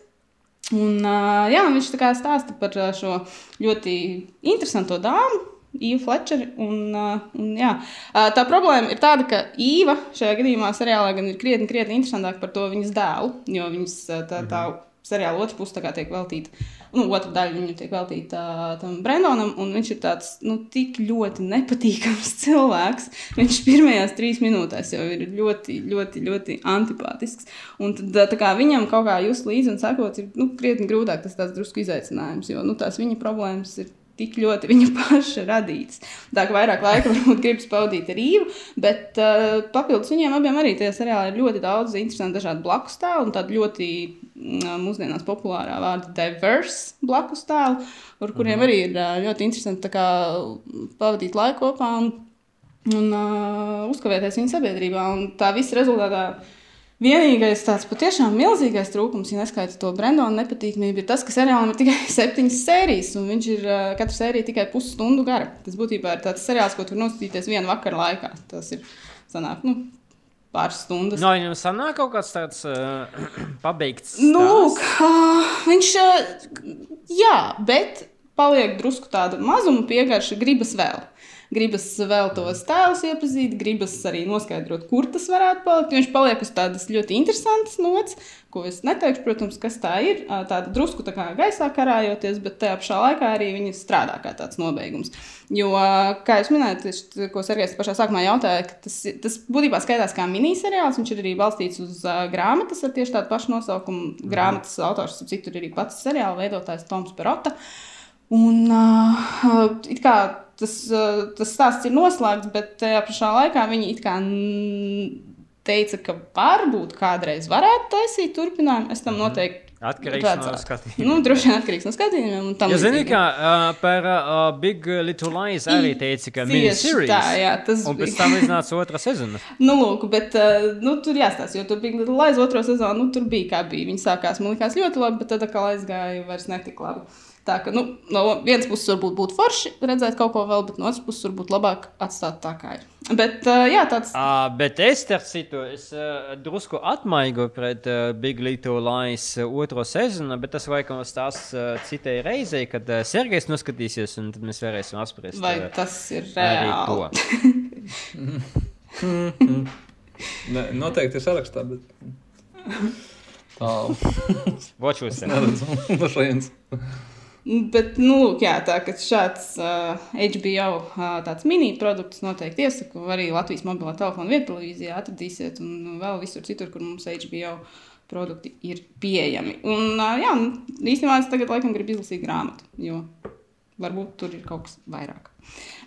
Un, uh, jā, un viņš tā kā stāsta par šo ļoti interesantu dāmu. Īva Flečera. Un, un, jā. tā problēma ir tāda, ka Īva šajā gadījumā seriālā gan ir krietni, krietni interesantāka par to viņas dēlu. Jo viņas tā, tā seriāla otra puse tiek veltīta, nu, otra daļa viņa tiek veltīta uh, tam Brendonam. Un viņš ir tāds nu, tik ļoti nepatīkams cilvēks. Viņš pirmajās trīs minūtēs jau ir ļoti, ļoti, ļoti antipātisks. Un tad, kā viņam kaut kā just līdzi un sekot, ir nu, krietni grūtāk tas tāds drusku izaicinājums. Jo nu, tās viņa problēmas ir tik ļoti viņa paša radīts. Tā kā vairāk laika varbūt gribas pavadīt ar īvu, bet uh, papildus viņiem abiem arī tajā seriālā ir ļoti daudz interesantu dažādu blakus tēlu un tādu ļoti mm, mūsdienās populārā vārda diverse blakus tēlu, ar kuriem arī ir uh, ļoti interesanti kā, pavadīt laiku kopā un, un uh, uzkavēties viņa sabiedrībā. Un tā visa rezultātā Vienīgais tāds patiešām milzīgais trūkums, ja neskaita to Brendona nepatīkamību, ir tas, ka seriālam ir tikai septiņas sērijas, un viņš ir uh, katra sērija tikai pusstundu gara. Tas būtībā ir tāds seriāls, ko tu vari noskatīties vienu vakaru laikā. Tas ir sanāk, nu, pāris stundas. No viņam sanāk kaut kāds tāds uh, pabeigts. Nu, stāsts? lūk, uh, viņš, uh, jā, bet paliek drusku tāda mazuma piegarša, gribas vēl. Gribas vēl tos tēlus iepazīt, gribas arī noskaidrot, kur tas varētu palikt. Viņš paliek uz tādas ļoti interesantas nots, ko es neteikšu, protams, kas tā ir. Tāda drusku tā kā gaisā karājoties, bet tajā pašā laikā arī viņi strādā kā tāds nobeigums. Jo, kā jūs minējāt, tieši, ko Sergejs pašā sākumā jautāja, tas, tas būtībā skaitās kā miniseriāls. Viņš ir arī balstīts uz uh, grāmatas ar tieši tādu pašu nosaukumu. Grāmatas autors, ap citu, ir arī pats seriāla veidotājs Toms Perota. Un, uh, it kā tas, uh, tas stāsts ir noslēgts, bet tajā pašā laikā viņi it kā teica, ka varbūt kādreiz varētu taisīt turpinājumu. Es tam noteikti Atkarīgs no redzētu. skatījuma. Nu, droši vien atkarīgs no skatījumiem. Ja zini, kā uh, par uh, Big Little Lies arī teica, ka miniseries. tā, jā, tas Un pēc bija. tam iznāca otra sezona. Nu, lūk, bet uh, nu, tur jāstāsta, jo tur bija Little Lies otro sezonu. Nu, tur bija kā bija. Viņi sākās, man liekas, ļoti labi, bet tad atkal aizgāja vairs netik labi. Tā ka, nu, no vienas puses varbūt būtu forši redzēt kaut ko vēl, bet no otras puses varbūt labāk atstāt tā, kā ir. Bet, uh, jā, tāds Uh, bet es starp citu, es uh, drusku atmaigu pret uh, Big Little Lies otro sezonu, bet tas laikam stāsts uh, citai reizei, kad uh, Sergejs noskatīsies, un tad mēs varēsim apspriest. vai uh, tas ir reāli. to. Ne, noteikti ir sarakstā, bet tālu Watch that. neredzu no šejienes. Bet, nu, lūk, jā, tā ka šāds uh, HBO uh, tāds mini produkts noteikti iesaku. Arī Latvijas mobilā telefona vietā televīzijā atradīsiet, un vēl visur citur, kur mums HBO produkti ir pieejami. Un, uh, jā, īstenībā es tagad laikam gribu izlasīt grāmatu, jo varbūt tur ir kaut kas vairāk.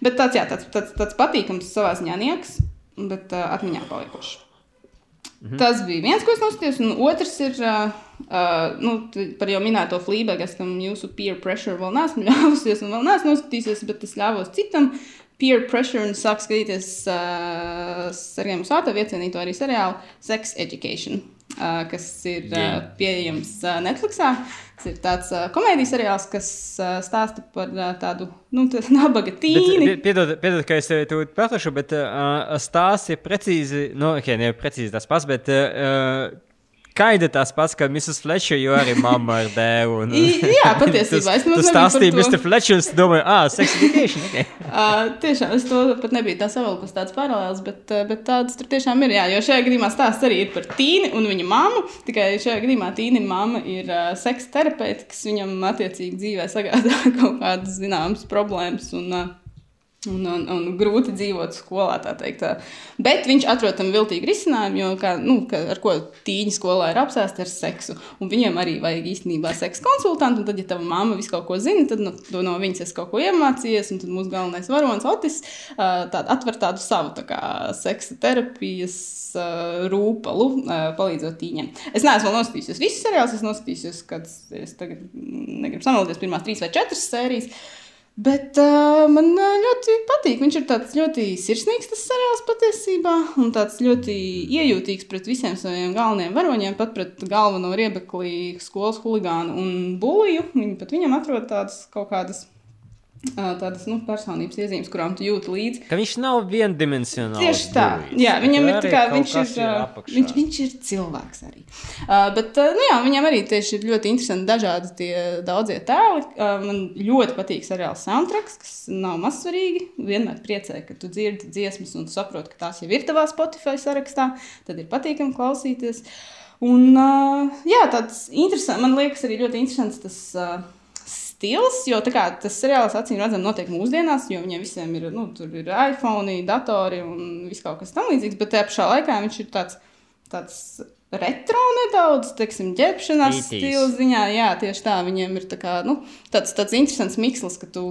Bet tāds, jā, tāds, tāds, tāds patīkams savā ziņā nieks, bet uh, atmiņā paliekošs. Mhm. Tas bija viens, ko es noskatījos, un otrs ir uh, uh, nu, par jau minēto flību, kas tam jūsu peer pressure vēl neesmu ļāvusies, un vēl neesmu noskatījusies, bet es ļāvos citam peer pressure un sāku skatīties uh, Sergeja Musāta iecienīto arī seriālu Sex Education uh, kas ir uh, pieejams uh, Netflixā. Tas ir tāds uh, komēdijas seriāls, kas uh, stāsta par uh, tādu nu, nabaga tīni. Piedod, piedod, ka es tevi tur pateikšu, bet uh, stāsts ir precīzi, nu, ok, ne precīzi tas pats, bet uh, Kaida tas pats, ka Mrs. Fletcher jau arī mamma ar dēlu. Un, jā, patiesībā es domāju, tas stāstīja Mr. Fletcher, un es domāju, ah, sex education. Okay. uh, tiešām, es to pat nebiju tā savalkus tāds paralēls, bet, bet tāds tur tiešām ir, jā, jo šajā gadījumā stāsts arī ir par Tīni un viņa mammu, tikai šajā gadījumā Tīni mamma ir uh, seksa terapeite, kas viņam attiecīgi dzīvē sagādā kaut kādas zināmas problēmas un uh, Un, un, un grūti dzīvot skolā, tā teikt. Bet viņš atrod tam viltīgu risinājumu, jo kā, nu, ka, ar ko tīņi skolā ir apsēsti ar seksu. Un viņiem arī vajag īstenībā seksa konsultantu. Tad, ja tava mamma visu kaut ko zina, tad nu, no viņas es kaut ko iemācījies. Un tad mūsu galvenais varonis Otis tād, atver tādu savu tā kā, seksa terapijas rūpalu, palīdzot tīņiem. Es neesmu noskatījusies visus seriālus, es noskatījusies, kad es tagad negribu samalties pirmās trīs vai četras sērijas. Bet uh, man ļoti patīk. Viņš ir tāds ļoti sirsnīgs, tas seriāls patiesībā, un tāds ļoti iejūtīgs pret visiem saviem galvenajiem varoņiem, pat pret galveno riebeklī, skolas huligānu un buliju. Viņi pat viņam atrod tādas kaut kādas tādas nu, personības iezīmes, kurām tu jūti līdzi. Ka viņš nav viendimensionāls. Tieši tā, būjis. jā, viņam ir tā kā viņš ir, ir viņš, viņš ir cilvēks arī. Uh, bet, uh, nu jā, viņam arī tieši ir ļoti interesanti dažādi tie daudzie tēli. Uh, man ļoti patīk seriāls soundtracks, kas nav mazsvarīgi. Vienmēr priecē, ka tu dzirdi dziesmas un saproti, ka tās jau ir tavā Spotify sarakstā. Tad ir patīkami klausīties. Un, uh, jā, tāds interesants, man liekas, arī ļoti interesants tas. Uh, stils, jo kā, tas seriāls acīm redzam notiek mūsdienās, jo viņiem visiem ir, nu, ir iPhone, datori un viss kaut kas tamlīdzīgs, bet tajā pašā laikā viņš ir tāds, tāds retro nedaudz, teiksim, ģērbšanās stila ziņā. Jā, tieši tā, viņiem ir tā kā, nu, tāds, tāds interesants mikslis, ka tu.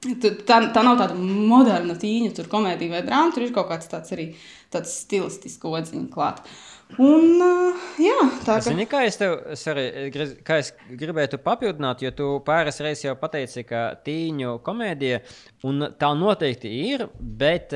Tā, tā nav tāda moderna tīņa, tur komēdija vai drāma, tur ir kaut kāds tāds arī tāds stilistisks odziņš klāts. Un, jā, tā ka... Zini, kā es tev arī, kā es gribētu papildināt, jo tu pāris reizes jau pateici, ka tīņu komēdija, un tā noteikti ir, bet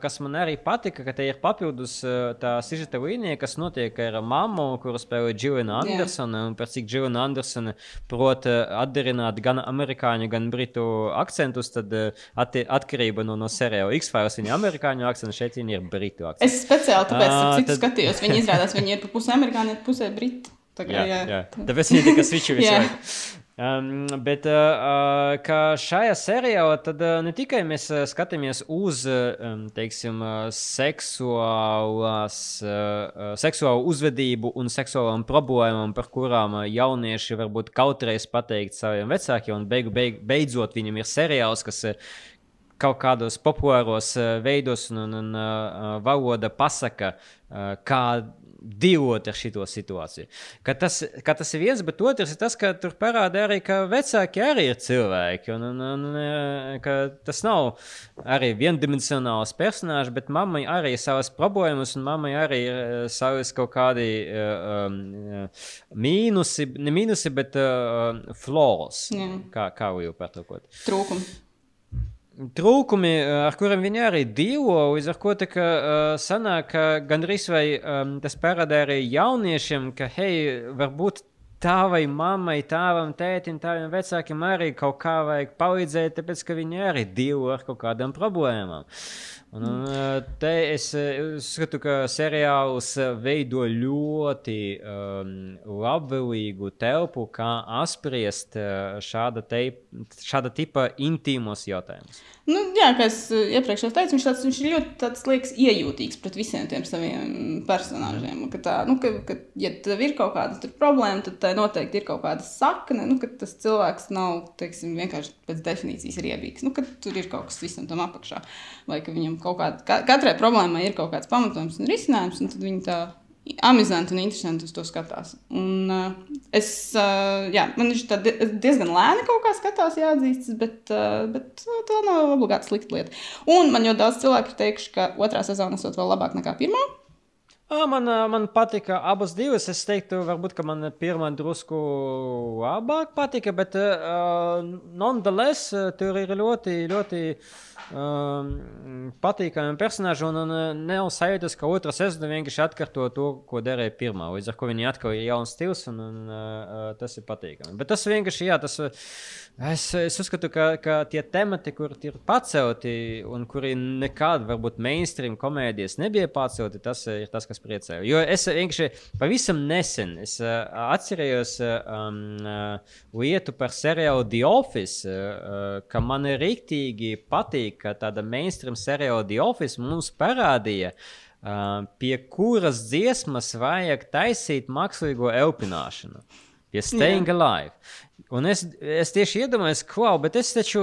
kas man arī patika, ka te ir papildus tā sižeta līnija, kas notiek ar mammu, kuru spēlē Džilina Andersona, un par cik Džilina Andersona prot atdarināt gan amerikāņu, gan britu akcentus, tad at, atkarība no, no seriāla X-Files viņa amerikāņu akcentu, šeit viņa ir britu akcentu. Es speciāli tāpēc, uh, tad... skatījos, viņi izrādās izrādās, viņi ir pa pusē amerikāņi, pusē briti. Tā kā, jā, jā. jā. Tāpēc viņi tikai switch visu laiku. Um, bet uh, uh šajā seriālā tad, uh, ne tikai mēs uh, skatāmies uz um, teiksim, uh, seksuālās, uh, seksuālu uzvedību un seksuālām problēmām, par kurām uh, jaunieši varbūt kautreiz pateikt saviem vecākiem, un beigu, beig, beidzot viņam ir seriāls, kas uh, kaut kādos populāros uh, veidos un, un, un uh, valoda pasaka, uh, kā dzīvot ar šo situāciju. Ka tas, ka tas ir viens, bet otrs ir tas, ka tur parāda arī, ka vecāki arī ir cilvēki. Un, un, un, ka tas nav arī viendimensionāls personāžs, bet mammai arī ir savas problēmas, un mammai arī ir savas kaut kādi um, mīnusi, ne mīnusi, bet uh, flaws. Jā. Kā, kā jau pārtulkot? Trūkumi trūkumi, eh, ar kuriem viņi arī dzīvo. Līdz ar to tā, uh, sanāk, ka gandrīz vai um, tas parāda arī jauniešiem, ka, hei, varbūt tavai mammai, tavam tētim, taviem vecākiem arī kaut kā vajag palīdzēt, tāpēc ka viņi arī dzīvo ar kaut kādām problēmām. Un, un te es uzskatu, ka seriāls veido ļoti um, labvēlīgu telpu, kā apspriest šāda, te, šāda tipa intīmos jautājumus. Nu, jā, kā es uh, iepriekš jau teicu, viņš, tāds, viņš ir ļoti tāds, liekas, iejūtīgs pret visiem tiem saviem personāžiem. Ka tā, nu, ka, ka, ja tev ir kaut kāda problēma, tad tai noteikti ir kaut kāda sakne. Nu, ka tas cilvēks nav teiksim, vienkārši pēc definīcijas riebīgs. Nu, tur ir kaut kas visam tam apakšā. Vai ka viņam kaut kāda, katrai problēmai ir kaut kāds pamatojums un risinājums, un tad viņi tā amizanti un interesanti uz to skatās. Un, uh, es, uh, jā, man viņš diezgan lēni kaut kā skatās, jāatzīst, bet, uh, bet uh, tā nav obligāti slikta lieta. Un man ļoti daudz cilvēku ir teikuši, ka otrā sezona esot vēl labāk nekā pirmā. Man, man patika abas divas. Es teiktu, varbūt man pirmā drusku labāk patika, bet uh, nonetheless tur ir ļoti, ļoti um, patīkami personāži. Un, un nav sajūtas, ka otrā sezona vienkārši atkārto to, ko derēja pirmā. Līdz ar to viņi atkal ir jauns stils un, un uh, tas ir patīkami. Bet tas vienkārši, jā, tas. Es, es uzskatu, ka, ka tie temati, kur ir pacelti un kuri nekad, varbūt, mainstream komēdijas nebija pacelti, tas ir tas, kas priecē. Jo es vienkārši pavisam nesen es, uh, atcerējos um, uh, lietu par seriālu The Office, uh, ka man rīktīgi patīk, ka tāda mainstream seriāla The Office mums parādīja. Uh, pie kuras dziesmas vajag taisīt mākslīgo elpināšanu, pie Staying yeah. Alive. Un es, es tieši iedomājos, klau, bet es taču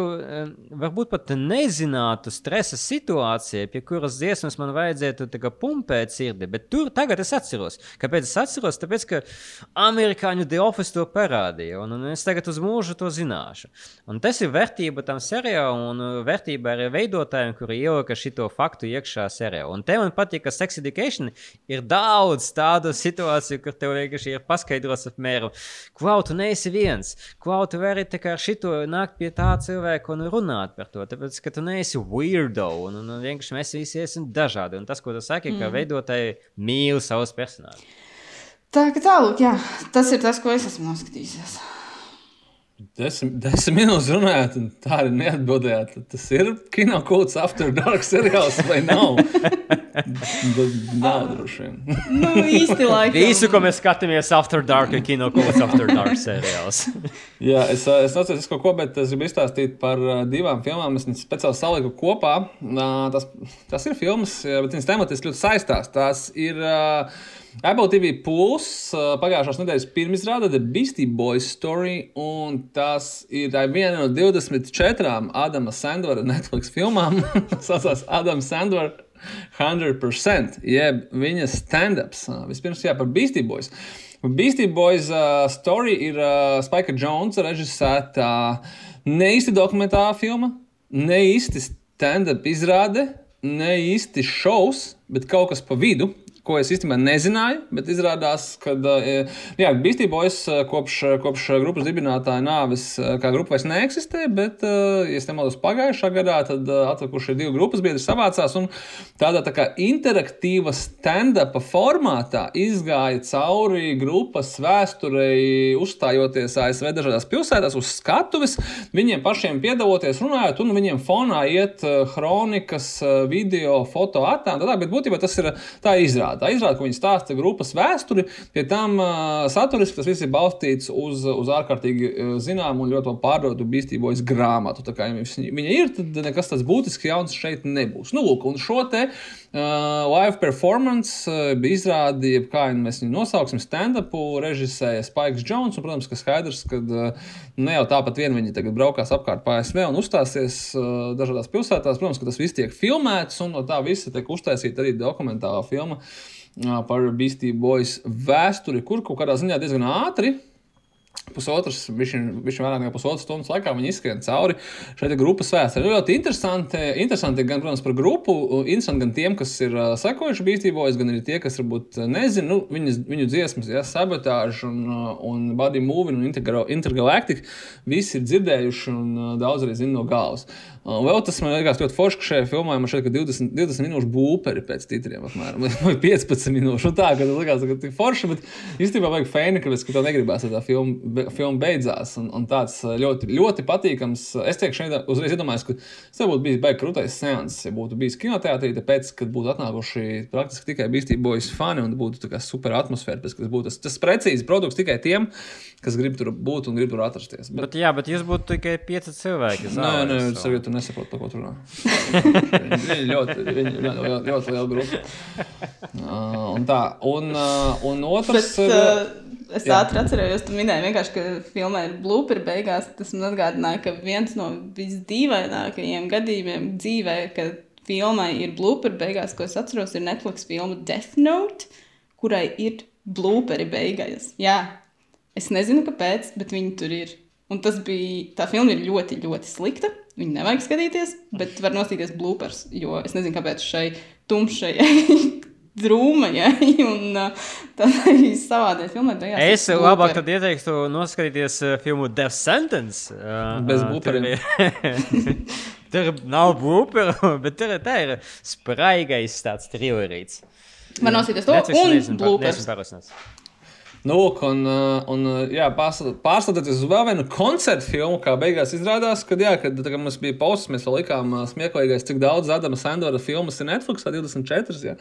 varbūt pat nezinātu stresa situācijā, pie kuras dziesmas man vajadzētu pumpēt sirdi. Bet tur tagad es atceros. Kāpēc es atceros? Tāpēc, ka amerikāņu The Office to parādīja, un, un es tagad uz mūžu to zināšu. Un tas ir vērtība tam seriālam, un uh, vērtība arī veidotājiem, kuri ielika šo faktu iekšā seriālā. Un te man patīk, ka Sex Education ir daudz tādu situāciju, kur tev vienkārši ir paskaidrots apmēram, klau, tu neesi viens Klau, tu vari ar šito nākt pie tā cilvēka un runāt par to. Tāpēc, ka tu neesi weirdo un, un, un vienkārši mēs visi esam dažādi. Un tas, ko tu saki, mm. ka veidotāji mīl savus personāžus. Tā kā tālāk, jā, tas ir tas, ko es esmu noskatījies. Desmit, desmit minūtes runājot, un tā arī neatbildējāt. Tas ir kino kūts After Dark seriāls vai nav? nav droši vien. nu, īsti laikam. Visu, ko mēs skatāmies After Dark, ir kino kūts After Dark seriāls. Jā, es, es atceros kaut ko, bet es gribu izstāstīt par divām filmām. Es viņas speciāli saliku kopā. Tas, tas ir filmas, bet viņas tematiski ļoti saistās. Tās ir uh, Apple TV Plus pagājušās nedēļas pirmizrāde The Beastie Boys Story, un tas ir viena no 24 Adama Sandlera Netflix filmām. Tas saucās Adams Sandler 100%, jeb viņa stand-ups. Vispirms jā, par Beastie Boys. Beastie Boys uh, story ir uh, Spike Jonesa režisēta ne īsti dokumentāla filma, ne īsti stand-up izrāde, ne īsti šovs, bet kaut kas pa vidu ko es īstenībā nezināju, bet izrādās, ka jā, Beastie Boys kopš, kopš grupas dibinātāja nāves kā grupa vairs neeksistē, bet, ja nemaldos, pagājušā gadā atlikušie divi grupas biedri savācās un tādā tā kā interaktīva stand-up formātā izgāja cauri grupas vēsturei, uzstājoties ASV dažādās pilsētās uz skatuves, viņiem pašiem piedaloties, runājot, un viņiem fonā iet kronikas, video, foto attēlu, bet būtībā tas ir tā izrāda izrāda. Tā izrāda, ko viņi stāsta grupas vēsturi, pie tam saturiski tas viss ir balstīts uz, uz ārkārtīgi zināmu un ļoti pārdotu bīstībojas grāmatu. Tā kā viņa ir, tad nekas tāds būtisks jauns šeit nebūs. Nu, lūk, un šo te Uh, live performance uh, izrāde, kā mēs viņu nosauksim, stand-upu režisēja Spikes Jones. Un, protams, ka skaidrs, ka uh, ne jau tāpat vien viņi tagad braukās apkārt pa ASV un uzstāsies uh, dažādās pilsētās. Protams, ka tas viss tiek filmēts un no tā visa tiek uztaisīta arī dokumentālā filma uh, par Beastie Boys vēsturi, kur kaut kādā ziņā diezgan ātri pusotras, viņš vairāk nekā pusotras stundas laikā viņi izskrien cauri šai grupas vēsturē. Ļoti interesanti, interesanti gan, protams, par grupu, interesanti gan tiem, kas ir uh, sekojuši bīstībojas, gan arī tie, kas varbūt nezina, nu, viņas, viņu dziesmas, ja, sabotāžu un, un body moving un intergalactic, visi ir dzirdējuši un uh, daudz arī zina no galvas. Un vēl tas man liekas ļoti forši, ka šajā filmā man šeit ir 20, 20 minūšu būperi pēc titriem, apmēram, vai 15 minūšu. Un tā, ka tas likās, ka tik forši, bet īstenībā vajag fēni, ka, to negribās, ja tā filma, filma beidzās. Un, un tāds ļoti, ļoti patīkams. Es teikšu, šeit uzreiz iedomājos, ka tas būtu bijis beigas krūtais seans, ja būtu bijis kinoteātrī, tāpēc, kad būtu atnākuši praktiski tikai bīstībojas fani un būtu super atmosfēra, tas būtu tas, tas precīzi produkts tikai tiem, kas grib tur būt un grib tur atrasties. Bet, bet jā, bet jūs būtu tikai pieci cilvēki. Nē, nē, tas ir tur nesaprot, par ko tur runā. Viņi ļoti, viņi ļoti, ļoti, liela grupa. Uh, un tā, un, uh, un otrs Bet, uh, es jā. ātri atceros, tu minēji vienkārši, ka filmā ir blūperi beigās. Tas man atgādināja, ka viens no visdīvainākajiem gadījumiem dzīvē, kad filmai ir blūperi beigās, ko es atceros, ir Netflix filma Death Note, kurai ir blūperi beigās. Jā, es nezinu, kāpēc, bet viņi tur ir. Un tas bija, tā filma ir ļoti, ļoti slikta. Viņu nevajag skatīties, bet var nostīties blūpers, jo es nezinu, kāpēc šai tumšajai drūmajai un uh, savādai filmai. beigās ir Es labāk blooperi. tad ieteiktu noskatīties uh, filmu Death Sentence. Uh, Bez blooperiem. tur nav blūperu, bet tur tā ir spraigais tāds trilerīts. Man nosīties to un nezinu Nu, un, uh, un uh, jā, pārstāvoties uz vēl vienu koncertu filmu, kā beigās izrādās, ka, jā, kad kad mums bija pauses, mēs vēl likām uh, smieklīgais, cik daudz Adama Sandora filmas ir Netflix, 24. Jā.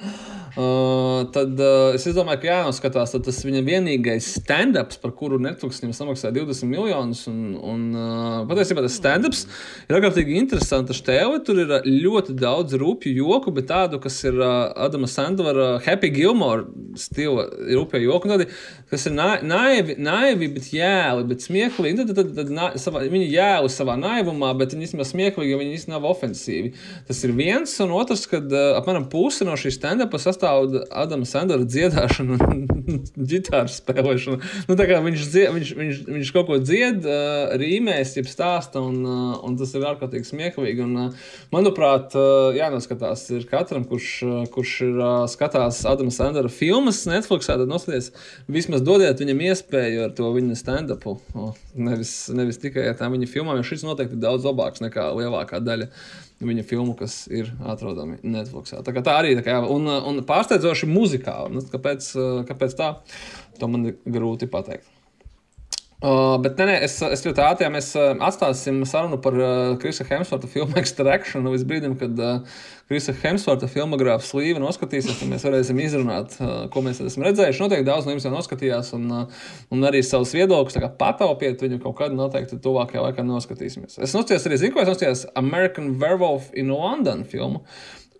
Uh, tad uh, es domāju, ka jānoskatās, tas viņa vienīgais stand-ups, par kuru Netflix viņam samaksāja 20 miljonus. Un, un uh, patiesībā tas stand-ups ir ārkārtīgi interesants. Tur ir ļoti daudz rupju joku, bet tādu, kas ir uh, Adama Sandora Happy Gilmore stila rupju joku. Tādi, kas ir na- naivi, naivi, bet jēli, bet smieklīgi. Tad, tad, tad, na, savā, viņi jēli savā naivumā, bet viņi īstenībā smieklīgi, jo viņi īstenībā nav ofensīvi. Tas ir viens, un otrs, kad uh, apmēram puse no šīs stand-upa sastāv Adama Sandora dziedāšana un ģitāras spēlēšana. Nu, tā kā viņš, dzie, viņš, viņš, viņš kaut ko dzied, uh, rīmēs, jeb stāsta, un, uh, un tas ir ārkārtīgi smieklīgi. Un, uh, manuprāt, uh, jānoskatās ir katram, kurš, uh, kurš ir uh, skatās Adama Sandora filmas Netflixā, tad noskaties, vismaz dodiet viņam iespēju ar to viņa stand-upu. O, Nevis, nevis tikai ar tām viņa filmām, jo šis noteikti ir daudz labāks nekā lielākā daļa viņa filmu, kas ir atrodami Netflix. Tā, kā tā arī ir. Un, uh, un pārsteidzoši muzikāli. Nu, kāpēc, kāpēc tā? To man ir grūti pateikt. Uh, bet nē, nē, es, es ļoti ātri ja mēs uh, atstāsim sarunu par uh, Krisa Hemsvorta filmu Extraction. Līdz brīdim, kad uh, Krisa Hemsvorta filmogrāfs Līva noskatīsies, tad mēs varēsim izrunāt, uh, ko mēs esam redzējuši. Noteikti daudz no jums jau noskatījās, un, uh, un arī savus viedokļus pataupiet viņu kaut kad noteikti tuvākajā laikā noskatīsimies. Es noskatījos arī, zinu, ko es noskatījos American Werewolf in London filmu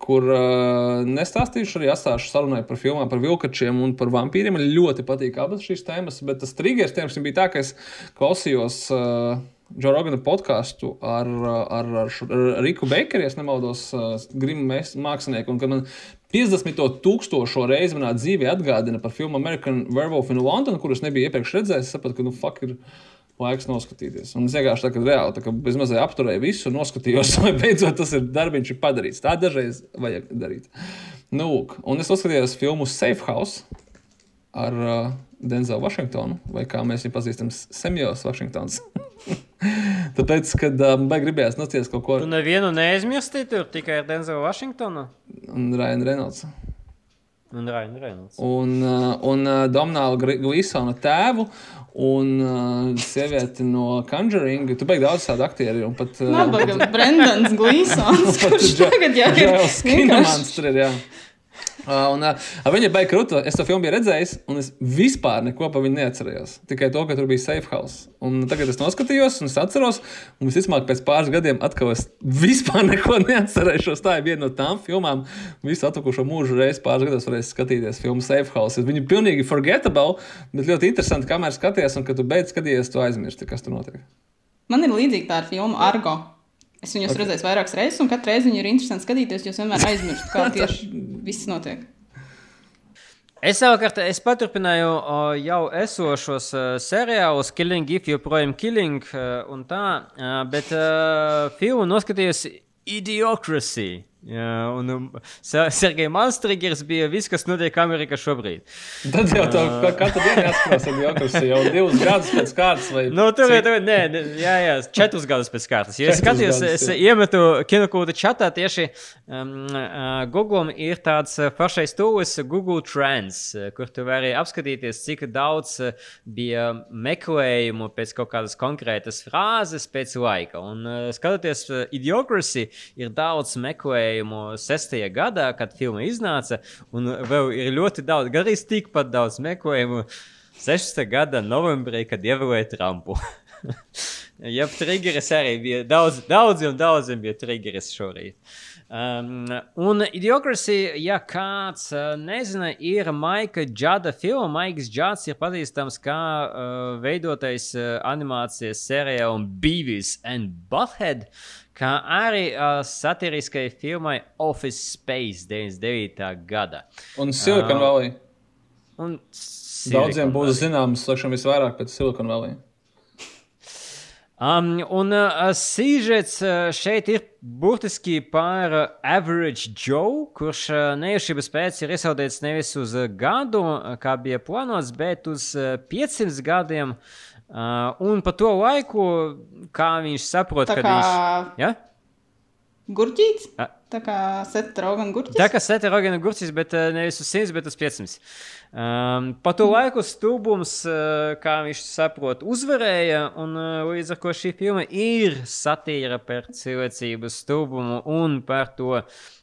kur uh, nestāstīšu arī atstāšu sarunai par filmām, par vilkačiem un par vampīriem. Man ļoti patīk abas šīs tēmas, bet tas triggers tiem bija tā, ka es klausījos uh, Džo Rogana podkāstu ar, ar, ar, ar Riku Bekeru, ja nemaldos, grimu mākslinieku, un ka man 50 tūkstošo reizi manā dzīvē atgādina par filmu American Werewolf in London, kurus nebiju iepriekš redzējis. Sapratu, ka, nu, fuck, ir laiks noskatīties. Un es vienkārši tā kā reāli, tā kā bezmazliet apturēju visu, noskatījos, vai beidzot tas ir darbs, ir padarīts. Tā dažreiz vajag darīt. Nu, lūk, un es noskatījos filmu Safe House ar uh, Denzelu Vašingtonu, vai kā mēs viņu pazīstam, Semjos Vašingtons. Tāpēc, kad uh, man baigi gribējās noskatīties kaut ko Tu nevienu neaizmirsti tur tikai ar Denzelu Vašingtonu un Rainu Reynolds. un Rainu Reynolds. Un, uh, un uh, Domnāla Glisona tēvu un uh, sievieti no Conjuring. Tu beigās daudz tādu aktieru un pat. Uh, Nabaga Brendans Glīsons, tagad jau ir Džails vienkārši Kinemans tur ir. Jā. Un, uh, viņa bija krūta. Es to filmu biju redzējis, un es vispār neko par viņu neatcerējos. Tikai to, ka tur bija safe house. Un tagad es noskatījos, un es atceros, un visticamāk, pēc pāris gadiem atkal es vispār neko neatcerēšos. Tā ir viena no tām filmām, visu atlikušo mūžu reizes pāris gados varēs skatīties filmu Safe House. Viņa ir pilnīgi forgettable, bet ļoti interesanti, kamēr skaties, un kad tu beidz skatīties, tu aizmirsti, kas tur notiek. Man ir līdzīga tā ar filmu Argo. Es viņu esmu redzējis vairākas reizes, un katru reizi viņu ir interesanti skatīties, jo es vienmēr aizmirstu, kā tieši viss notiek. Es savukārt es paturpināju jau esošos seriālus, Killing, If joprojām Killing, un tā, bet filmu noskatījos Idiocracy. Jā, un Ser- Sergejs Malstrīgers bija viss, kas notiek Amerikā šobrīd. Tad jau tā kā katru dienu jāskatās, ir joks, jau divus gadus pēc kārtas. Vai Nu, tur ir nē, jā, jā, četrus gadus pēc kārtas. Ja es skatījos, es iemetu kinokūta čatā tieši um, uh, Google ir tāds pašais tūlis Google Trends, kur tu vari apskatīties, cik daudz bija meklējumu pēc kaut kādas konkrētas frāzes pēc laika. Un uh, skatoties, uh, Idiocracy ir daudz meklējumu sestajā gadā, kad filma iznāca, un vēl ir ļoti daudz, gan arī tikpat daudz meklējumu 16. gada novembrī, kad ievēlēja Trumpu. Jā, triggeris arī bija daudz, daudziem, daudziem bija triggeris šorīt. Um, un Idiocracy, ja kāds uh, nezina, ir Maika Džada filma. Maiks Džads ir pazīstams kā uh, veidotais uh, animācijas sērijā un Beavis and Butthead, kā arī uh, satiriskai filmai Office Space 99. gada. Un Silicon uh, Valley. Un Daudziem būs zināms, laikam, visvairāk pēc Silicon Valley. Um, un uh, sīžets uh, šeit ir burtiski par uh, Average Joe, kurš uh, nejaušības pēc ir iesaudēts nevis uz uh, gadu, kā bija plānots, bet uz uh, 500 gadiem. Uh, un pa to laiku, kā viņš saprot, Tā ka kā viņš. Ja? gurķītis. A- Tā kā Seta Rogana gurķis. Tā kā sēta rogana gurķis, bet uh, nevis uz 100, bet uz 500. Um, pa to laiku stūbums, uh, kā viņš saprot, uzvarēja. Un uh, līdz ar to šī filma ir satīra par cilvēcības stūbumu un par to,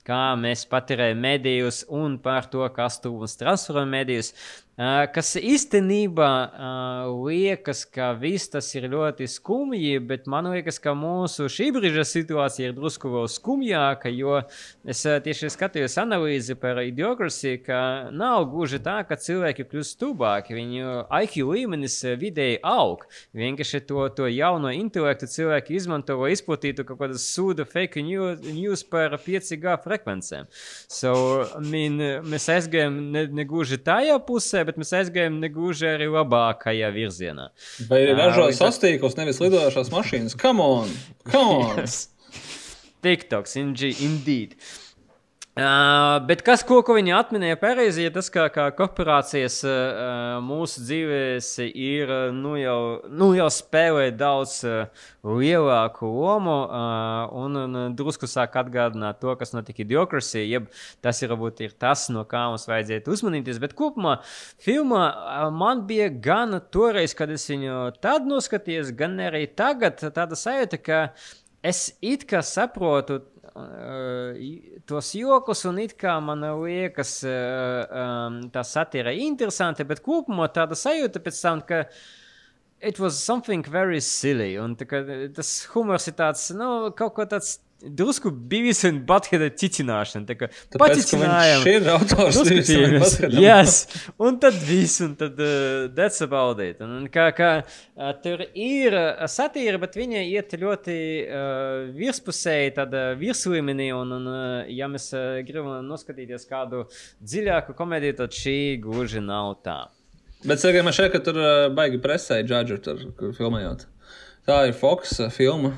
kā mēs patērējam medijus un par to, kā stūbums transformē medijus. Uh, kas īstenībā uh, liekas, ka viss tas ir ļoti skumji, bet man liekas, ka mūsu šī brīža situācija ir drusku vēl skumjāka, jo es uh, tieši skatījos analīzi par idiokrasiju, ka nav gluži tā, ka cilvēki kļūst stulbāki, viņu IQ līmenis uh, vidēji aug. Vienkārši to, to jauno intelektu cilvēki izmanto, lai izplatītu kaut kādas sūda fake news, par 5G frekvencēm. So, I mean, mēs aizgājām ne, ne gluži tajā pusē, bet mēs aizgājām ne gluži arī labākajā virzienā. Vai ir līdz ar- sastīkos, nevis lidojošās mašīnas? Come on! Come on! Yes. TikToks, indeed. Uh, bet kas, ko, ko viņi atminēja pareizi, ir tas, ka, ka korporācijas uh, mūsu dzīvēs ir nu jau, nu jau spēlē daudz uh, lielāku lomu uh, un, un drusku sāk atgādināt to, kas notika Idiokrasī, jeb tas ir varbūt ir tas, no kā mums vajadzētu uzmanīties. Bet kopumā filmā uh, man bija gan toreiz, kad es viņu tad noskatījos, gan arī tagad tāda sajūta, ka es it kā saprotu tos jokus, un it kā man liekas, um, tā satīra ir interesanta, bet kopumā tāda sajūta pēc tam, ka it was something very silly, un kā, tas humors ir tāds, nu, kaut ko tāds. Drusku bijis un batkada ticināšana. Tā kā pacitinājām. viņš ir autors Basketam. Yes. Un tad viss, un tad uh, that's about it. Un, un kā, kā uh, tur ir uh, satīra, bet viņa iet ļoti uh, virspusēji, tādā virslīmenī, un, un uh, ja mēs uh, gribam noskatīties kādu dziļāku komēdiju, tad šī gluži nav tā. Bet man šeit, ka tur uh, baigi presēja džadžu, tur filmējot. Tā ir Fox uh, filma.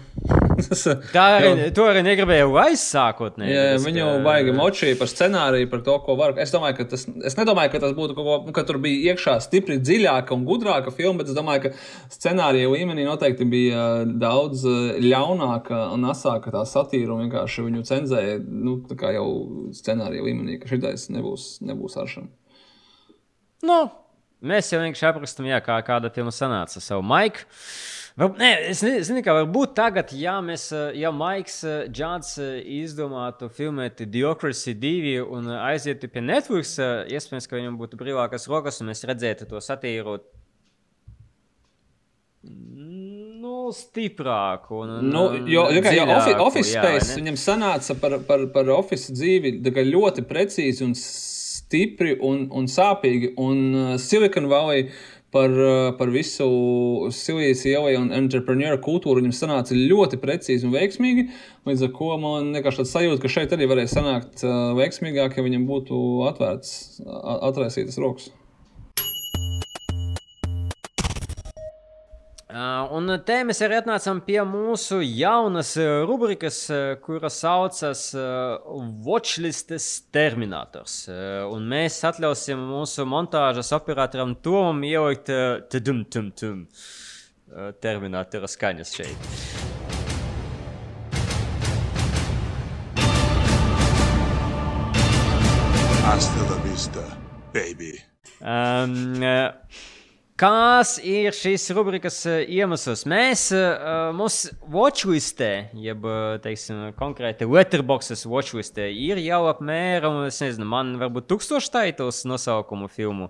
Tas, Tā arī, to arī negribēju aizsākotnēji. Jā, bet es viņu kā- baigi močīja par scenāriju, par to, ko var. Es domāju, ka tas, es nedomāju, ka tas būtu kaut ko, nu, ka tur bija iekšā stipri dziļāka un gudrāka filma, bet es domāju, ka scenārija līmenī noteikti bija uh, daudz uh, ļaunāka un asāka tā satīra un vienkārši viņu cenzēja, nu, tā kā jau scenārija līmenī, ka šitais nebūs, nebūs aršana. Nu, mēs jau vienkārši aprakstām, jā, kā kāda filma sanāca savu maiku. Vēl, nē, es ne- zinu, ka varbūt tagad, ja mēs, ja Maiks eh, Džāds eh, izdomātu filmēt Diocracy 2 un eh, aizietu pie Netflix, iespējams, ka viņam būtu brīvākas rokas un mēs redzētu to satīru. Nu, stiprāku. Un, Nu, jo, ja kā, jo dziļāku, office, jā, space ne? viņam sanāca par, par, par office dzīvi kā ļoti precīzi un stipri un, un sāpīgi. Un Silicon Valley uh, par visu Silvijas ielai un entrepreneur kultūru viņam sanāca ļoti precīzi un veiksmīgi. Līdz ar to man vienkārši tāds sajūta, ka šeit arī varēja sanākt uh, veiksmīgāk, ja viņam būtu atvērts, a- atraisītas rokas. Un te mēs arī atnācām pie mūsu jaunas uh, rubrikas, uh, kura saucas uh, Watchlistes Terminators. Un mēs atļausim mūsu montāžas operatoram Tomam ielikt tum tum tum uh, Terminatora skaņas šeit. Hasta la vista, baby. Um, uh, Kas ir šīs rubrikas uh, iemesls? Mēs uh, mūsu watchlistē, jeb teiksim, konkrēti letterboxes watchlistē, ir jau apmēram, es nezinu, man varbūt tūkstoši titls nosaukumu filmu.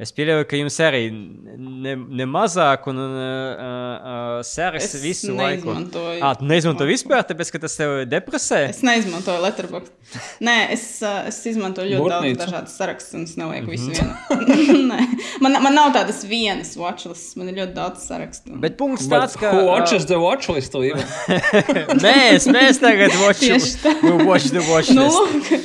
Es pieļauju, ka jums arī ne, ne mazāk, un uh, uh, sēras visu laiku. Ah, tu neizmanto vispār, tāpēc, ka tas tev depresē? Es neizmantoju letterbox. Nē, es, es izmantoju ļoti Burtnīca. daudz dažādas sarakstus, un es nelieku mm -hmm. visu vienu. man, man nav tādas vienas watchlists, man ir ļoti daudz sarakstu. Bet punkts tāds, ka... Who watches the watchlist? mēs, mēs tagad watch, watch the watchlist. Nu,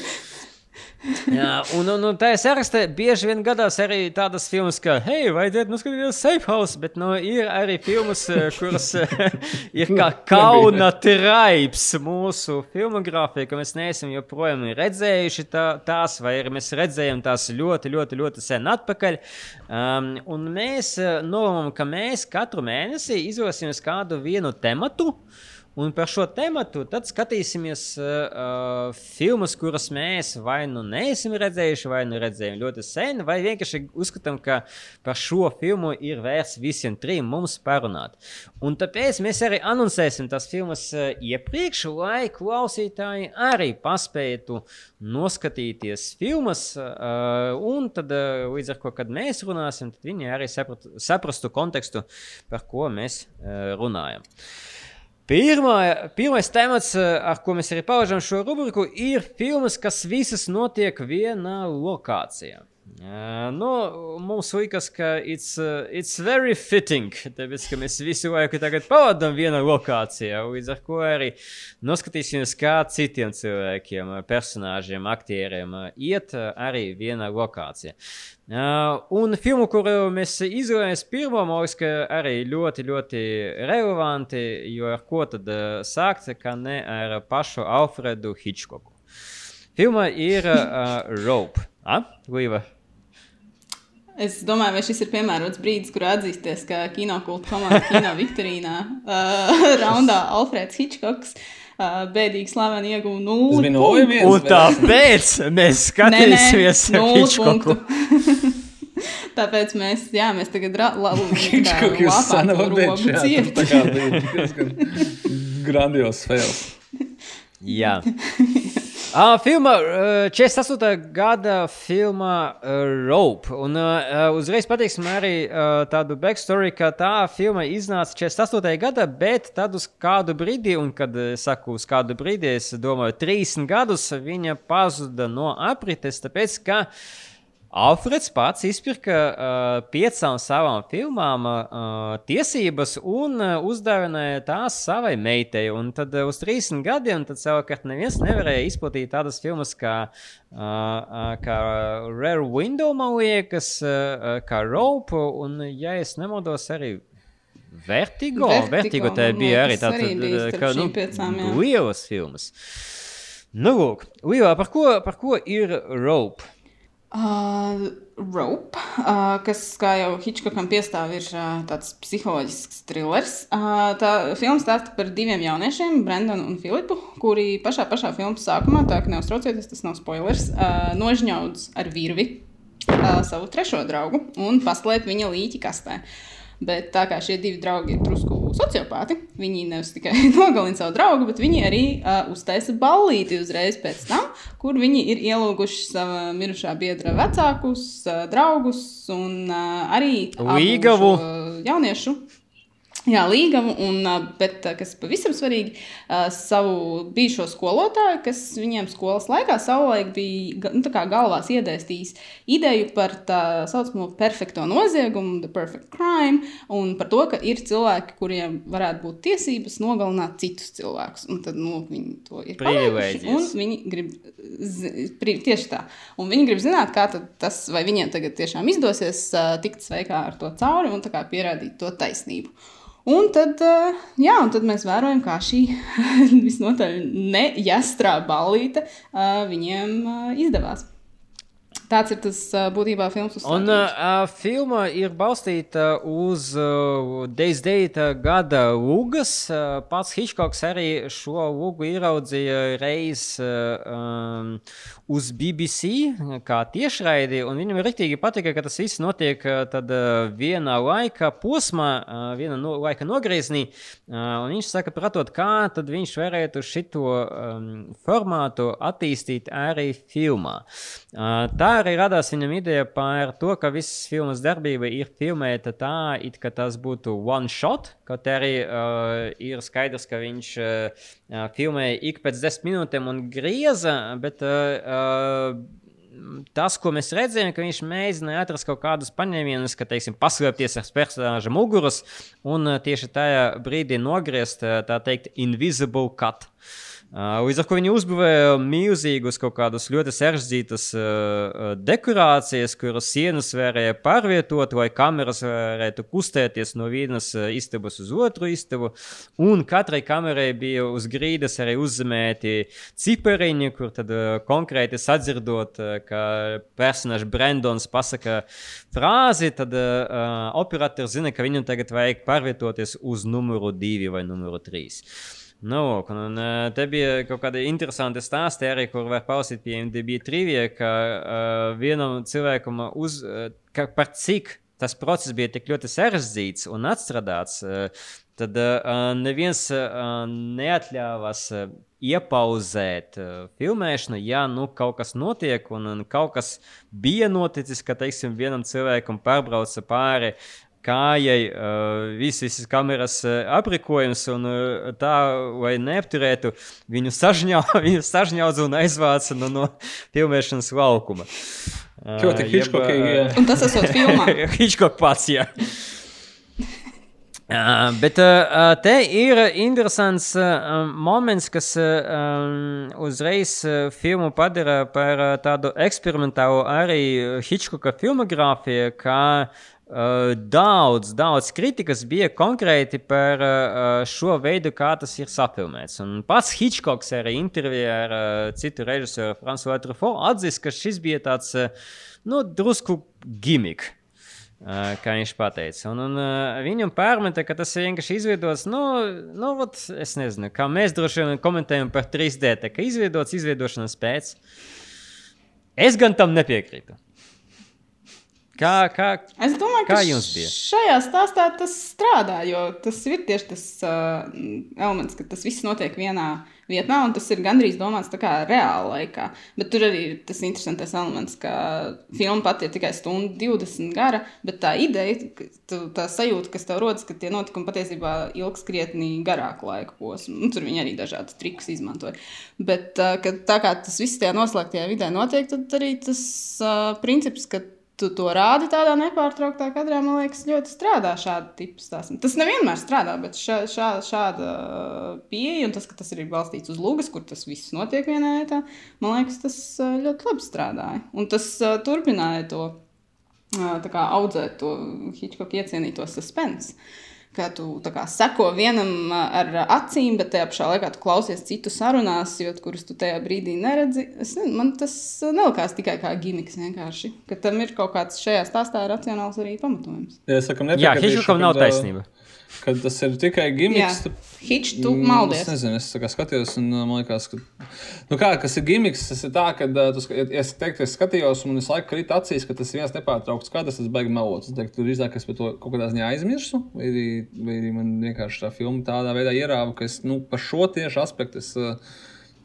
Jā, un, un, un tā ir sarakstā bieži vien gadās arī tādas filmas, ka, hei, vajadzētu noskatīties Safe House, bet nu, ir arī filmas, eh, kuras eh, ir kā kauna traips mūsu filmogrāfijā, ka mēs neesam joprojām redzējuši tā, tās, vai arī mēs redzējām tās ļoti, ļoti, ļoti sen atpakaļ. Um, un mēs eh, nolēmām, ka mēs katru mēnesi izvēlēsimies kādu vienu tematu. Uh, Un par šo tēmu tad skatīsimies uh, filmas, kuras mēs vai nu neesam redzējuši, vai nu redzējām ļoti sen, vai vienkārši uzskatām, ka par šo filmu ir vērts visiem trim mums parunāt. Un tāpēc mēs arī anoncēsim tās filmas uh, iepriekš, lai klausītāji arī paspētu noskatīties filmas, uh, un tad uh, līdz ar to, kad mēs runāsim, tad viņi arī saprat, saprastu kontekstu, par ko mēs uh, runājam. Pirmā, pirmais temats, eh, ar ko mēs arī paužam šo rubriku, ir filmas, kas visas notiek vienā lokācijā. Uh, nu, mums liekas, ka it's, uh, it's very fitting, tāpēc, ka mēs visu laiku tagad pavadām vienā lokācijā. Līdz ar to arī noskatīsimies, kā citiem cilvēkiem, personāžiem, aktieriem iet arī vienā lokācijā. Uh, un filmu, kuru mēs izvēlējāmies pirmo, man liekas, ka arī ļoti, ļoti relevanti, jo ar ko tad uh, sākt, kā ne ar pašu Alfredu Hitchcocku. Filma ir uh, Rope. Ah, Līva? Es domāju, vai šis ir piemērots brīdis, kur atzīsties, ka kinokulta komanda Kino Viktorīnā uh, raundā Alfreds Hitchcocks. Uh, bēdīgi slaveni ieguva nulli. Un tāpēc mēs skatīsimies nulli punktu. Tāpēc mēs, jā, mēs tagad Hitchcock jūs sanava bēdži, jā, tā kā bija diezgan grandios fails. jā. Uh, filma, uh, 48. gada filma uh, Rope. Un uh, uzreiz pateiksim arī uh, tādu backstory, ka tā filma iznāca 48. gada, bet tad uz kādu brīdi, un kad es saku uz kādu brīdi, es domāju, 30 gadus viņa pazuda no aprites, tāpēc ka uh, Alfreds pats izpirka uh, piecām savām filmām uh, tiesības un uh, uzdāvināja tās savai meitai. Un tad uh, uz 30 gadiem savukārt neviens nevarēja izplatīt tādas filmas kā, uh, uh, kā Rare Window, man liekas, uh, kā Rope, un, ja es nemodos, arī Vertigo. Vertigo, Vertigo tā bija arī tāda nu, lielas filmas. Nu, lūk, Līvā, par ko, par ko ir Rope? Uh, Rope, uh, kas, kā jau Hitchcockam piestāv, ir uh, tāds psiholoģisks thrillers. Uh, tā filma stāsta par diviem jauniešiem, Brendanu un Filipu, kuri pašā, pašā filmas sākumā, tā ka neuztraucieties, tas nav spoilers, uh, nožņaudz ar virvi uh, savu trešo draugu un paslēp viņa līķi kastē. Uh, Bet tā kā šie divi draugi ir drusku sociopāti, viņi nevis tikai nogalina savu draugu, bet viņi arī uh, uztaisa ballīti uzreiz pēc tam, kur viņi ir ielūguši savā mirušā biedra vecākus, uh, draugus un uh, arī Līgavu. jauniešu Jā, līgavu, un, bet kas pavisam svarīgi, savu bijušo skolotāju, kas viņiem skolas laikā savulaik bija nu, galvās iedēstījis ideju par tā saucamo perfekto noziegumu, the perfect crime, un par to, ka ir cilvēki, kuriem varētu būt tiesības nogalināt citus cilvēkus. Un tad nu, viņi to ir paveikuši, un viņi grib, tieši tā, un viņi grib zināt, kā tas, vai viņiem tagad tiešām izdosies tikt sveikā ar to cauri un pierādīt to taisnību. Un tad, eh, jā, un tad mēs vērojam, kā šī visnotaļ nejasтрā ballīte eh, viņiem eh, izdevās. Tāds ir tas būtībā filmas Un uh, filma ir balstīta uz uh, 99. gada lūgas. Uh, pats Hitchcocks arī šo lūgu ieraudzīja reiz uh, uz BBC, kā tiešraidi. Viņam ir rīktīgi patika, ka tas viss notiek tad, uh, vienā laika posmā, uh, vienā no, laika nogriezienī. Uh, viņš saka, pratot, kā viņš varētu šo um, formātu attīstīt arī filmā. Uh, tā arī radās viņam ideja par to, ka visas filmas darbība ir filmēta tā, it kā tas būtu one shot, kaut arī uh, ir skaidrs, ka viņš uh, filmēja ik pēc desmit minūtēm un grieza, bet uh, tas, ko mēs redzējām, ka viņš mēģināja atrast kaut kādus paņēmienus, ka, teiksim, paslēpties ar personāža muguras un tieši tajā brīdī nogriezt, tā teikt, invisible cut. Līdz ar to viņi uzbūvēja milzīgus kaut kādus ļoti sarežģītus dekorācijas, kuras sienas varēja pārvietot, lai kameras varētu kustēties no vienas istabas uz otru istabu. Un katrai kamerai bija uz grīdas arī uzzemēti cipariņi, kur tad konkrēti sadzirdot, ka personāžs Brendons pasaka frāzi, tad uh, operators zina, ka viņam tagad vajag pārvietoties uz numuru divi vai numuru trīs. Nu, un, uh, te bija kaut kādi interesanti stāsti arī, kur var pausīt pie MDB trivija, ka uh, vienam cilvēkam uz, uh, ka par cik tas process bija tik ļoti sarežģīts un atstrādāts, uh, tad uh, neviens uh, neatļāvās uh, iepauzēt uh, filmēšanu, ja nu kaut kas notiek un, un kaut kas bija noticis, ka, teiksim, vienam cilvēkam pārbrauca pāri kājai uh, visas, visas kameras uh, aprīkojums, un uh, tā, lai neapturētu viņu, sažņau, viņu sažņaudzu un aizvāca no, no filmēšanas laukuma. Ļoti Hitchcockīgi. Uh, un tas esot filmā. Hitchcock pats, jā. Uh, bet uh, te ir interesants uh, moments, kas uh, uzreiz uh, filmu padara par uh, tādu eksperimentālu arī Hitchcocka filmogrāfiju, kā uh, Uh, daudz, daudz kritikas bija konkrēti par uh, šo veidu, kā tas ir sapilnēts. Un pats Hitchcocks arī intervijā ar citu režisoru Frančisu Truffaut atzīst, ka šis bija tāds nu, drusku gimmick. Kā viņš teica. Un, un viņam pārmeta, ka tas ir vienkārši izveidots, nu, nu vat, es nezinu, kā mēs droši vien komentējam par 3D, tā kā izveidots izveidošanas pēc. Es gan tam nepiekrītu. Kā, kā, es domāju, kā jums bija? Šajā stāstā tas strādā, jo tas ir tieši tas uh, elements, ka tas viss notiek vienā vietā, un tas ir gandrīz domāts tā kā reāla laikā. Bet tur arī ir tas interesantais elements, ka filma pati ir tikai stundu 20 gara, bet tā ideja, tā sajūta, kas tev rodas, ka tie notikumi patiesībā ilgs krietni garāku laika posmu. Un tur viņi arī dažādas trikus izmantoja. Bet uh, tā kā tas viss tajā noslēgtajā vidē notiek, tad arī tas uh, princips, ka tu to rādi tādā nepārtrauktā kadrā, man liekas, ļoti strādā šāda tipa stāstiem. Tas nevienmēr strādā, bet šā, šā, šāda pieeja un tas, ka tas ir balstīts uz lūgas, kur tas viss notiek vienā vietā, man liekas, tas ļoti labi strādāja. Un tas uh, turpināja to uh, kā, audzēt to Hitchcock iecienīto suspensu ka tu kā, seko vienam ar acīm, bet tajā pašā laikā tu klausies citu sarunās, jo, kurus tu tajā brīdī neredzi. Es, ne, man tas nelikās tikai kā gimiks vienkārši, ka tam ir kaut kāds šajā stāstā racionāls arī pamatojums. Ja, sakam, Jā, Hitchcockam nav taisnība. Kad tas ir tikai gimiks, tad Hitch, tu maldies. Es nezinu, es skatījos, un man liekas, ka. Nu kā, kas ir gimiks, tas ir tā, ka, tu, ja es teiktu, es skatījos, un es laiku krīt acīs, ka tas viens nepārtraukts skatās, tas baigi melots. Es teiktu, drīzāk es par to kaut kādā ziņā aizmirsu, vai arī, vai arī man vienkārši tā filma tādā veidā ierāva, ka es nu, par šo tieši aspektu. Es, uh,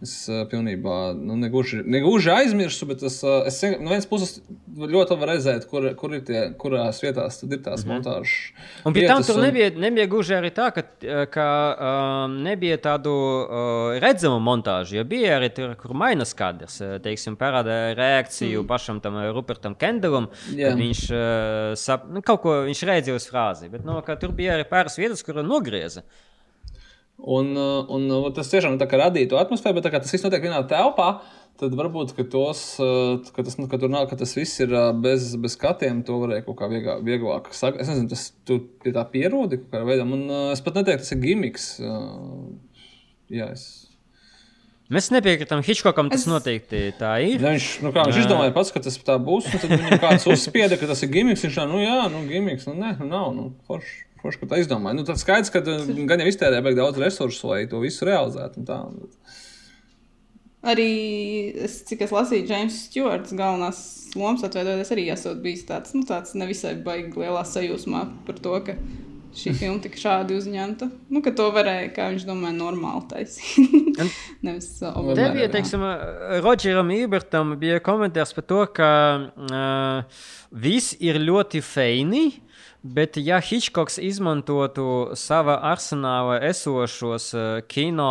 Es uh, pilnībā nu, negluži, negluži aizmirsu, bet es, uh, es no vienas puses ļoti labi redzēju, kur, kur ir tie, kurās vietās ir tās mm -hmm. montāžas. Un pie tam tur un... nebija, nebija gluži arī tā, ka, ka um, nebija tādu uh, redzamu montāžu, jo bija arī tur, kur mainas kadrs, teiksim, parāda reakciju mm. pašam tam Rupertam Kendelam, kad viņš uh, sap, nu, kaut ko viņš redzēja uz frāzi, bet nu, tur bija arī pāris vietas, kur nogrieza. Uh, un, un uh, tas tiešām radīja to atmosfēru, bet tas viss notiek vienā telpā. Tad varbūt, ka, tos, uh, ka, tas, nu, ka, tur ka tas viss ir bez, bez skatiem, to varēja kaut kā vieglāk. vieglāk. Es nezinu, tas tu pie tā pierodi kaut kādā veidā. Man, es pat neteiktu, tas ir gimiks. Jā, es Mēs nepiekritam Hitchcockam, tas es... noteikti tā ir. Ne, viņš, nu kā, viņš izdomāja pats, ka tas tā būs, un tad viņam kāds uzspieda, ka tas ir gimiks. Viņš tā, nu jā, nu gimiks, nu nē, nu nav, nu forši. Forši, ka tā izdomāja. Nu, tas skaidrs, ka gan jau iztērē baigi daudz resursu, lai to visu realizētu. Tā, Arī, es, cik es lasīju, James Stewarts galvenās lomas atveidoties arī esot bijis tāds, nu, tāds nevisai baigi lielā sajūsmā par to, ka šī filma tika šādi uzņemta. Nu, ka to varēja, kā viņš domāja, normāli taisīt. Nevis obligāti. Te bija, teiksim, Rodžeram Ibertam bija komentārs par to, ka uh, viss ir ļoti feini. Bet, ja Hitchcocks izmantotu savā arsenālā esošos uh, kino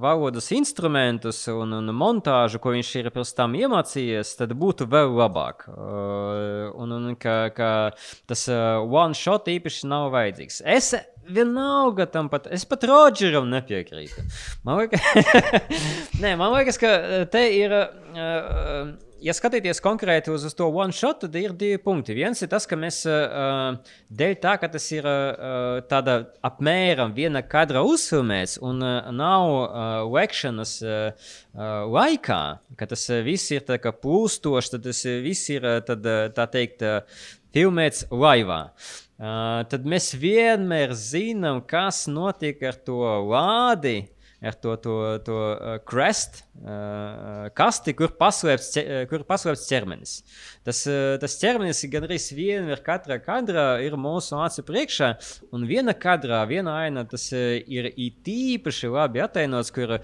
valodas instrumentus un, un montāžu, ko viņš ir pirms tam iemācījies, tad būtu vēl labāk. Uh, un, un ka, ka tas uh, one shot īpaši nav vajadzīgs. Es vienalga tam pat, es pat Rodžeram nepiekrītu. Man liekas, Nē, man liekas ka te ir. Uh, ja skatīties konkrēti uz, uz to one shot, tad ir divi punkti. Viens ir tas, ka mēs uh, dēļ tā, ka tas ir uh, tāda apmēram viena kadra uzfilmēts un uh, nav uh, lekšanas uh, laikā, ka tas viss ir tā kā plūstošs, tad tas viss ir tad, tā teikt filmēts laivā. Uh, tad mēs vienmēr zinām, kas notiek ar to lādi, ar to, to, to uh, crest, uh, kasti, kur paslēpts, kur paslēpts ķermenis. Tas, tas ķermenis gandrīz vienmēr katrā kadrā ir mūsu acu priekšā, un viena kadrā, viena aina, tas ir īpaši labi atainots, kur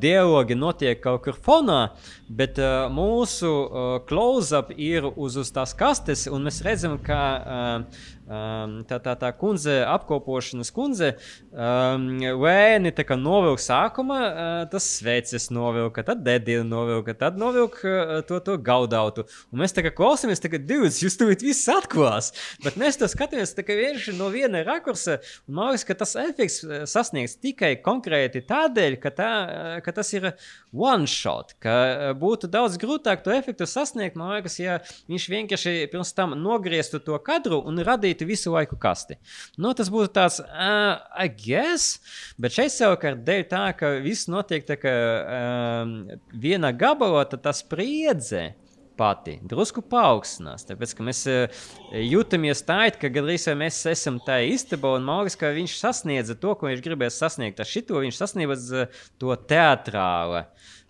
dialogi notiek kaut kur fonā, bet mūsu close-up ir uz, uz tās kastes, un mēs redzam, ka Um, tā, tā, tā kundze, apkopošanas kundze, um, lēni novilka sākumā, uh, tas sveces novilka, tad dedienu novilka, tad novilka uh, to, to gaudautu. Un mēs tā kā klausāmies, tagad divas, jūs tur viss atklās. Bet mēs to skatāmies vienkārši no viena rakursa. Man liekas, ka tas efekts sasniegs tikai konkrēti tādēļ, ka, tā, ka tas ir one shot, ka būtu daudz grūtāk to efektu sasniegt. Man liekas, ja viņš vienkārši pirms tam nogrieztu to kadru un radītu visu laiku kasti. Nu, tas būtu tāds, uh, I guess, bet šeit savukārt dēļ tā, ka viss notiek tā kā um, viena gabalā, tad tas spriedze pati drusku paaugstinās. Tāpēc mēs uh, jūtamies tā, it, ka gandrīz mēs esam tajā istabā, un liekas, ka viņš sasniedza to, ko viņš gribēja sasniegt. Ar šito viņš sasniedza to teātrālu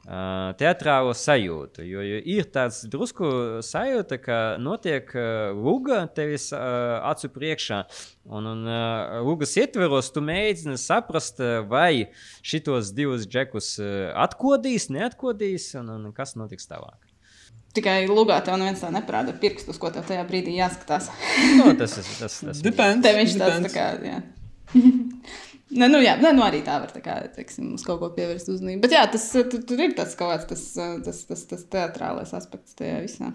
teātrālo sajūtu. Jo, jo ir tāds drusku sajūta, ka notiek luga tevis acu priekšā. Un, un lugas ietveros tu mēģini saprast, vai šitos divus džekus atkodīs, neatkodīs, un, un kas notiks tālāk. Tikai lugā tev neviens tā neprāda pirkstus, ko tev tajā brīdī jāskatās. no, tas ir tas, tas depends. Te viņš tāds tā kā, jā. Ne, nu, jā, ne, nu arī tā var tā kā, teiksim, uz kaut ko pievērst uzmanību. Bet jā, tas tur ir tas kaut kāds tas, tas, tas, tas teatrālais aspekts tajā visā.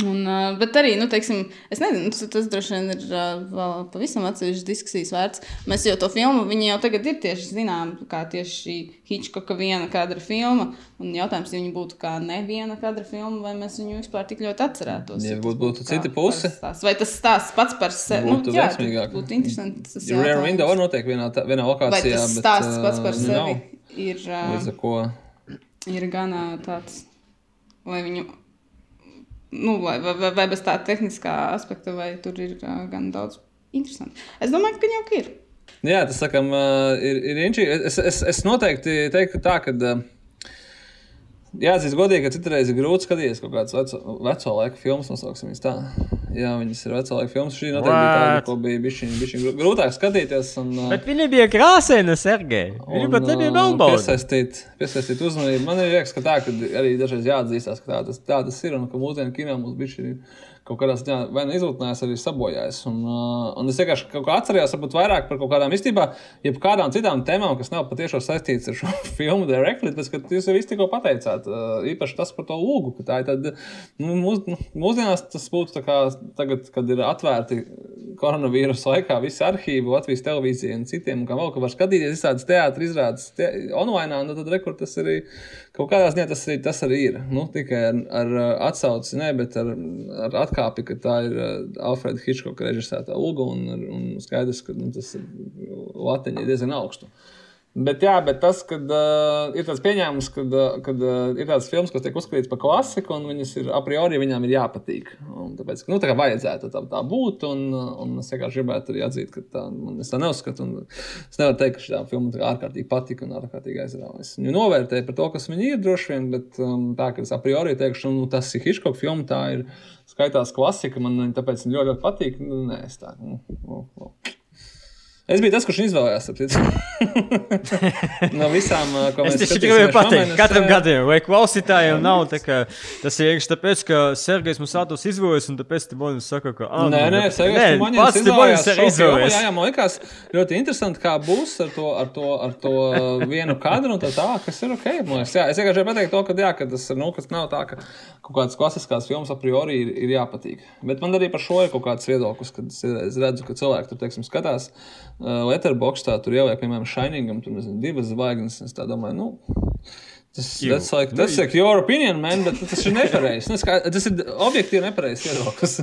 Un, uh, bet arī, nu, teiksim, es nezinu, tas, tas droši vien ir uh, vēl pavisam atsevišķas diskusijas vērts. Mēs jau to filmu, viņi jau tagad ir tieši zinām, kā tieši šī Hitchcocka viena kadra filma. Un jautājums, ja viņi būtu kā neviena kadra filma, vai mēs viņu vispār tik ļoti atcerētos. Ja būtu, būtu cita puse. Vai tas stāsts pats par sevi? Nu, jā, veiksmīgāk. Būtu interesanti. Tas ir Rare Window var notiek vienā, tā, vienā lokācijā. Vai tas stāsts bet, pats par uh, sevi nav. ir, uh, ir gan uh, tāds, lai viņu nu, vai, vai, vai bez tā tehniskā aspekta, vai tur ir uh, gan daudz interesanti. Es domāju, ka jau ir. Jā, tas sakam, uh, ir, ir inčīgi. Es, es, es noteikti teiktu tā, ka. Uh, Jāatzīst, godīgi, ka citreiz ir grūti skatīties kaut kādas veco, veco laika filmas, nosauksim viņas tā. Jā, viņas ir veco laika filmas. Šī noteikti What? bija tāda, ko bija bišķiņ, grūtāk skatīties. Un, Bet viņi bija krāsaini, Sergei. Viņi pat nebija melnbalti. Piesaistīt, piesaistīt uzmanību. Man ir liekas, ka tā, ka arī dažreiz jāatzīstās, ka tā tas, tā tas ir un ka mūsdienu kino mums bišķiņ ir kaut kādā ziņā vai nu izlutnējis, arī sabojājis. Un, uh, un es vienkārši kaut kā atceros, varbūt vairāk par kaut kādām īstenībā, jeb kādām citām tēmām, kas nav patiešām saistītas ar šo filmu directly, bet jūs jau tikko pateicāt, uh, īpaši tas par to lūgu, ka tā ir tad, nu, mūs, mūsdienās tas būtu kā tagad, kad ir atvērti koronavīrusa laikā visi arhīvi, Latvijas televīzija un citiem, un kā vēl, ka var skatīties visādas teātris izrādes te, online, un tad rekur tas arī kaut kādā ziņā tas arī, tas arī ir. Nu, tikai ar, ar atsauci, ne, bet ar, ar atkāpi, ka tā ir Alfreda Hitchcocka režisētā Ulga, un, un skaidrs, ka nu, tas ir latiņi diezgan augstu. Bet, jā, bet tas, kad uh, ir tāds pieņēmums, ka uh, kad, uh, ir tāds filmas, kas tiek uzskatīts par klasiku, un viņas ir a priori viņām ir jāpatīk. Un tāpēc, nu, tā kā vajadzētu tā, tā būt, un, un es vienkārši gribētu arī atzīt, ka tā, es tā neuzskatu. Es nevaru teikt, ka šī filma ārkārtīgi patika un ārkārtīgi aizrāva. Es viņu novērtēju par to, kas viņa ir droši vien, bet um, tā, ka es a priori teikšu, nu, tas ir Hitchcock filma, tā ir skaitās klasika, man tāpēc ļoti, ļoti patīk. Nu, nē, es tā. Nu, nu, nu. Es biju tas, kurš izvēlējās. no visām, ko mēs es gribēju pateikt, katram gadiem, vai klausītājiem nav tā, ka tas ir vienkārši tāpēc, ka Sergejs mums ātos izvēlējies, un tāpēc Tibonis saka, ka. Ah, nē, nē, Sergejs Tibonis ir izvēlējies. Jā, jā, man liekas ļoti interesanti, kā būs ar to, ar to, ar to vienu kadru un tā tā, kas ir ok. Liekas, jā, es vienkārši pateicu to, ka, jā, ka tas nu, kas nav tā, ka kaut kādas klasiskās filmas a priori ir, ir jāpatīk. Bet man arī par šo ir kaut kāds viedoklis, kad es redzu, ka cilvēki tur, teiksim, skatās uh, Letterboxdā tur ieliek, piemēram, Shiningam, tur nezinu, divas zvaigznes. Es tā domāju, nu. Tas, that's like, that's like your opinion, man, bet tas ir nepareizs. Nu, tas ir objektīvi nepareizs viedoklis.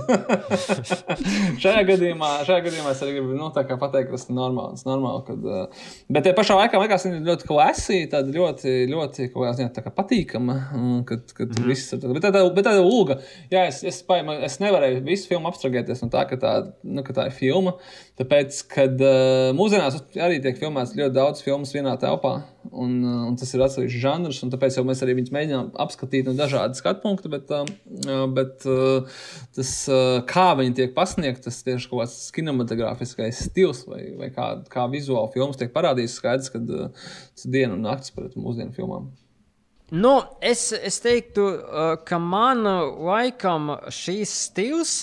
šajā, gadījumā, šajā gadījumā es arī gribu nu, pateikt, ka tas ir normāli. Normāli kad, uh, bet tie pašā laikā liekas, viņa ir ļoti klasīga, tāda ļoti, ļoti ziņā, tā patīkama. Kad, kad mm. viss ir tāds, bet tāda, bet tāda ulga. Jā, es, es, es nevarēju visu filmu abstragēties no tā, ka tā, nu, ka tā ir filma. Tāpēc, kad uh, mūsdienās arī tiek filmēts ļoti daudz filmu vienā telpā, un, uh, un tas ir atsevišķs žanrs un tāpēc mēs arī viņus mēģinām apskatīt no dažādu skatu punktu. Bet, uh, bet uh, tas, uh, kā viņi tiek pasniegti, tas tieši kaut kāds kinematogrāfiskais stils vai, vai kā, kā vizuāli filmas tiek parādīts, skaidrs, ka tas ir diena un naktis pret mūsdienu filmām. Nu, es, es teiktu, ka man laikam šīs stils,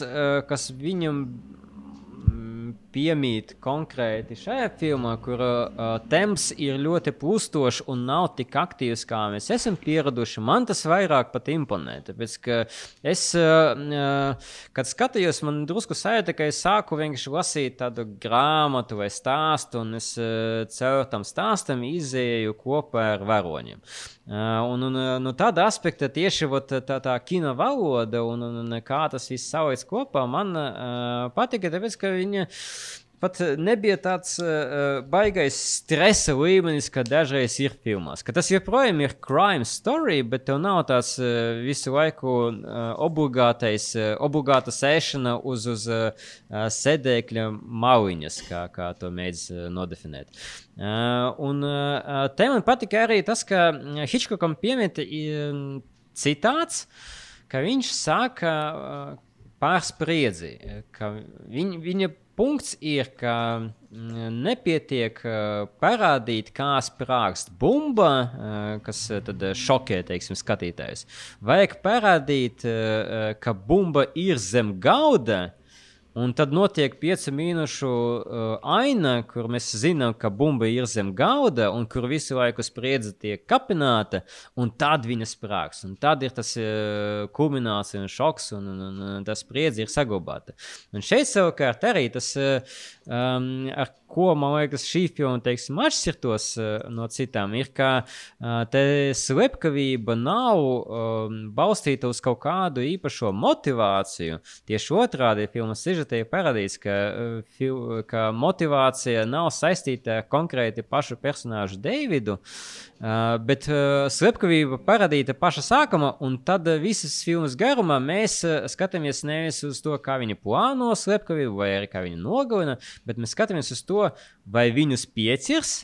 kas viņam piemīt konkrēti šajā filmā, kur uh, temps ir ļoti plūstošs un nav tik aktīvs, kā mēs esam pieraduši. Man tas vairāk pat imponē. Tāpēc, ka es, uh, kad skatījos, man drusku sajūta, ka es sāku vienkārši lasīt tādu grāmatu vai stāstu, un es uh, caur tam stāstam izēju kopā ar varoņiem. Uh, un, un no tāda aspekta tieši vat, tā, tā kino valoda un, un, un kā tas viss sauc kopā man uh, patika, tāpēc ka viņa pat nebija tāds uh, baisais stresa līmenis, kā dažreiz ir filmās. Ka tas joprojām ir crime story, bet tev nav tāds uh, visu laiku uh, obligātais, uh, obligāta sēšana uz, uz uh, sēdekļa maliņas, kā, kā to mēdz uh, nodefinēt. Uh, un uh, te man patika arī tas, ka Hitchcockam piemēta uh, citāts, ka viņš saka uh, pārspriedzi, ka viņ, viņa punkts ir, ka mm, nepietiek parādīt, kā sprāgst bumba, kas tad šokē teiksim, skatītājus. Vajag parādīt, ka bumba ir zem gauda. Un tad notiek piecu minūšu uh, aina, kur mēs zinām, ka bumba ir zem gauda, un kur visu laiku spriedze tiek kapināta, un tad viņa sprāgs. Un tad ir tas uh, kulminācija un šoks, un, un, un, un tas spriedze ir saglabāta. Un šeit savukārt arī tas, uh, um, ar ko man liekas, šī filma teiksim, atšķirtos uh, no citām, ir, ka uh, te slepkavība nav um, balstīta uz kaut kādu īpašo motivāciju. Tieši otrādi filmas sižetē ir parādīts, ka, uh, fil, ka motivācija nav saistīta konkrēti pašu personāžu Deividu, uh, bet uh, slepkavība parādīta paša sākuma, un tad uh, visas filmas garumā mēs uh, skatāmies nevis uz to, kā viņi plāno slepkavību vai arī kā viņi nogalina, bet mēs skatāmies uz to, vai viņus piecirs.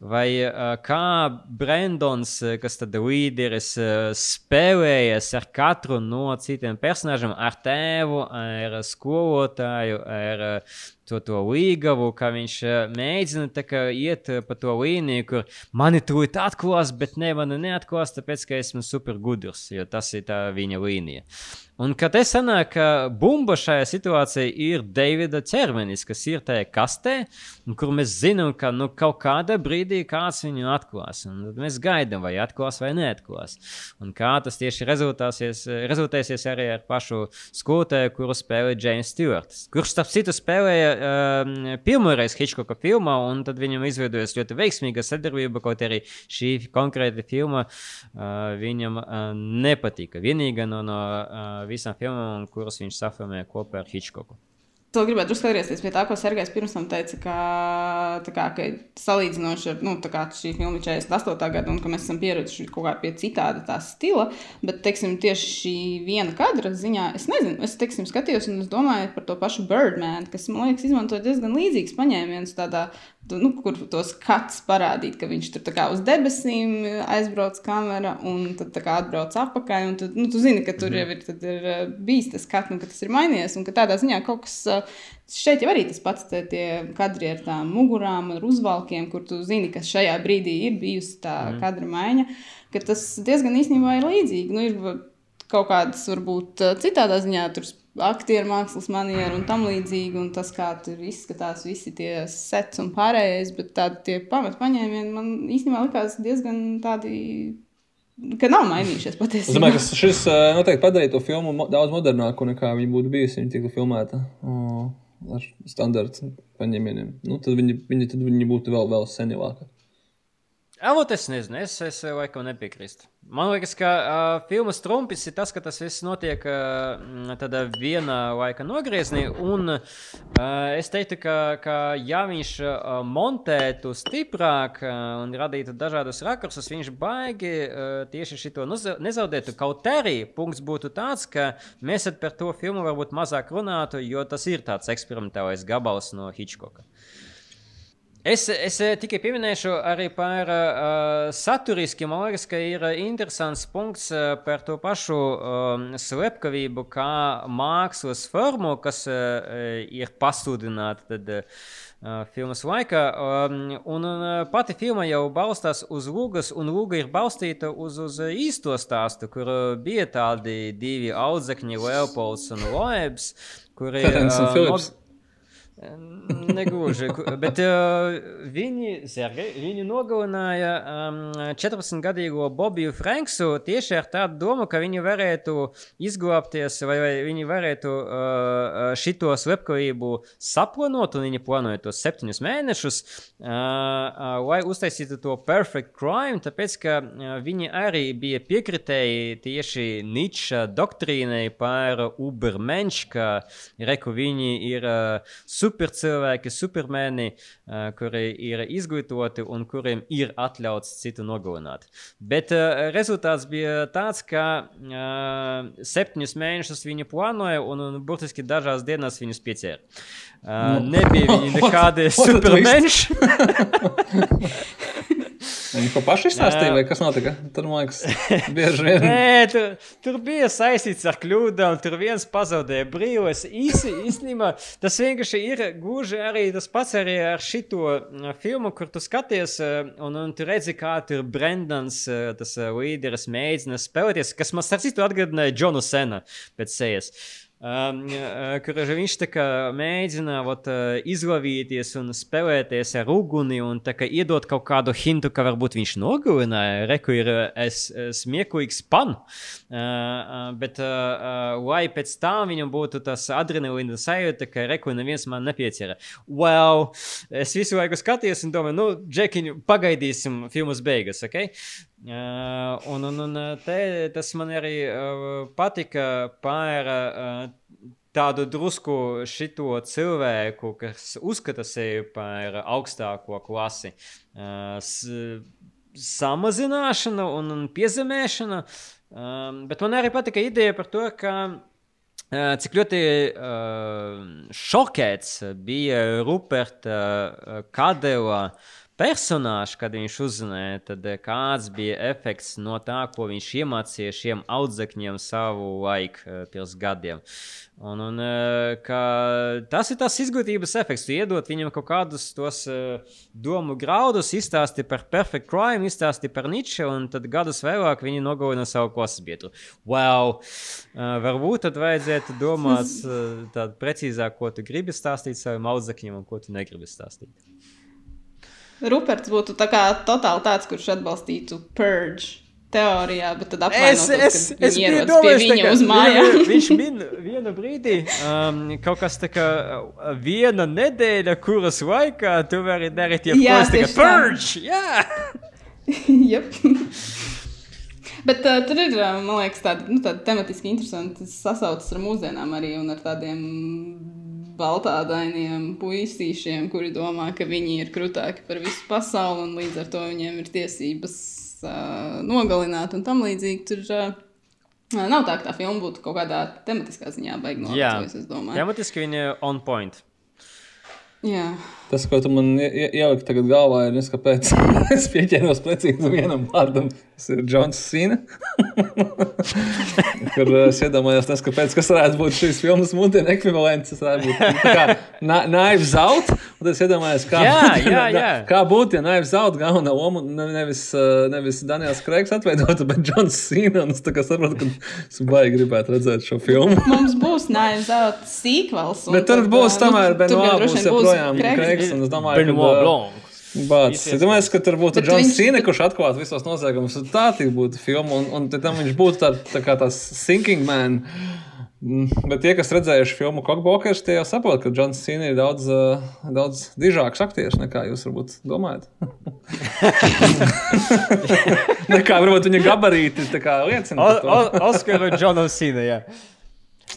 Vai uh, kā Brendons, kas tad līderis, uh, spēlējas ar katru no citiem personāžiem, ar tēvu, ar skolotāju, ar uh, to, to līgavu, ka viņš mēģina kā, iet pa to līniju, kur mani tūlīt atklās, bet ne mani neatklās, tāpēc ka esmu super gudrs, jo tas ir viņa līnija. Un kad es sanāku, ka bumba šajā situācijā ir Davida ķermenis, kas ir tajā kastē, kur mēs zinām, ka nu, kaut kādā brīdī kāds viņu atklās. Un mēs gaidām, vai atklās vai neatklās. Un kā tas tieši rezultēsies arī ar pašu skolotāju, kuru spēlē James Stewarts. Kurš, starp citu, spēlēja uh, pirmoreiz Hitchcocka filmā, un tad viņam izveidojas ļoti veiksmīga sadarbība, kaut arī šī konkrēta filma uh, viņam uh, nepatika. Vienīgā no, no uh, visām filmām, kuras viņš safilmēja kopā ar Hitchcocku. To gribētu drusku atgriezties pie tā, ko Sergejs pirms tam teica, ka, kā, ka salīdzinoši ar nu, šī filmu 48. gadu, un ka mēs esam pieraduši kaut kā pie citāda tā stila. Bet, teiksim, tieši šī viena kadra ziņā, es nezinu, es teiksim, skatījos un es domāju par to pašu Birdman, kas man liekas, izmantoja diezgan līdzīgs paņēmiens tādā nu, kur tos skats parādīt, ka viņš tur uz debesīm aizbrauc kamera un tad atbrauc atpakaļ. Tad, nu, tu zini, ka tur jau ir, ir eh, bijis tas skats, un ka tas ir mainījies. Un ka tādā ziņā kaut kas eh, šeit jau arī tas pats, tie kadri ar tām mugurām, ar uzvalkiem, kur tu zini, ka šajā brīdī ir bijusi tā mm. kadra maiņa. Tas diezgan īstenībā ir līdzīgi. Nu, ir kaut kādas varbūt eh, citādā ziņā tur aktieru mākslas manieru un tam līdzīgi, un tas, kā tur izskatās visi tie sets un pārējais, bet tādi tie pamatpaņēmieni man īstenībā likās diezgan tādi. Ka nav mainījušies patiesībā. Es domāju, ka šis eh, noteikti padarīja to filmu daudz modernāku nekā viņa būtu bijusi. Viņa tika filmēta oh, ar standarta paņēmieniem. Nu, tad viņi, viņi, tad viņi būtu vēl, vēl senilāki. Avot, es nezinu, es, es laikam nepiekrīstu. Man liekas, ka uh, filmas trumpis ir tas, ka tas viss notiek uh, tādā vienā laika nogriezienī. Un uh, es teiktu, ka, ka ja viņš uh, montētu stiprāk uh, un radītu dažādus rakursus, viņš baigi uh, tieši šito nezaudētu. Kaut arī punkts būtu tāds, ka mēs par to filmu varbūt mazāk runātu, jo tas ir tāds eksperimentālais gabals no Hitchcocka. Es, es eh, tikai pieminēšu arī par uh, saturiski. Man liekas, ka ir interesants punkts uh, par to pašu uh, slepkavību, kā mākslas formu, kas uh, ir pasludināta tad, uh, filmas laikā. Um, un pati filma jau balstās uz lūgas, un lūga ir balstīta uz, uz īsto stāstu, kur bija tādi divi audzekņi, Leopolds un Loebs, kuri. Uh, Negluži, bet uh, viņi, Sergei, viņi nogalināja um, 14-gadīgo Bobiju Franksu tieši ar tādu domu, ka viņi varētu izglābties, vai, vai viņi varētu uh, šito slepkavību saplānot, un viņi plānoja tos septiņus mēnešus, uh, uh, lai uztaisītu to perfect crime, tāpēc, ka uh, viņi arī bija piekritēji tieši Niča doktrīnai par Ubermensch, ka reku viņi ir uh, supercilvēki, supermeni, uh, kuri ir izglītoti un kuriem ir atļauts citu nogalināt. Bet uh, rezultāts bija tāds, ka uh, septiņus mēnešus viņi plānoja un, un burtiski dažās dienās viņus pieķēra. Uh, nebija viņi nekādi supermenši. Viņi ko paši izstāstīja, vai kas notika? Tur, man liekas, bieži vien. Nē, tur, tur bija saistīts ar kļūdām, tur viens pazaudēja brīvos. Īsi, īstenībā tas vienkārši ir gluži arī tas pats arī ar šito filmu, kur tu skaties, un, un tu redzi, kā tur Brendans, tas līderis, mēģina spēlēties, kas man starp citu atgādināja Džonu Sena pēc sejas. Um, kur viņš mēģina ot, izlavīties un spēlēties ar uguni un iedot kaut kādu hintu, ka varbūt viņš nogalināja. Reku ir es, smieklīgs pan. Bet, lai pēc tam viņam būtu tas adrenalīna sajūta, ka reku neviens man nepieķera. Well, es visu laiku skatījos un domāju, nu, Džekiņ, pagaidīsim filmas beigas, ok? Un, un, un te, tas man arī patika par tādu drusku šito cilvēku, kas uzskata sevi par augstāko klasi. Samazināšana un, un piezemēšana, bet man arī patika ideja par to, ka cik ļoti šokēts bija Ruperta Kadela uh, personāžs, kad viņš uzzināja, tad eh, kāds bija efekts no tā, ko viņš iemācīja šiem audzekņiem savu laiku eh, pirms gadiem. Un, un, eh, tas ir tas izglītības efekts. Tu iedod viņam kaut kādus tos domu graudus, izstāsti par perfect crime, izstāsti par Nietzsche, un tad gadus vēlāk viņi nogalina savu biedru. Wow! Varbūt tad vajadzētu domāt tādu precīzāk, ko tu gribi stāstīt saviem audzekņiem un ko tu negribi stāstīt. Ruperts būtu tā kā totāli tāds, kurš atbalstītu purge. Teorijā, bet tad apvainotos, es, es, es biju domājis, viņa kā, uz mājām. viņš min vienu brīdi, um, kaut kas tā kā uh, viena nedēļa, kuras laikā tu vari darīt jau es purge, jā! Jep. Bet uh, tur ir, uh, man liekas, tāda, nu, tāda tematiski interesanta sasaucas ar mūsdienām arī un ar tādiem baltādainiem puisīšiem, kuri domā, ka viņi ir krutāki par visu pasauli un līdz ar to viņiem ir tiesības uh, nogalināt un tam līdzīgi. Tur uh, nav tā, ka tā filma būtu kaut kādā tematiskā ziņā beigta Jā, tematiski viņa ir on point. Jā. Tas, ko tu man ie- ie- ieliki tagad galvā, ir nezinu, kāpēc es pieķēros precīzi vienam vārdam. Tas ir Džons Sīna. Kur eh, es iedomājos, tas, kāpēc, kas varētu būt šīs filmas mūtena ekvivalents. Tas varētu būt tā kā na- Knives Out. Un tad es iedomājos, kā, Jā, būtu, jā, jā. kā būtu, ja Knives Out galvenā loma ne- nevis, eh, nevis Daniels Kreigs atveidotu, bet Džons Sīna. Un es saprotu, ka es baigi gribētu redzēt šo filmu. Mums būs Knives Out sequels. un Bet tur tad, būs tomēr nu, tur Benoā būs joprojām Kreigs. Un es domāju, ka, Blanc. Bācis. Es domāju, ka tur būtu Džons viņš- Sīne, kurš atklātu visos noziegumus. un Tā tik būtu filma, un, un te tam viņš būtu tā, tā kā tās Sinking Man. Mm, Bet tie, kas redzējuši filmu Kokbokers, tie jau saprot, ka Džons Sīne ir daudz, daudz dižāks aktieris nekā jūs varbūt domājat. nekā varbūt viņa gabarīti tā kā liecina. Oskaru Džonu Sīnu. jā.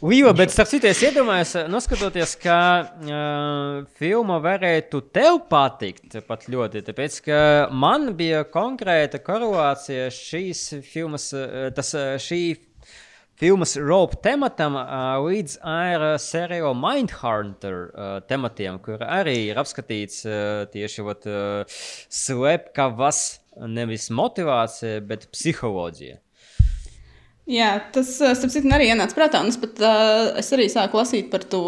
Līva, bet starp citu, es iedomājos, noskatoties, ka uh, filma varētu tev patikt pat ļoti. Tāpēc, ka man bija konkrēta korelācija šīs filmas, uh, tas, šī filmas rope tematam uh, līdz ar uh, seriāla Mindhunter uh, tematiem, kur arī ir apskatīts uh, tieši vat, uh, slepkavas, nevis motivācija, bet psiholoģija. Jā, tas, starp citu, arī ienāca prātā. Es, pat, uh, es arī sāku lasīt par to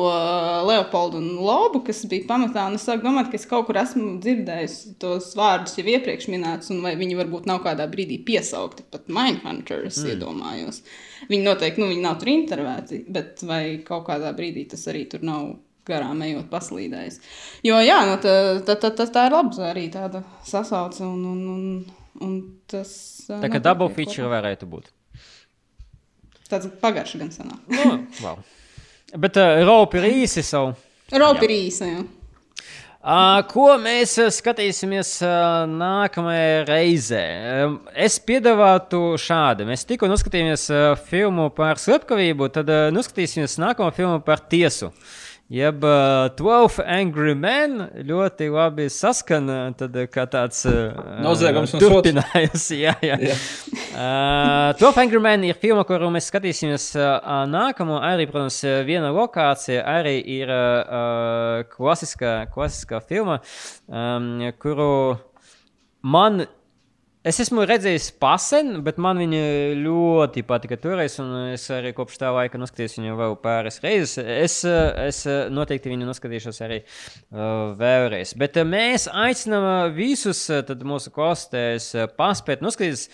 Leopoldu un Lobu, kas bija pamatā. Es sāku domāt, ka es kaut kur esmu dzirdējis tos vārdus jau iepriekš minētus, un vai viņi varbūt nav kādā brīdī piesaukti. Pat Mindhunter, es mm. iedomājos. Viņi noteikti nu, viņi nav tur intervēti, bet vai kaut kādā brīdī tas arī tur nav garām ejot, paslīdējis. Jo, jā, nu, tā, tā, tā, tā, tā ir laba arī tāda sasauce. Un, un, un, un tas, Tā kā ir feature varētu būt. Tāds pagaršs gan senāk. Nu, wow. Bet uh, rope ir īsi savu. Ropa ir īsa. Jā. Uh, ko mēs uh, skatīsimies uh, nākamajā reizē? Um, es piedāvātu šādi. Mēs tikko noskatījāmies uh, filmu par slepkavību, tad uh, noskatīsimies nākamo filmu par tiesu. Jeb uh, 12 Angry Men ļoti labi saskan, uh, tad, uh, kā tāds uh, Noziegums un sots. turpinājums. jā, jā. Jā. Uh, 12 Angry Men ir filma, kuru mēs skatīsimies uh, nākamo. Arī, protams, uh, viena lokācija arī ir uh, klasiskā, klasiskā filma, um, kuru man. Es esmu redzējis pasen, bet man viņa ļoti patika toreiz, un es arī kopš tā laika noskatījos viņu vēl pāris reizes. Es, es noteikti viņu noskatīšos arī uh, vēlreiz. Bet uh, mēs aicinām uh, visus uh, tad mūsu klausītājus paspēt noskatīties.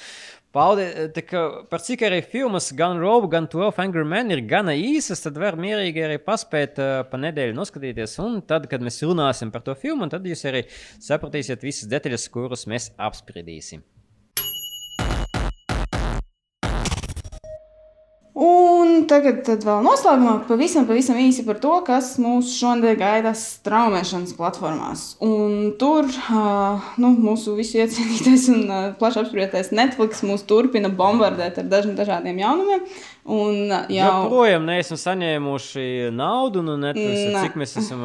Paldies, kā par cik arī filmas, gan Robu, gan 12 Angry Men ir gana īsas, tad var mierīgi arī paspēt uh, pa nedēļu noskatīties. Un tad, kad mēs runāsim par to filmu, tad jūs arī sapratīsiet visas detaļas, kuras mēs apspriedīsim. Un tagad vēl noslēgumā pavisam, pavisam īsi par to, kas mūs šodien gaida straumēšanas platformās. Un tur nu, mūsu visu iecienītais un plaši apsprietais Netflix mūs turpina bombardēt ar dažiem dažādiem jaunumiem. Un, jau... Joprojām neesam saņēmuši naudu no Netflix, Nē. cik mēs esam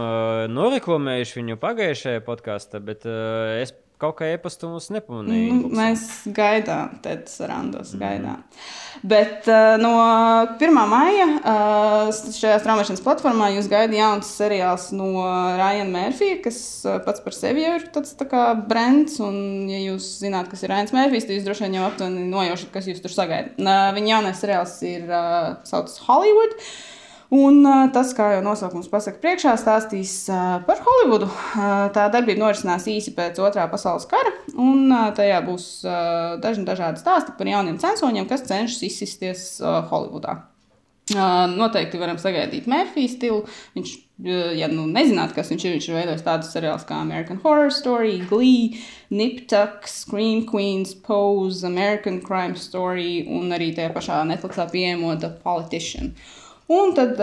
noreklamējuši viņu pagājušajā podkāstā, bet es kaut kā e-pastu mums nepamanīju. Nu, mēs gaidām, Tēdes Randos gaidām. Bet uh, no 1. maija uh, šajā straumēšanas platformā jūs gaidat jauns seriāls no Ryan Murphy, kas uh, pats par sevi jau ir tāds tā kā brands. Un, ja jūs zināt, kas ir Ryan Murphy, tad jūs droši vien jau aptuveni nojaušat, kas jūs tur sagaidat. Uh, viņa jaunais seriāls ir uh, saucams Hollywood. Un uh, tas, kā jau nosaukums pasaka, priekšā stāstīs uh, par Holivudu. Uh, tā darbība norisinās īsi pēc otrā pasaules kara, un uh, tajā būs uh, daži dažādi stāsti par jauniem censoņiem, kas cenšas izsisties uh, Holivudā. Uh, noteikti varam sagaidīt Mērfija stilu. Viņš, uh, ja nu nezināt, kas viņš ir, viņš ir veidojis tādus seriālus kā American Horror Story, Glee, Nip Tuck, Scream Queens, Pose, American Crime Story un arī tajā pašā Netflixā pieejamo The Politician. Un tad,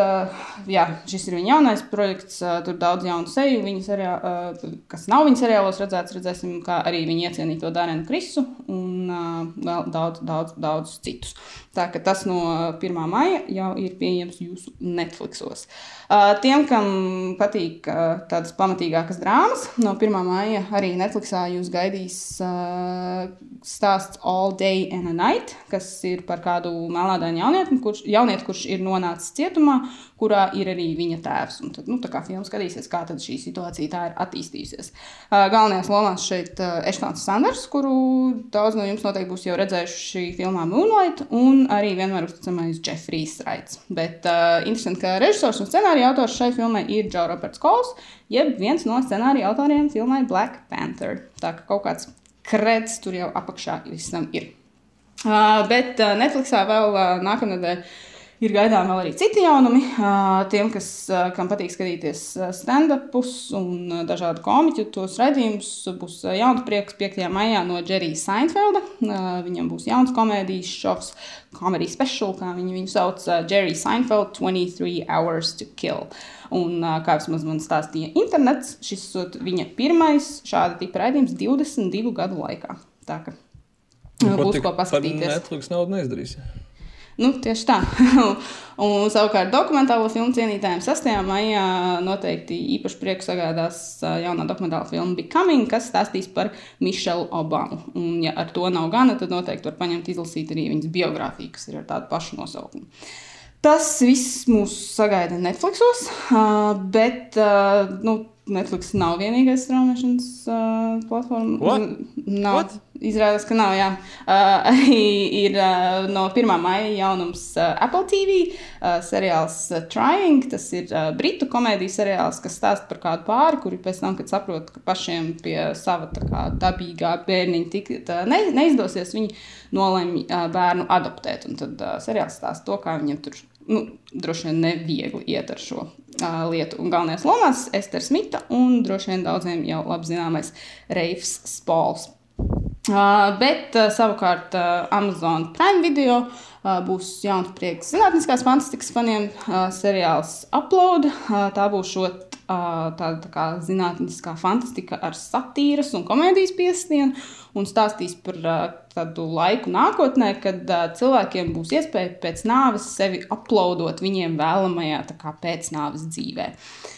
jā, šis ir viņa jaunais projekts. Tur daudz jaunu seju, viņa seriā, uh, kas nav viņa seriālos redzēts. Redzēsim, kā arī viņa iecienīto Dārenu Krisu un vēl daudz, daudz, daudz citus. Tā ka tas no 1. maija jau ir pieejams jūsu Netflixos. Tiem, kam patīk tādas pamatīgākas drāmas, no 1. maija arī Netflixā jūs gaidīs stāsts All Day and a Night, kas ir par kādu melnādainu jaunieti, kurš, jaunieti, kurš ir nonācis cietumā, kurā ir arī viņa tēvs. Un tad, nu, tā kā filmas skatīsies, kā šī situācija tā ir attīstījusies. Uh, galvenajās lomās šeit uh, Eštons Sanders, kuru daudz no jums noteikti būs jau redzējuši filmā Moonlight, un arī vienmēr uzticamais Jeffrijs Raits. Bet uh, interesanti, ka režisors un scenārija autors šai filmai ir Džo Roberts Kols, jeb viens no scenārija autoriem filmai Black Panther. Tā kā kaut kāds kreds tur jau apakšā visam ir. Uh, bet uh, Netflixā vēl uh, nākamnedēļ Ir gaidām vēl arī citi jaunumi. Tiem, kas, kam patīk skatīties stand-upus un dažādu komiķu, tos redzējumus, būs jauns prieks 5. maijā no Jerija Seinfelda. Viņam būs jauns komēdijas šovs, komēdijas special, kā viņi viņu sauc, Jerry Seinfeld 23 Hours to Kill. Un, kā jau man stāstīja internets, šis ir viņa pirmais šāda tipa raidījums 22 gadu laikā. Tā kā būs ko paskatīties. Netflix naudu neizdarīs. Nu, tieši tā. un, savukārt, dokumentālo filmu cienītājiem 6. maijā noteikti īpaši prieku sagādās jaunā dokumentāla filma Becoming, kas stāstīs par Mišelu Obamu. Un, ja ar to nav gana, tad noteikti var paņemt izlasīt arī viņas biogrāfiju, kas ir ar tādu pašu nosaukumu. Tas viss mūs sagaida Netflixos, bet nu, Netflix nav vienīgais straumēšanas platforma. What? Nav. What? Izrādās, ka nav. Jā. Uh, ir uh, no 1. maija jaunums uh, Apple TV uh, seriāls uh, Trying. Tas ir uh, britu komēdijas seriāls, kas stāsta par kādu pāri, kuri pēc tam, kad saprot, ka pašiem pie sava kā, dabīgā bērniņa tik, tā, ne, neizdosies, viņi nolemj uh, bērnu adoptēt. Un tad uh, seriāls stāsta to, kā viņiem tur nu, droši vien neviegli iet ar šo uh, lietu. Un galvenais lomās - Ester Smita un droši vien daudziem jau labi zināmais Reifs Spols. Uh, bet uh, savukārt uh, Amazon Prime video uh, būs jauns prieks zinātniskās fantastikas faniem uh, seriāls Upload. Uh, tā būs šo tāda tā kā zinātniskā fantastika ar satīras un komēdijas piestienu un stāstīs par tādu laiku nākotnē, kad cilvēkiem būs iespēja pēc nāves sevi uploadot viņiem vēlamajā pēcnāves dzīvē.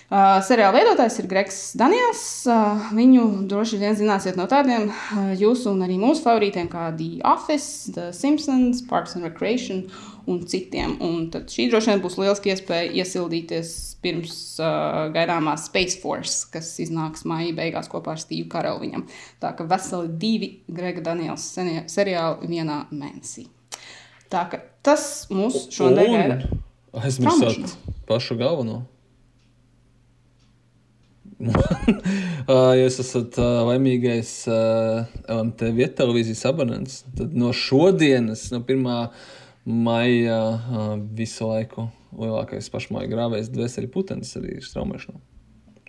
Uh, seriāla veidotājs ir Gregs Daniels. Uh, viņu droši vien zināsiet no tādiem uh, jūsu un arī mūsu favorītiem kā The Office, The Simpsons, Parks and Recreation un citiem. Un tad šī droši vien būs lieliski iespēja iesildīties pirms uh, gaidāmā Space Force, kas iznāks maija beigās kopā ar Steve'u Karelu. Tā kā veseli divi Grega Daniels seriāli vienā mēnesī. Tā kā tas mūs šodien gaida. Aizmirsāt pašu galveno. Ja jūs esat uh, laimīgais uh, LMT vietas televīzijas abonents, tad no šodienas, no 1. maija, visu laiku lielākais pašmāju grāvējs, dvēseli putenis arī ir straumēšanā.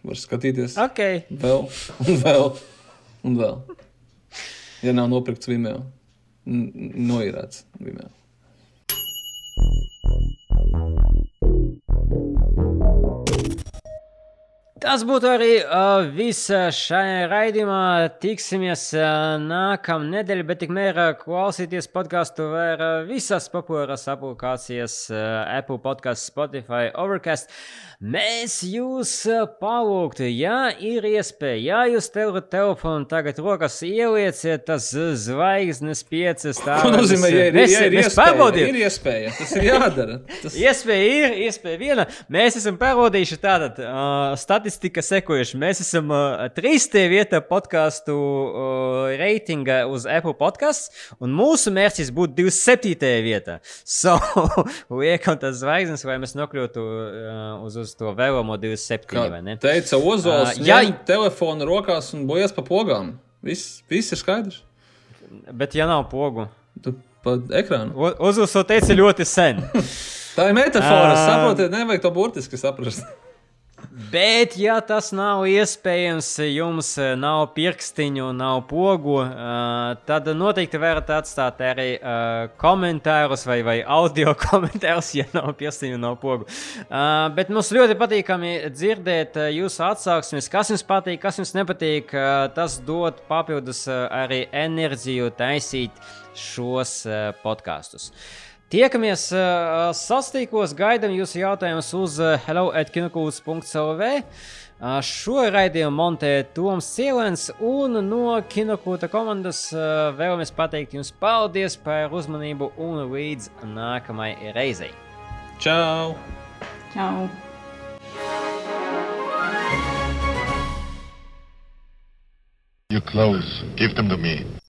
Var skatīties okay. vēl un vēl un vēl. Ja nav nopirkts Vimeo, noīrēts Vimeo. Tas būtu arī uh, viss šajā raidījumā. Tiksimies uh, nākamā nedēļa, bet tikmēr uh, klausieties podkāstu var uh, visas populārās aplikācijas, uh, Apple podkāsts, Spotify, Overcast. Mēs jūs uh, palūgtu, ja ir iespēja, ja jūs tevat telefonu tagad rokas ielieciet tas zvaigznes piecas tā. Ko nozīmē, ja ir, mēs, ja ir, iespēja, ir iespēja? Tas ir jādara. Tas... iespēja ir, iespēja viena. Mēs esam pārbaudījuši tātad uh, statistika sekojuši. Mēs esam uh, 3. vietā podkāstu uh, reitinga uz Apple podkāstu, un mūsu mērķis būtu 27. vietā. So, liekam tas zvaigznes, lai mēs nokļūtu uh, uz, uz to vēlamo 27. Kā vai ne? Teica Ozols, uh, jā, telefonu rokās un bojas pa pogām. Viss, viss ir skaidrs. Bet ja nav pogu? Tu pa ekrānu. Ozols to teica ļoti sen. Tā ir metāfora, uh, saprotiet, nevajag to burtiski saprast. Bet, ja tas nav iespējams, jums nav pirkstiņu, nav pogu, uh, tad noteikti varat atstāt arī uh, komentārus vai, vai audio komentārus, ja nav pirkstiņu, nav pogu. Uh, bet mums ļoti patīkami dzirdēt uh, jūsu atsauksmes, kas jums patīk, kas jums nepatīk. Uh, tas dod papildus uh, arī enerģiju taisīt šos uh, podkastus. Tiekamies uh, sastīkos, gaidām jūsu jautājumus uz uh, hello.kinokūts.clv. Uh, šo raidījumu montē Toms Cielens un no Kinokūta komandas uh, vēlamies pateikt jums paldies par uzmanību un līdz nākamajai reizei. Čau! Čau! Your clothes, give them to me.